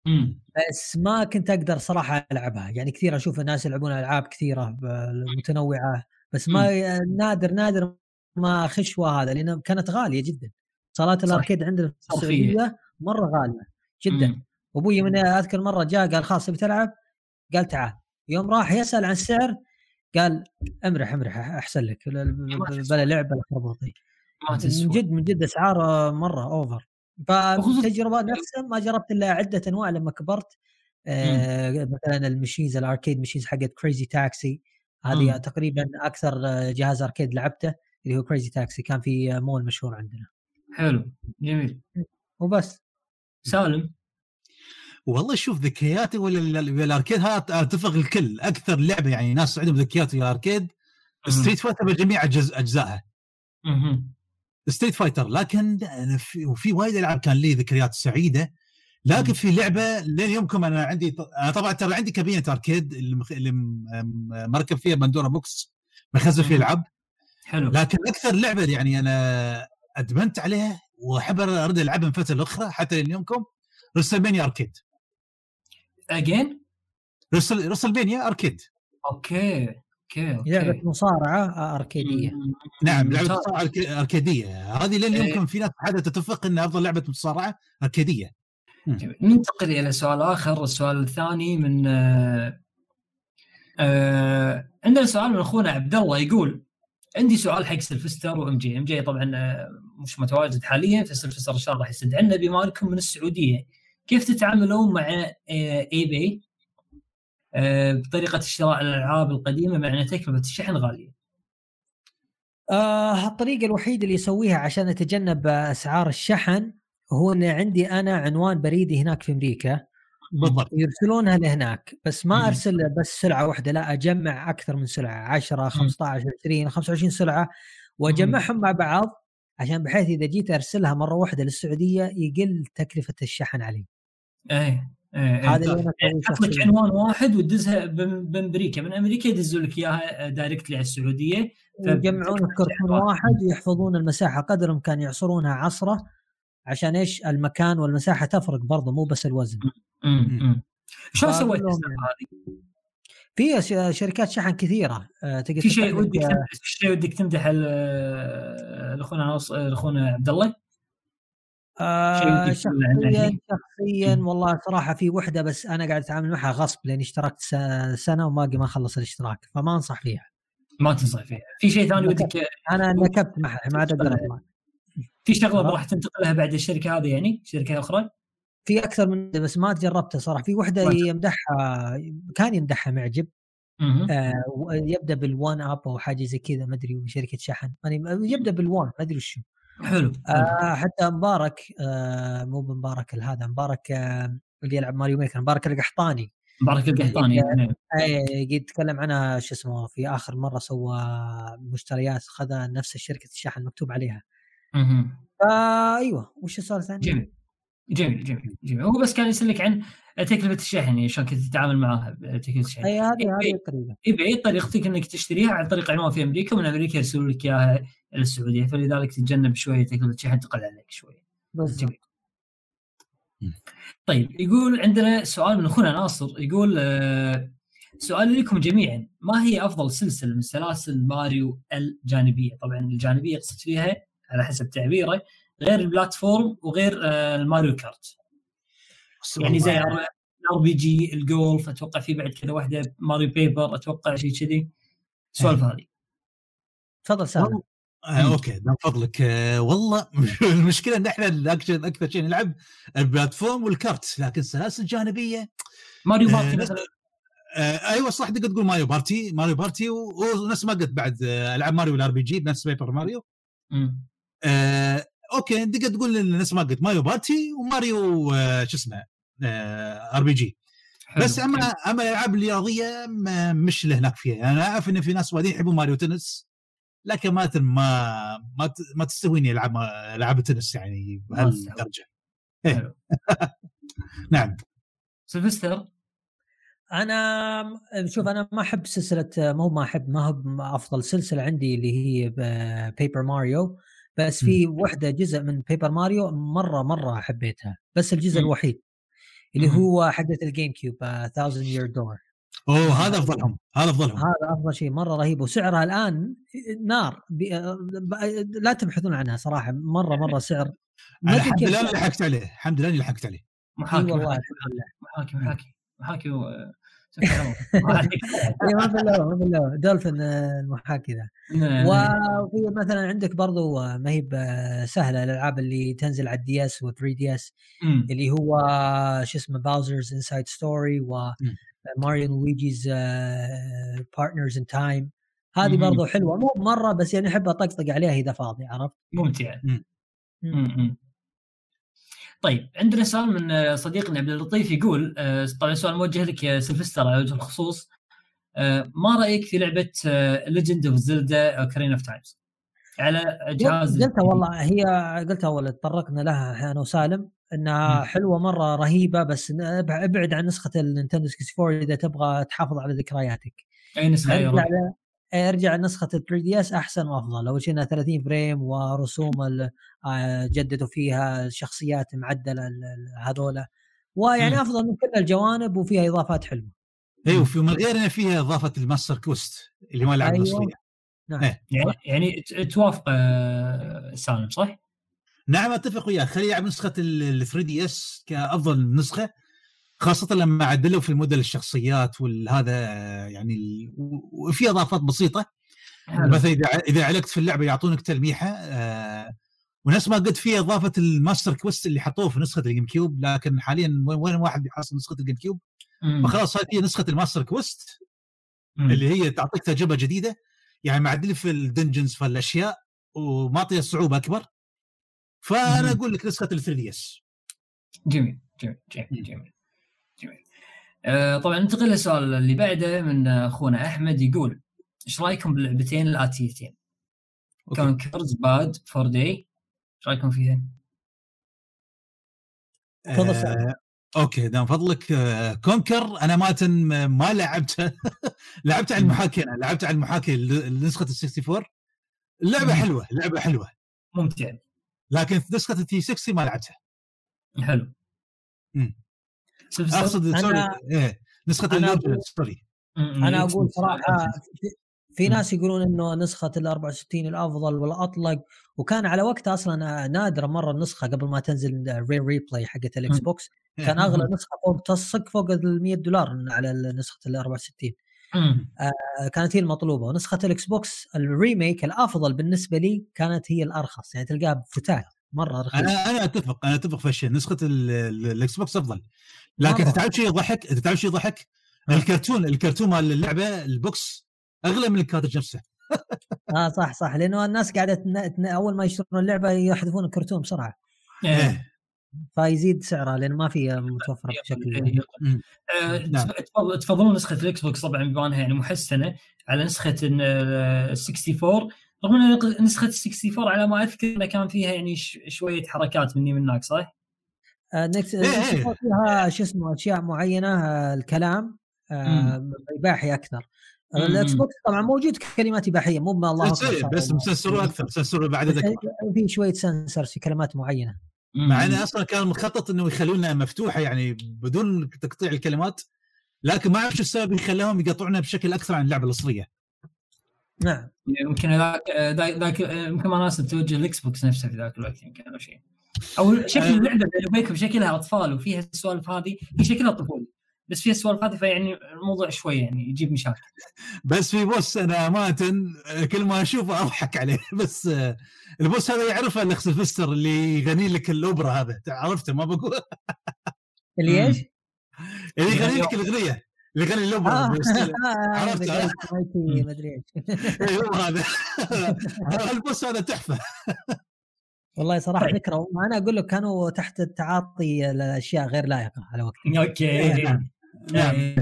مم. بس ما كنت أقدر صراحة ألعبها. يعني كثير أشوف الناس يلعبون ألعاب كثيرة متنوعة. بس ما مم. نادر نادر ما خشوه هذا لأن كانت غالية جدا. صالات الأركيد عندنا في السعودية مرة غالية جدا. وأبوي من أذكر مرة جاء قال خلاص تبي تلعب؟ قال تعال. يوم راح يسأل عن السعر قال امرح امرح أحسن لك. بلا لعب بلا خرابيط من جد من جد اسعار مرة over فالتجربه نفسها ما جربت إلا عدة أنواع. لما كبرت آه مثلا ال machines ال arcade machines حقت كريزي تاكسي هذه تقريبا أكثر جهاز أركيد لعبته اللي هو كريزي تاكسي كان في مول مشهور عندنا. حلو. جميل. وبس. سالم. والله شوف ذكرياتي ولا الأركيد هذا أتفق الكل. أكثر لعبة يعني ناس عندهم ذكريات في الأركيد ستريت فايتر بجميع أجزائها. ستريت فايتر لكن أنا في وفي وايد ألعاب كان لي ذكريات سعيدة. لكن في لعبة لين يومكم أنا عندي أنا طبعا ترى عندي كابينة أركيد اللي, مركب فيها بندورا بوكس مخزن فيه العاب حلو. لكن أكثر لعبة يعني أنا أدمنت عليها وأحب أرد ألعبها من فترة لأخرى حتى ليومكم رسلمانيا أركيد. again رسل رسلمانيا أركيد. أوكي أوكي لعبة مصارعة أركيدية. نعم لعبة مصارعة أركيدية. هذه لين يمكن إيه. في ناس حدا تتفق انها أفضل لعبة مصارعة أركيدية. ننتقل إلى سؤال آخر السؤال الثاني من آه آه عندنا سؤال من أخونا عبد الله يقول عندي سؤال حق سلفستر وإم جي. إم جي طبعا آه، مش متواجد حاليا فسلفستر إن شاء الله راح يستدعنا بما انكم من السعودية. كيف تتعاملون مع eBay؟ آه، بطريقة شراء الألعاب القديمة مع ان تكلفة الشحن غالية؟ آه الطريقة الوحيدة اللي يسويها عشان أتجنب أسعار الشحن هو إن عندي أنا عنوان بريدي هناك في أمريكا. بالضبط. يرسلونها لهناك. بس ما أرسل بس سلعة واحدة لا أجمع أكثر من سلعة 10 15 20 25 سلعة وأجمعهم مع بعض عشان بحيث إذا جيت أرسلها مرة واحدة للسعودية يقل تكلفة الشحن علي. إيه إيه هذا اللي أنا عنوان واحد وتدزها بأمريكا. من أمريكا يدزوا لك إياها دايركتلي على السعودية يجمعون كرتون واحد ويحفظون المساحة قدر الإمكان يعصرونها عصرة عشان إيش؟ المكان والمساحة تفرق برضه مو بس الوزن. شلون سويت هذه؟ في شركات شحن كثيرة. آه، تقدر في شيء ودك في شيء ودك تمدح الاخونا الاخونا عبد الله؟ آه شخصيا شخصيا والله صراحة في وحدة بس أنا قاعد أتعامل معها غصب لأني اشتركت سنة وما ما خلص الاشتراك فما أنصح فيها. ما تنصح فيها. في شيء ثاني ودك أنا نكبت معها ما أقدر في شغلة راح تنتقلها بعد الشركة هذه يعني؟ شركة أخرى؟ في أكثر من بس ما جربتها صراحة. في وحدة يمدحها كان يمدحها معجب. آه يبدأ بالوان أب أو حاجة زي كذا ما أدري شركه شحن. يعني يبدأ بالوان ما أدري وشو حلو آه حتى مبارك آه مو بمبارك هذا مبارك آه اللي يلعب ماريو ميكر مبارك القحطاني. مبارك القحطاني. اي قد يتكلم عنها شو اسمه في آخر مرة سوى مشتريات خذ نفس شركه الشحن مكتوب عليها. أها. فايوه وش السؤال الثاني؟ جميل جميل جميل. جميل هو بس كان يسألك عن تكلفة الشحن يعني شلون كنت تتعامل معها تكلفة الشحن. أي هذه هذه الطريقة اي طريقتك إنك تشتريها عن طريق عنوان في أمريكا ومن أمريكا يرسلوا لك إياها إلى السعودية فلذلك تتجنب شوية تكلفة الشحن تقل عليك شوية. بالضبط. طيب يقول عندنا سؤال من أخونا ناصر يقول آه، سؤال لكم جميعا. ما هي أفضل سلسلة من سلاسل ماريو الجانبية؟ طبعا الجانبية يقصد فيها على حسب تعبيره غير ال platform وغير آه، ال Mario Kart. يعني زي RPG الجولف أتوقع في بعد كذا واحدة Mario Paper أتوقع شيء كذي. السوالف إيه. هذه. تفضل سالم آه أوكي من فضلك. آه والله المشكلة إن إحنا أكثر أكثر شيء نلعب ال platform وال Kart لكن السلاسل الجانبيه Mario Party آه مثلا. آه أيوه صح تقدر تقول Mario Party Mario Party ونفس ما قلت بعد آه، ألعاب ماريو ال RPG بنفس Paper Mario. آه أوكي تقدر تقول إن نفس ما قلت Mario Party وماريو آه شو اسمه RPG. بس أما أما الألعاب الرياضية مش اللي هناك فيها. أنا أعرف إن في ناس وايدين يحبون Mario Tennis لكن ما ما ما, تستهويني ألعاب ألعاب التنس يعني. بهالدرجة. إيه. نعم. سلفستر أنا شوف أنا ما أحب سلسلة مو ما أحب ما هو أفضل سلسلة عندي اللي هي Paper Mario بس في وحدة جزء من Paper Mario مرة مرة حبيتها بس الجزء. الوحيد اللي. هو حقة ال GameCube 1000 Year Door أوه هذا أفضلهم هذا أفضلهم. هذا أفضل شيء مرة رهيب. وسعرها الآن نار بي- ب- لا تبحثون عنها صراحة مرة مرة سعر. الحمد لله لحقت عليه الحمد لله لحقت عليه. محاكي والله محاكي. الحمد لله. محاكي محاكي. محاكي الله. ما عليك. إي، ما ما بالله دولفين آه، المحاكي ذا نعم. وفي مثلا عندك برضو آه، ما هي ب- سهلة الألعاب اللي تنزل على ال DS و 3DS. اللي هو شو اسمه Bowser's Inside Story و. Mario Luigi's Partners in Time هذه. برضو حلوة مو مره بس يعني أحب أطقطق عليها إذا فاضي عرفت؟ ممتع مم. مم. طيب عندنا سؤال من آه، صديقنا عبد اللطيف يقول آه، طبعا سؤال موجه لك يا سلفستر على وجه الخصوص آه، ما رأيك في لعبة Legend of Zelda Ocarina of Times على جهاز قلتها والله هي قلتها اول تطرقنا لها أنا وسالم إنها مم. حلوة مرة رهيبة بس ابع- أبعد عن نسخة النينتندو 64 إذا تبغى تحافظ على ذكرياتك. أي نسخة ارجع لنسخة ال 3DS أحسن وأفضل أول شيء إنها 30 frame ورسوم آه، جددوا فيها الشخصيات معدلة هذولا ويعني. أفضل من كل الجوانب وفيها إضافات حلوة اي وفي من غير فيها إضافة ال Master Quest اللي ما لعب أيوة. نعم إيه. يعني يعني توافق آه، سالم صح؟ نعم أتفق وياك خلي يلعب نسخة ال 3DS كأفضل نسخة خاصة لما عدلوا في الموديل الشخصيات والهذا يعني ال- وفي إضافات بسيطة حلو. مثلا إذا إذا علقت في اللعبة يعطونك تلميحة آه ونفس ما قلت في إضافة ال Master Quest اللي حطوه في نسخة ال GameCube لكن حاليا وين وين واحد بيحصل نسخة ال GameCube. فخلاص هذه هي نسخة ال Master Quest. اللي هي تعطيك تجربة جديدة يعني معدل في ال dungeons في الأشياء ومعطيه صعوبة أكبر فأنا. أقول لك نسخة ال 3DS جميل جميل جميل جميل طبعا ننتقل للسؤال اللي بعده من أخونا أحمد يقول إيش رأيكم باللعبتين الآتيتين؟ Conker's Bad Fur Day إيش رأيكم فيها؟ آه أوكي دام فضلك. آه Conker أنا ما ما لعبتها لعبت على المحاكي أنا لعبت على المحاكي ل- لنسخة ال 64 اللعبة مم. حلوة اللعبه حلوة. ممتع لكن في نسخه التي 60 ما لعبتها. حلو. مم. أقصد أنا- sorry إيه نسخة أقول- sorry. أنا. أقول صراحة في-. ناس يقولون إنه نسخة ال 64 الأفضل والأطلق وكان على وقتها أصلا نادرة مرة النسخة قبل ما تنزل Rare Replay حقت ال Xbox. إيه. كان أغلى نسخة فوق تصك فوق ال 100 دولار على نسخة ال 64 مم. آه، كانت هي المطلوبة ونسخة ال Xbox ال remake الأفضل بالنسبة لي كانت هي الأرخص يعني تلقاها بفتات مرة رخيص أنا أنا أتفق أنا أتفق في الشيء نسخة ال- ال- ال Xbox أفضل لكن. تعرف شيء يضحك تعرف شيء يضحك الكرتون الكرتون مال اللعبة ال box أغلى من ال cartridge نفسه آه صح صح لأنه الناس قاعدة تن... تن... أول ما يشترون اللعبة يحذفون الكرتون بسرعة إيه. إيه. فيزيد سعرها لأن ما في متوفرة بشكل. آه، نعم. تفضل- تفضلون نسخة ال Xbox طبعا بما انها يعني محسنة على نسخة ال 64 رغم إن نسخة ال 64 على ما أذكر كان فيها يعني ش- شوية حركات مني من هناك صح؟ آه، نكس إيه، إيه. نكس فيها شو اسمه أشياء معينة آه، الكلام آه، إباحي أكثر. مم. الاكس بوكس طبعا موجود كلمات إباحية مو ما الله بس, أكبر بس صار- مسنسروا أكثر مسنسروا بعد بس ذلك في شوية سنسرز في كلمات معينة. مع إنه أصلا كان مخطط إنه يخلونها مفتوحة يعني بدون تقطيع الكلمات لكن ما أعرف شو السبب اللي خلاهم يقطعونها بشكل أكثر عن اللعبة الأصلية. نعم. يمكن ذاك ذاك ذاك- يمكن ما ناسب توجه ال Xbox نفسه في ذاك الوقت يمكن أو شيء. أو شكل آه. اللعبة بيني وبينكم شكلها أطفال وفيها السوالف هذه هي شكلها طفولي بس فيها السوالف هذه فيعني الموضوع شوي يعني يجيب مشاكل. بس في boss أنا أمانة كل ما أشوفه أضحك عليه. بس آه، ال boss هذا يعرفه الاخ سلفستر اللي يغني لك الأوبرا هذا. عرفته؟ ما بقول. اللي إيش؟ اللي يغني لك الأغنية. اللي يغني آه. بس- عرفت، عرفت. ما أدري إيش. هو هذا. ال boss هذا تحفة. والله صراحة طيب. فكرة أنا أقول لك كانوا تحت التعاطي لأشياء غير لائقة على وقت أوكي نعم. نعم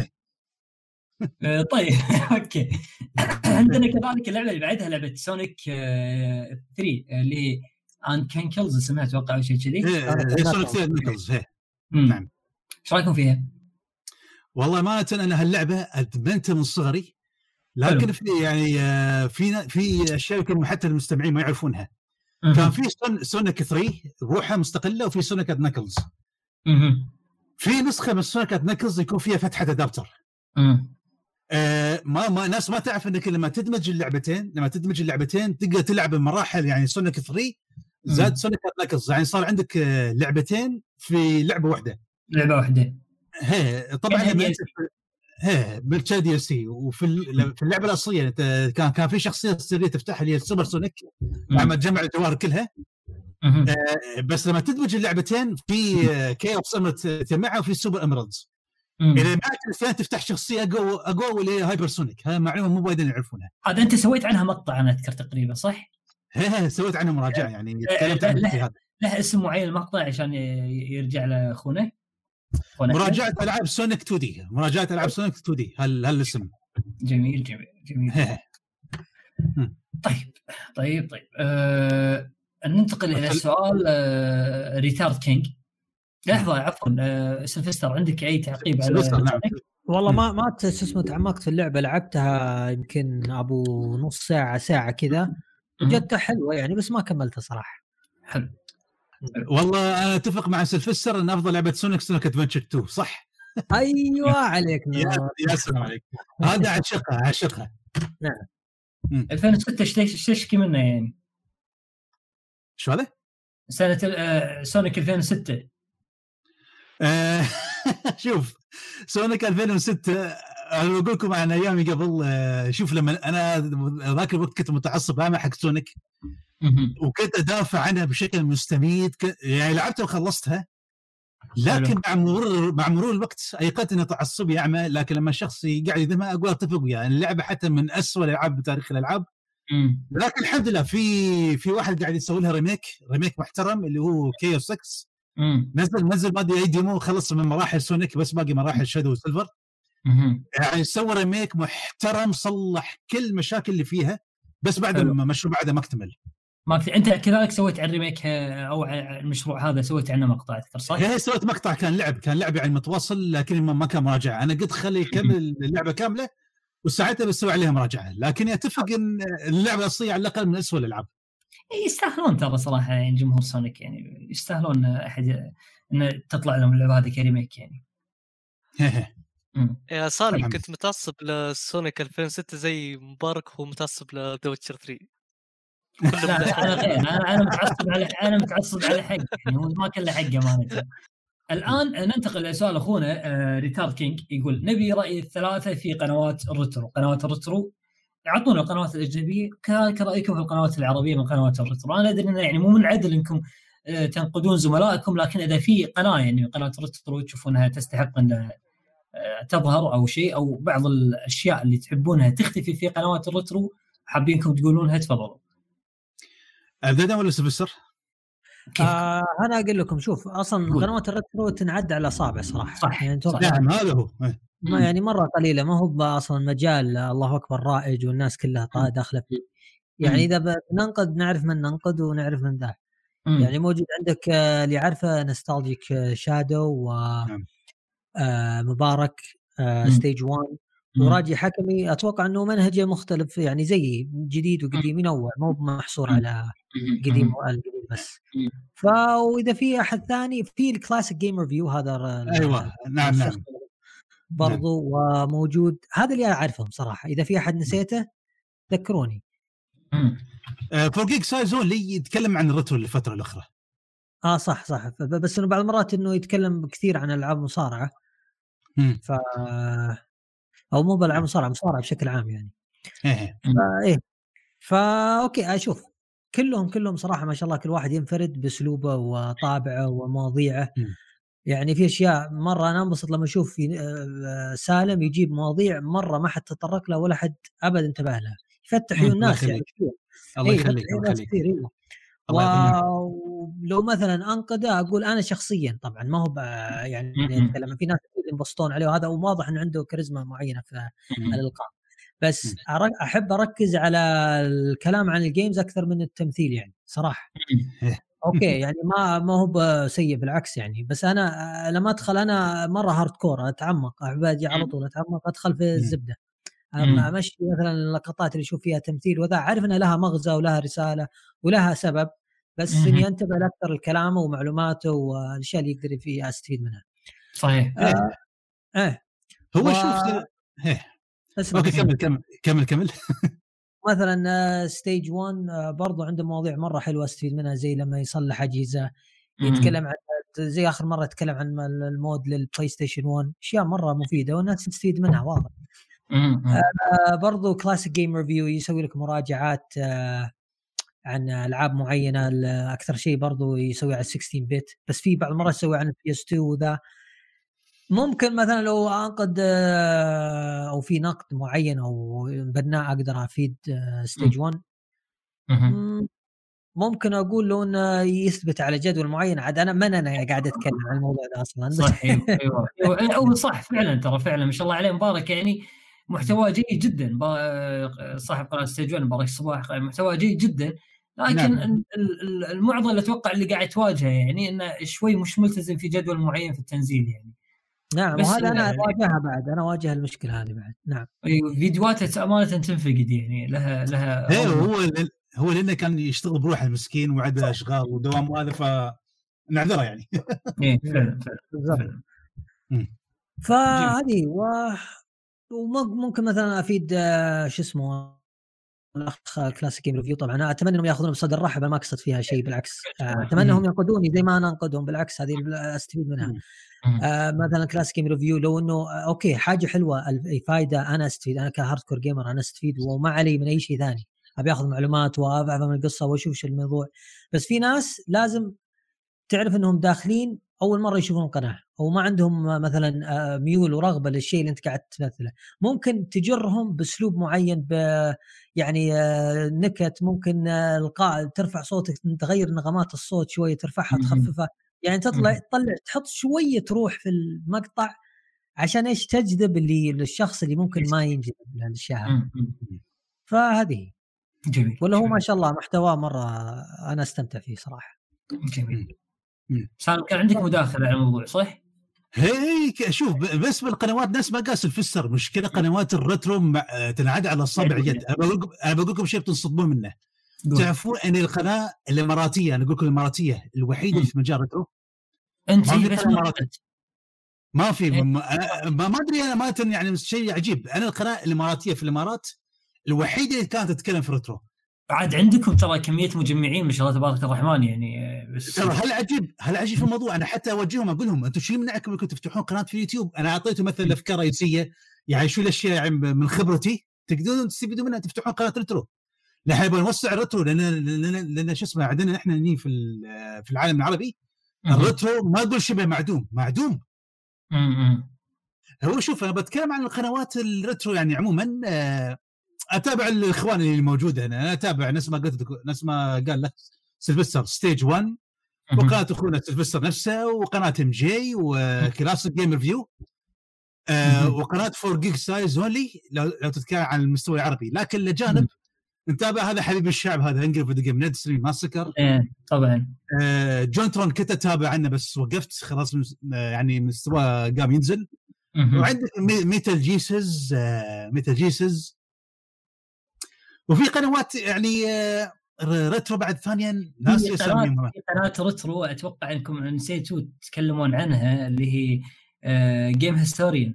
آه، طيب أوكي عندنا كذلك اللعبه اللي بعدها لعبة Sonic آه، 3 اللي and Knuckles اسمها أتوقع أو شيء كذي إيه، إيه، Sonic three Knuckles إيه. مم. نعم. إيش رأيكم فيها؟ والله ما أنا هاللعبة أدمنتها من صغري لكن. في يعني آه، في في أشياء يمكن حتى المستمعين ما يعرفونها. كان في سون Sonic 3 روحها مستقلة وفي Sonic Knuckles. في نسخة من Sonic Knuckles يكون فيها فتحة adapter. آه ما ما ناس ما تعرف إنك لما تدمج اللعبتين لما تدمج اللعبتين تقدر تلعب بمراحل يعني Sonic 3 زائد. Sonic Knuckles يعني صار عندك آه، لعبتين في لعبة واحدة. لعبة واحدة. هي طبعا كأنها patch DLC وفي في اللعبة الأصلية كان كان في شخصية سرية تفتحها اللي هي ال Super Sonic لما تجمع الجواهر كلها. آه، بس لما تدمج اللعبتين في آه، Chaos Emeralds تجمعها وفي Super Emeralds مم. اذا معك الاثنين تفتح شخصية أقوى أقوى اللي هي Hyper Sonic هذه معلومه مو وايد يعرفونها هذا أنت سويت عنها مقطع أنا اذكر تقريبا صح؟ هي هي سويت عنها مراجعة يعني تكلمت لا، عنها. في هذا له اسم معين المقطع عشان يرجع لأخونا أخونا مراجعة ألعاب Sonic 2D مراجعة ألعاب Sonic 2D هل هالاسم جميل جميل جميل. هي. طيب طيب طيب. آه ننتقل إلى سؤال آه ريتارد كينج. لحظة عفوا آه سلفستر عندك أي تعقيب على سلفستر، نعم. والله. ما ما شو اسمه تعمقت في اللعبة لعبتها يمكن أبو نص ساعة ساعة كذا. وجدتها حلوة يعني بس ما كملتها صراحة. حلو. والله أنا أتفق مع سلفستر إن أفضل لعبة Sonic Sonic Adventure 2 صح؟ أيوه عليك يا سلام عليك. هذا اعشقها اعشقها 2006 إيش تشكي منه يعني؟ شو هذا؟ سنة آه Sonic 2006 آه، شوف Sonic 2006 أنا بقول لكم عن أيامي قبل آه، شوف لما أنا ذاك الوقت كنت متعصب اعمى حق Sonic. وكنت ادافع عنها بشكل مستميت. ك... يعني لعبتها وخلصتها. لكن. مع مرور مع مرور الوقت أيقنت اني تعصبي أعمى. لكن لما الشخص قاعد يذمها أقول أتفق وياه. يعني اللعبة حتى من أسوأ الألعاب بتاريخ الألعاب. لكن الحمد لله في في واحد قاعد يسوي لها remake. remake محترم اللي هو كيو 6 مم. نزل نزل ما أدري أي demo. خلص من مراحل Sonic بس باقي مراحل شادو وسيلفر. يعني سوى remake محترم صلح كل المشاكل اللي فيها. بس بعد حلو. المشروع بعده ما اكتمل. ما كت- أنت كذلك سويت عن ال remake آه، أو عن المشروع هذا سويت عنه مقطع اذكر صح؟ هي سويت مقطع كان لعب كان لعب يعني متواصل لكن ما ما كان مراجعة أنا قلت خلي يكمل اللعبة كاملة وساعتها بسوي عليها مراجعة لكن أتفق إن اللعبة الاصليه على الأقل من اسوء الألعاب إيه، يستاهلون ترى صراحة يعني جمهور Sonic يعني يستاهلون أحد إن تطلع لهم اللعبة هذه ك remake يعني. يا صالح طبعاً. كنت متعصب ل Sonic 2006 زي مبارك هو متعصب ل The Witcher 3 لا لا أنا أنا أنا متعصب على أنا متعصب على حق يعني هو ما كان له حق أمانة. الآن ننتقل لسؤال أخونا آه، ريتارد كينج يقول نبي رأي الثلاثة في قنوات ال retro قنوات ال retro اعطونا القنوات الأجنبية. كذلك رايكم في القنوات العربية من قنوات ال retro أنا أدري إنه يعني مو من العدل إنكم آه، تنقدون زملائكم لكن إذا في قناة يعني قناه ال retro تشوفونها تستحق أن آه، تظهر أو شيء أو بعض الأشياء اللي تحبونها تختفي في قنوات ال retro حابينكم تقولونها تفضلوا. ابدا ولا سلفستر؟ آه أنا أقول لكم شوف أصلا. قنوات ال retro تنعد على اصابع صراحة صح، يعني صح. نعم هذا هو إيه. ما يعني مرة قليلة ما هو أصلا مجال الله أكبر رائج والناس كلها داخلة فيه يعني إذا بننقد نعرف من ننقد ونعرف من ذا. يعني موجود عندك آه، اللي عارفه Nostalgic Shadow و نعم. آه، مبارك. Stage 1 مم. وراجي حكمي أتوقع إنه منهجه مختلف يعني زي جديد وقديم ينوع مو محصور. على قديم والقديم بس. فاذا في أحد ثاني في ال Classic Game Review هذا أيوه نعم نعم. برضو وموجود هذا اللي أنا أعرفهم صراحة. إذا في أحد نسيته ذكروني. For Geeks Eyes اللي يتكلم عن ال retro الفترة الأخرى. آه صح صح. بس إنه بعض المرات إنه يتكلم كثير عن ألعاب مصارعة. مم. ف أو مو بألعاب مصارعة مصارعة بشكل عام يعني. إيه. فايه فا أوكي أشوف. كلهم كلهم صراحة ما شاء الله كل واحد ينفرد بأسلوبه وطابعه ومواضيعه. يعني في أشياء مرة أنا أنبسط لما أشوف في آه، سالم يجيب مواضيع مرة ما حد تطرق لها ولا حد ابدا انتبه لها. يفتح عيون الناس يعني كثير الله إيه، يخليك عيون الله يخليك. كثير. الله يخليك. ولو مثلا أنقذه أقول أنا شخصيا طبعا ما هو يعني. اتكلم في ناس ينبسطون عليه وهذا واضح إنه عنده كاريزما معينة في الإلقاء. بس أحب أركز على الكلام عن الجيمز أكثر من التمثيل يعني صراحة إيه. okay يعني ما ما هو سيء بالعكس يعني بس أنا لما أدخل أنا مرة hardcore أتعمق احب أجي على طول أتعمق أدخل في الزبدة مم. أمشي مثلا اللقطات اللي أشوف فيها تمثيل وذا أعرف انها لها مغزى ولها رسالة ولها سبب بس. إني أنتبه لأكثر الكلام ومعلوماته والأشياء اللي يقدر فيها استفيد منها. صحيح آه إيه هو و- شوف إيه. okay كمل كمل كمل كمل. مثلا Stage 1 برضو عنده مواضيع مرة حلوة استفيد منها زي لما يصلح أجهزة. يتكلم عن زي آخر مرة تكلم عن المود لل PlayStation 1 أشياء مرة مفيدة والناس تستفيد منها واضح. آه برضو Classic Game Review يسوي لك مراجعات آه عن ألعاب معينة أكثر شيء برضو يسوي على 16 bit بس في بعض المرات يسوي عن ال PS2 وذا. ممكن مثلا لو أنقد آه، أو في نقد معين أو بناء أقدر أفيد Stage 1 مم. مم، ممكن أقول له إنه يثبت على جدول معين عاد أنا من أنا قاعد أتكلم عن الموضوع ده أصلا صح أيوه أيوه أيوة. هو صح فعلا ترى فعلا ما شاء الله عليه مبارك يعني محتوى جيد جدا صاحب قناة Stage 1 مبارك الصباح محتوى جيد جدا لكن نعم. ال- ال- المعضلة أتوقع اللي قاعد تواجهه يعني إنه شوي مش ملتزم في جدول معين في التنزيل يعني نعم بس وهذا أنا أواجهها بعد أنا أواجه المشكلة هذه بعد. نعم. فيديوهاته امانه تنفقد يعني لها لها إيه هو هو لأنه كان يشتغل بروحه المسكين وعنده أشغال ودوام وهذا ف نعذره يعني. إيه، فعلا فعلا. فهذه و... وممكن مثلا أفيد آه، شو اسمه Classic Game Review طبعا. أنا أتمنى إنهم ياخذون بصدر رحب أنا ما قصدت فيها شيء بالعكس. آه، أتمنى إنهم ينقدوني زي ما أنا انقدهم بالعكس هذه أستفيد منها. آه مثلا Classic Game Review لو إنه آه، okay حاجة حلوة ال- فائده أنا أستفيد. أنا ك hardcore gamer أنا أستفيد وما علي من أي شيء ثاني. أبي أخذ معلومات وأفهم القصة وأشوف شو الموضوع. بس في ناس لازم تعرف إنهم داخلين أول مرة يشوفون القناه أو ما عندهم مثلا آه، ميول ورغبة للشيء اللي أنت قاعد تمثله ممكن تجرهم بأسلوب معين ب يعني آه، نكت ممكن آه، القاء ترفع صوتك تغير نغمات الصوت شوية ترفعها. تخففها يعني تطلع. تطلع تحط شوية روح في المقطع عشان إيش تجذب اللي للشخص اللي ممكن ما ينجذب للاشياء. فهذه جميل ولا هو ما. شاء الله محتواه مرة أنا أستمتع فيه صراحة جميل. سالم كان عندك مداخلة على الموضوع صح؟ هي شوف بس بالقنوات ناس ما قاس الفسر مشكله قنوات الريترو مع- تنعد على الصابع يد أنا بقول لكم أنا بقول لكم شيء بتنصدمون منه. تعرفون إن القناة الإماراتية أنا أقول لكم الإماراتية الوحيدة اللي في مجال retro أنت ما في بس ما في إيه. ما, أنا- ما ما أدري أنا ما يعني شيء عجيب. أنا القناة الإماراتية في الإمارات الوحيدة اللي كانت تتكلم في الريترو عاد عندكم ترى كمية مجمعين ما شاء الله تبارك الرحمن يعني بس ترى هل عجيب هل عجيب في الموضوع؟ أنا حتى أوجههم أقول لهم أنتم شو يمنعكم أنكم تفتحون قناة في اليوتيوب أنا اعطيته مثلا أفكار رئيسية يعني شو الأشياء يعني من خبرتي تقدرون تستفيدوا منها تفتحون قناة retro نحن نبغى نوسع ال retro لأن لأن, لأن شو اسمه عندنا إحنا هني في في العالم العربي. ال retro ما أقول شبه معدوم معدوم. هو شوف أنا بتكلم عن القنوات ال retro يعني عموما آه، أتابع الإخوان اللي موجوده هنا. أنا أتابع نفس ما قلت نفس ما قال له سيلفستر Stage 1 مم. وقناة أخونا سيلفستر نفسه وقناة MG و Classic Game Review آه. وقناة For Geek's Eyes Only لو, لو تتكلم عن المستوى العربي. لكن لجانب نتابع هذا حبيب الشعب هذا Angry Video Game Nerd ستريم ماسكر إيه طبعا. آه JonTron كنت أتابع عنه بس وقفت خلاص آه يعني مستواه قام ينزل. وعندك مي- Metal Jesus آه Metal Jesus وفي قنوات يعني آه retro بعد ثانيا ناس اساميهم قناه قناه retro أتوقع إنكم نسيتوا تتكلمون عنها اللي هي آه، Game Historian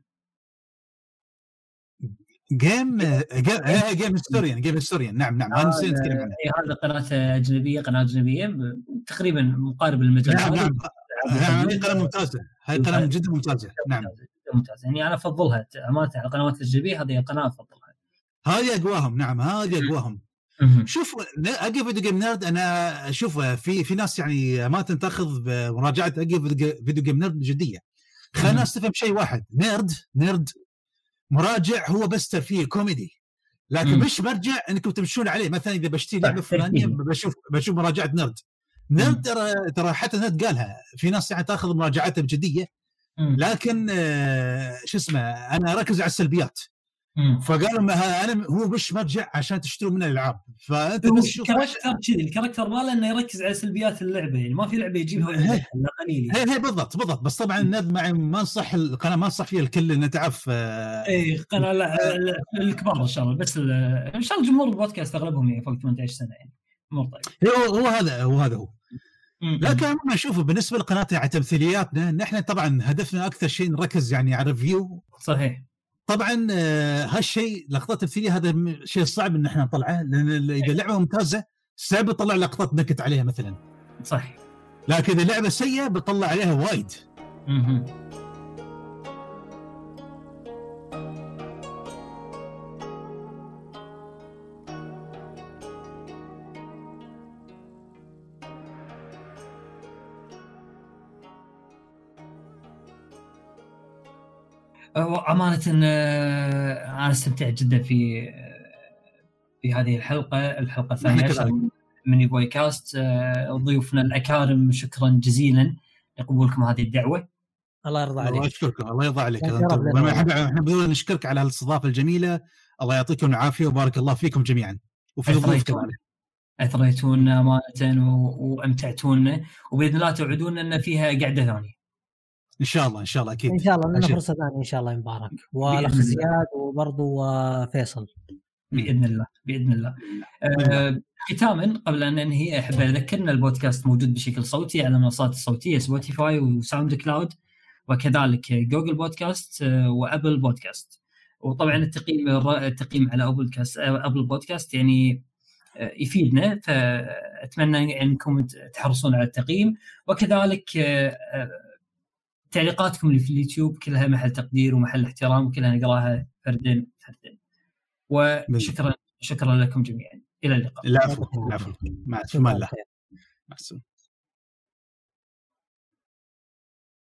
Game Game Historian Game Historian نعم نعم أنا نسيت نتكلم عنها. إيه، هذا قناة أجنبية قناة أجنبية تقريبا مقارب للمجال. نعم. نعم. هذه قناة ممتازة. هذه قناة جدا ممتازة. نعم. ممتازة. يعني أنا أفضلها. أمانة على القنوات الاجنبيه هذه القناه افضلها هذه أقواهم نعم هذه أقواهم. شوف Angry Video Game Nerd أنا أشوف في في ناس يعني ما تاخذ مراجعة Angry Video Game Nerd جدية خلينا. الناس تفهم شيء واحد Nerd Nerd مراجع هو بس ترفيه كوميدي لكن. مش مرجع إنكم تمشون عليه مثلا إذا بشتري لعبة فلانية. بشوف بشوف مراجعة Nerd. Nerd ترى ترى حتى Nerd قالها في ناس يعني تأخذ مراجعاتها بجدية. لكن آه، شو اسمه أنا أركز على السلبيات. فقالوا ما أنا هو مش مرجع عشان تشتروا منه الألعاب. فأنت ال character كذي ال character ماله إنه يركز على سلبيات اللعبة يعني ما في لعبة يجيبها إلا قليل يعني. هي هي بالضبط بالضبط. بس طبعا معي ما نصح القناه ما نصح فيها الكل لأن تعرف آه، اي قناة لا- الكبار إن شاء الله بس إن شاء الله جمهور البودكاست أغلبهم يعني فوق 18 سنة يعني. امور طيب. هو هو هذا هو هذا هو. لكن عموما أشوف بالنسبة لقناه يعني تمثيلياتنا نحن طبعا هدفنا أكثر شيء نركز يعني على الريفيو صحيح. طبعا آه، هالشيء لقطات تمثيليه هذا شيء صعب إن إحنا نطلعه لأن إذا لعبة ممتازة صعب يطلع لقطات نكت عليها مثلا. صح لكن إذا لعبة سيئة بطلع عليها وايد. أمانة آه، أنا استمتعت جدا في في هذه الحلقة الحلقة الثانية نحن كذلك. عشر من بوي كاست آه، ضيوفنا الأكارم شكرا جزيلا لقبولكم هذه الدعوة. الله الله يرضى عليك. يشكرك الله يرضى عليك. إحنا بدون نشكرك على هالاستضافة الجميلة. الله يعطيكم العافية وبارك الله فيكم جميعا. وفي الضيوف أثريتون. كذلك أثريتونا أمانة و- وأمتعتونا. وبإذن الله توعدونا أن فيها قعدة ثانية. إن شاء الله إن شاء الله أكيد. إن شاء الله لنا. فرصة ثانية إن شاء الله يا مبارك والاخ الله. زياد وبرضه آه، فيصل بإذن الله بإذن الله. آه، ختاما قبل أن ننهي أحب أذكر أن البودكاست موجود بشكل صوتي على المنصات الصوتية Spotify و SoundCloud وكذلك Google Podcast و Apple Podcast وطبعا التقييم التقييم على Apple cast Apple Podcast يعني آه، يفيدنا. فأتمنى أنكم تحرصون على التقييم. وكذلك آه، آه، تعليقاتكم اللي في اليوتيوب كلها محل تقدير ومحل احترام وكلها نقراها فردا فردا وشكرا شكرا لكم جميعا. إلى اللقاء. العفو العفو. مع خير. مع السلامة.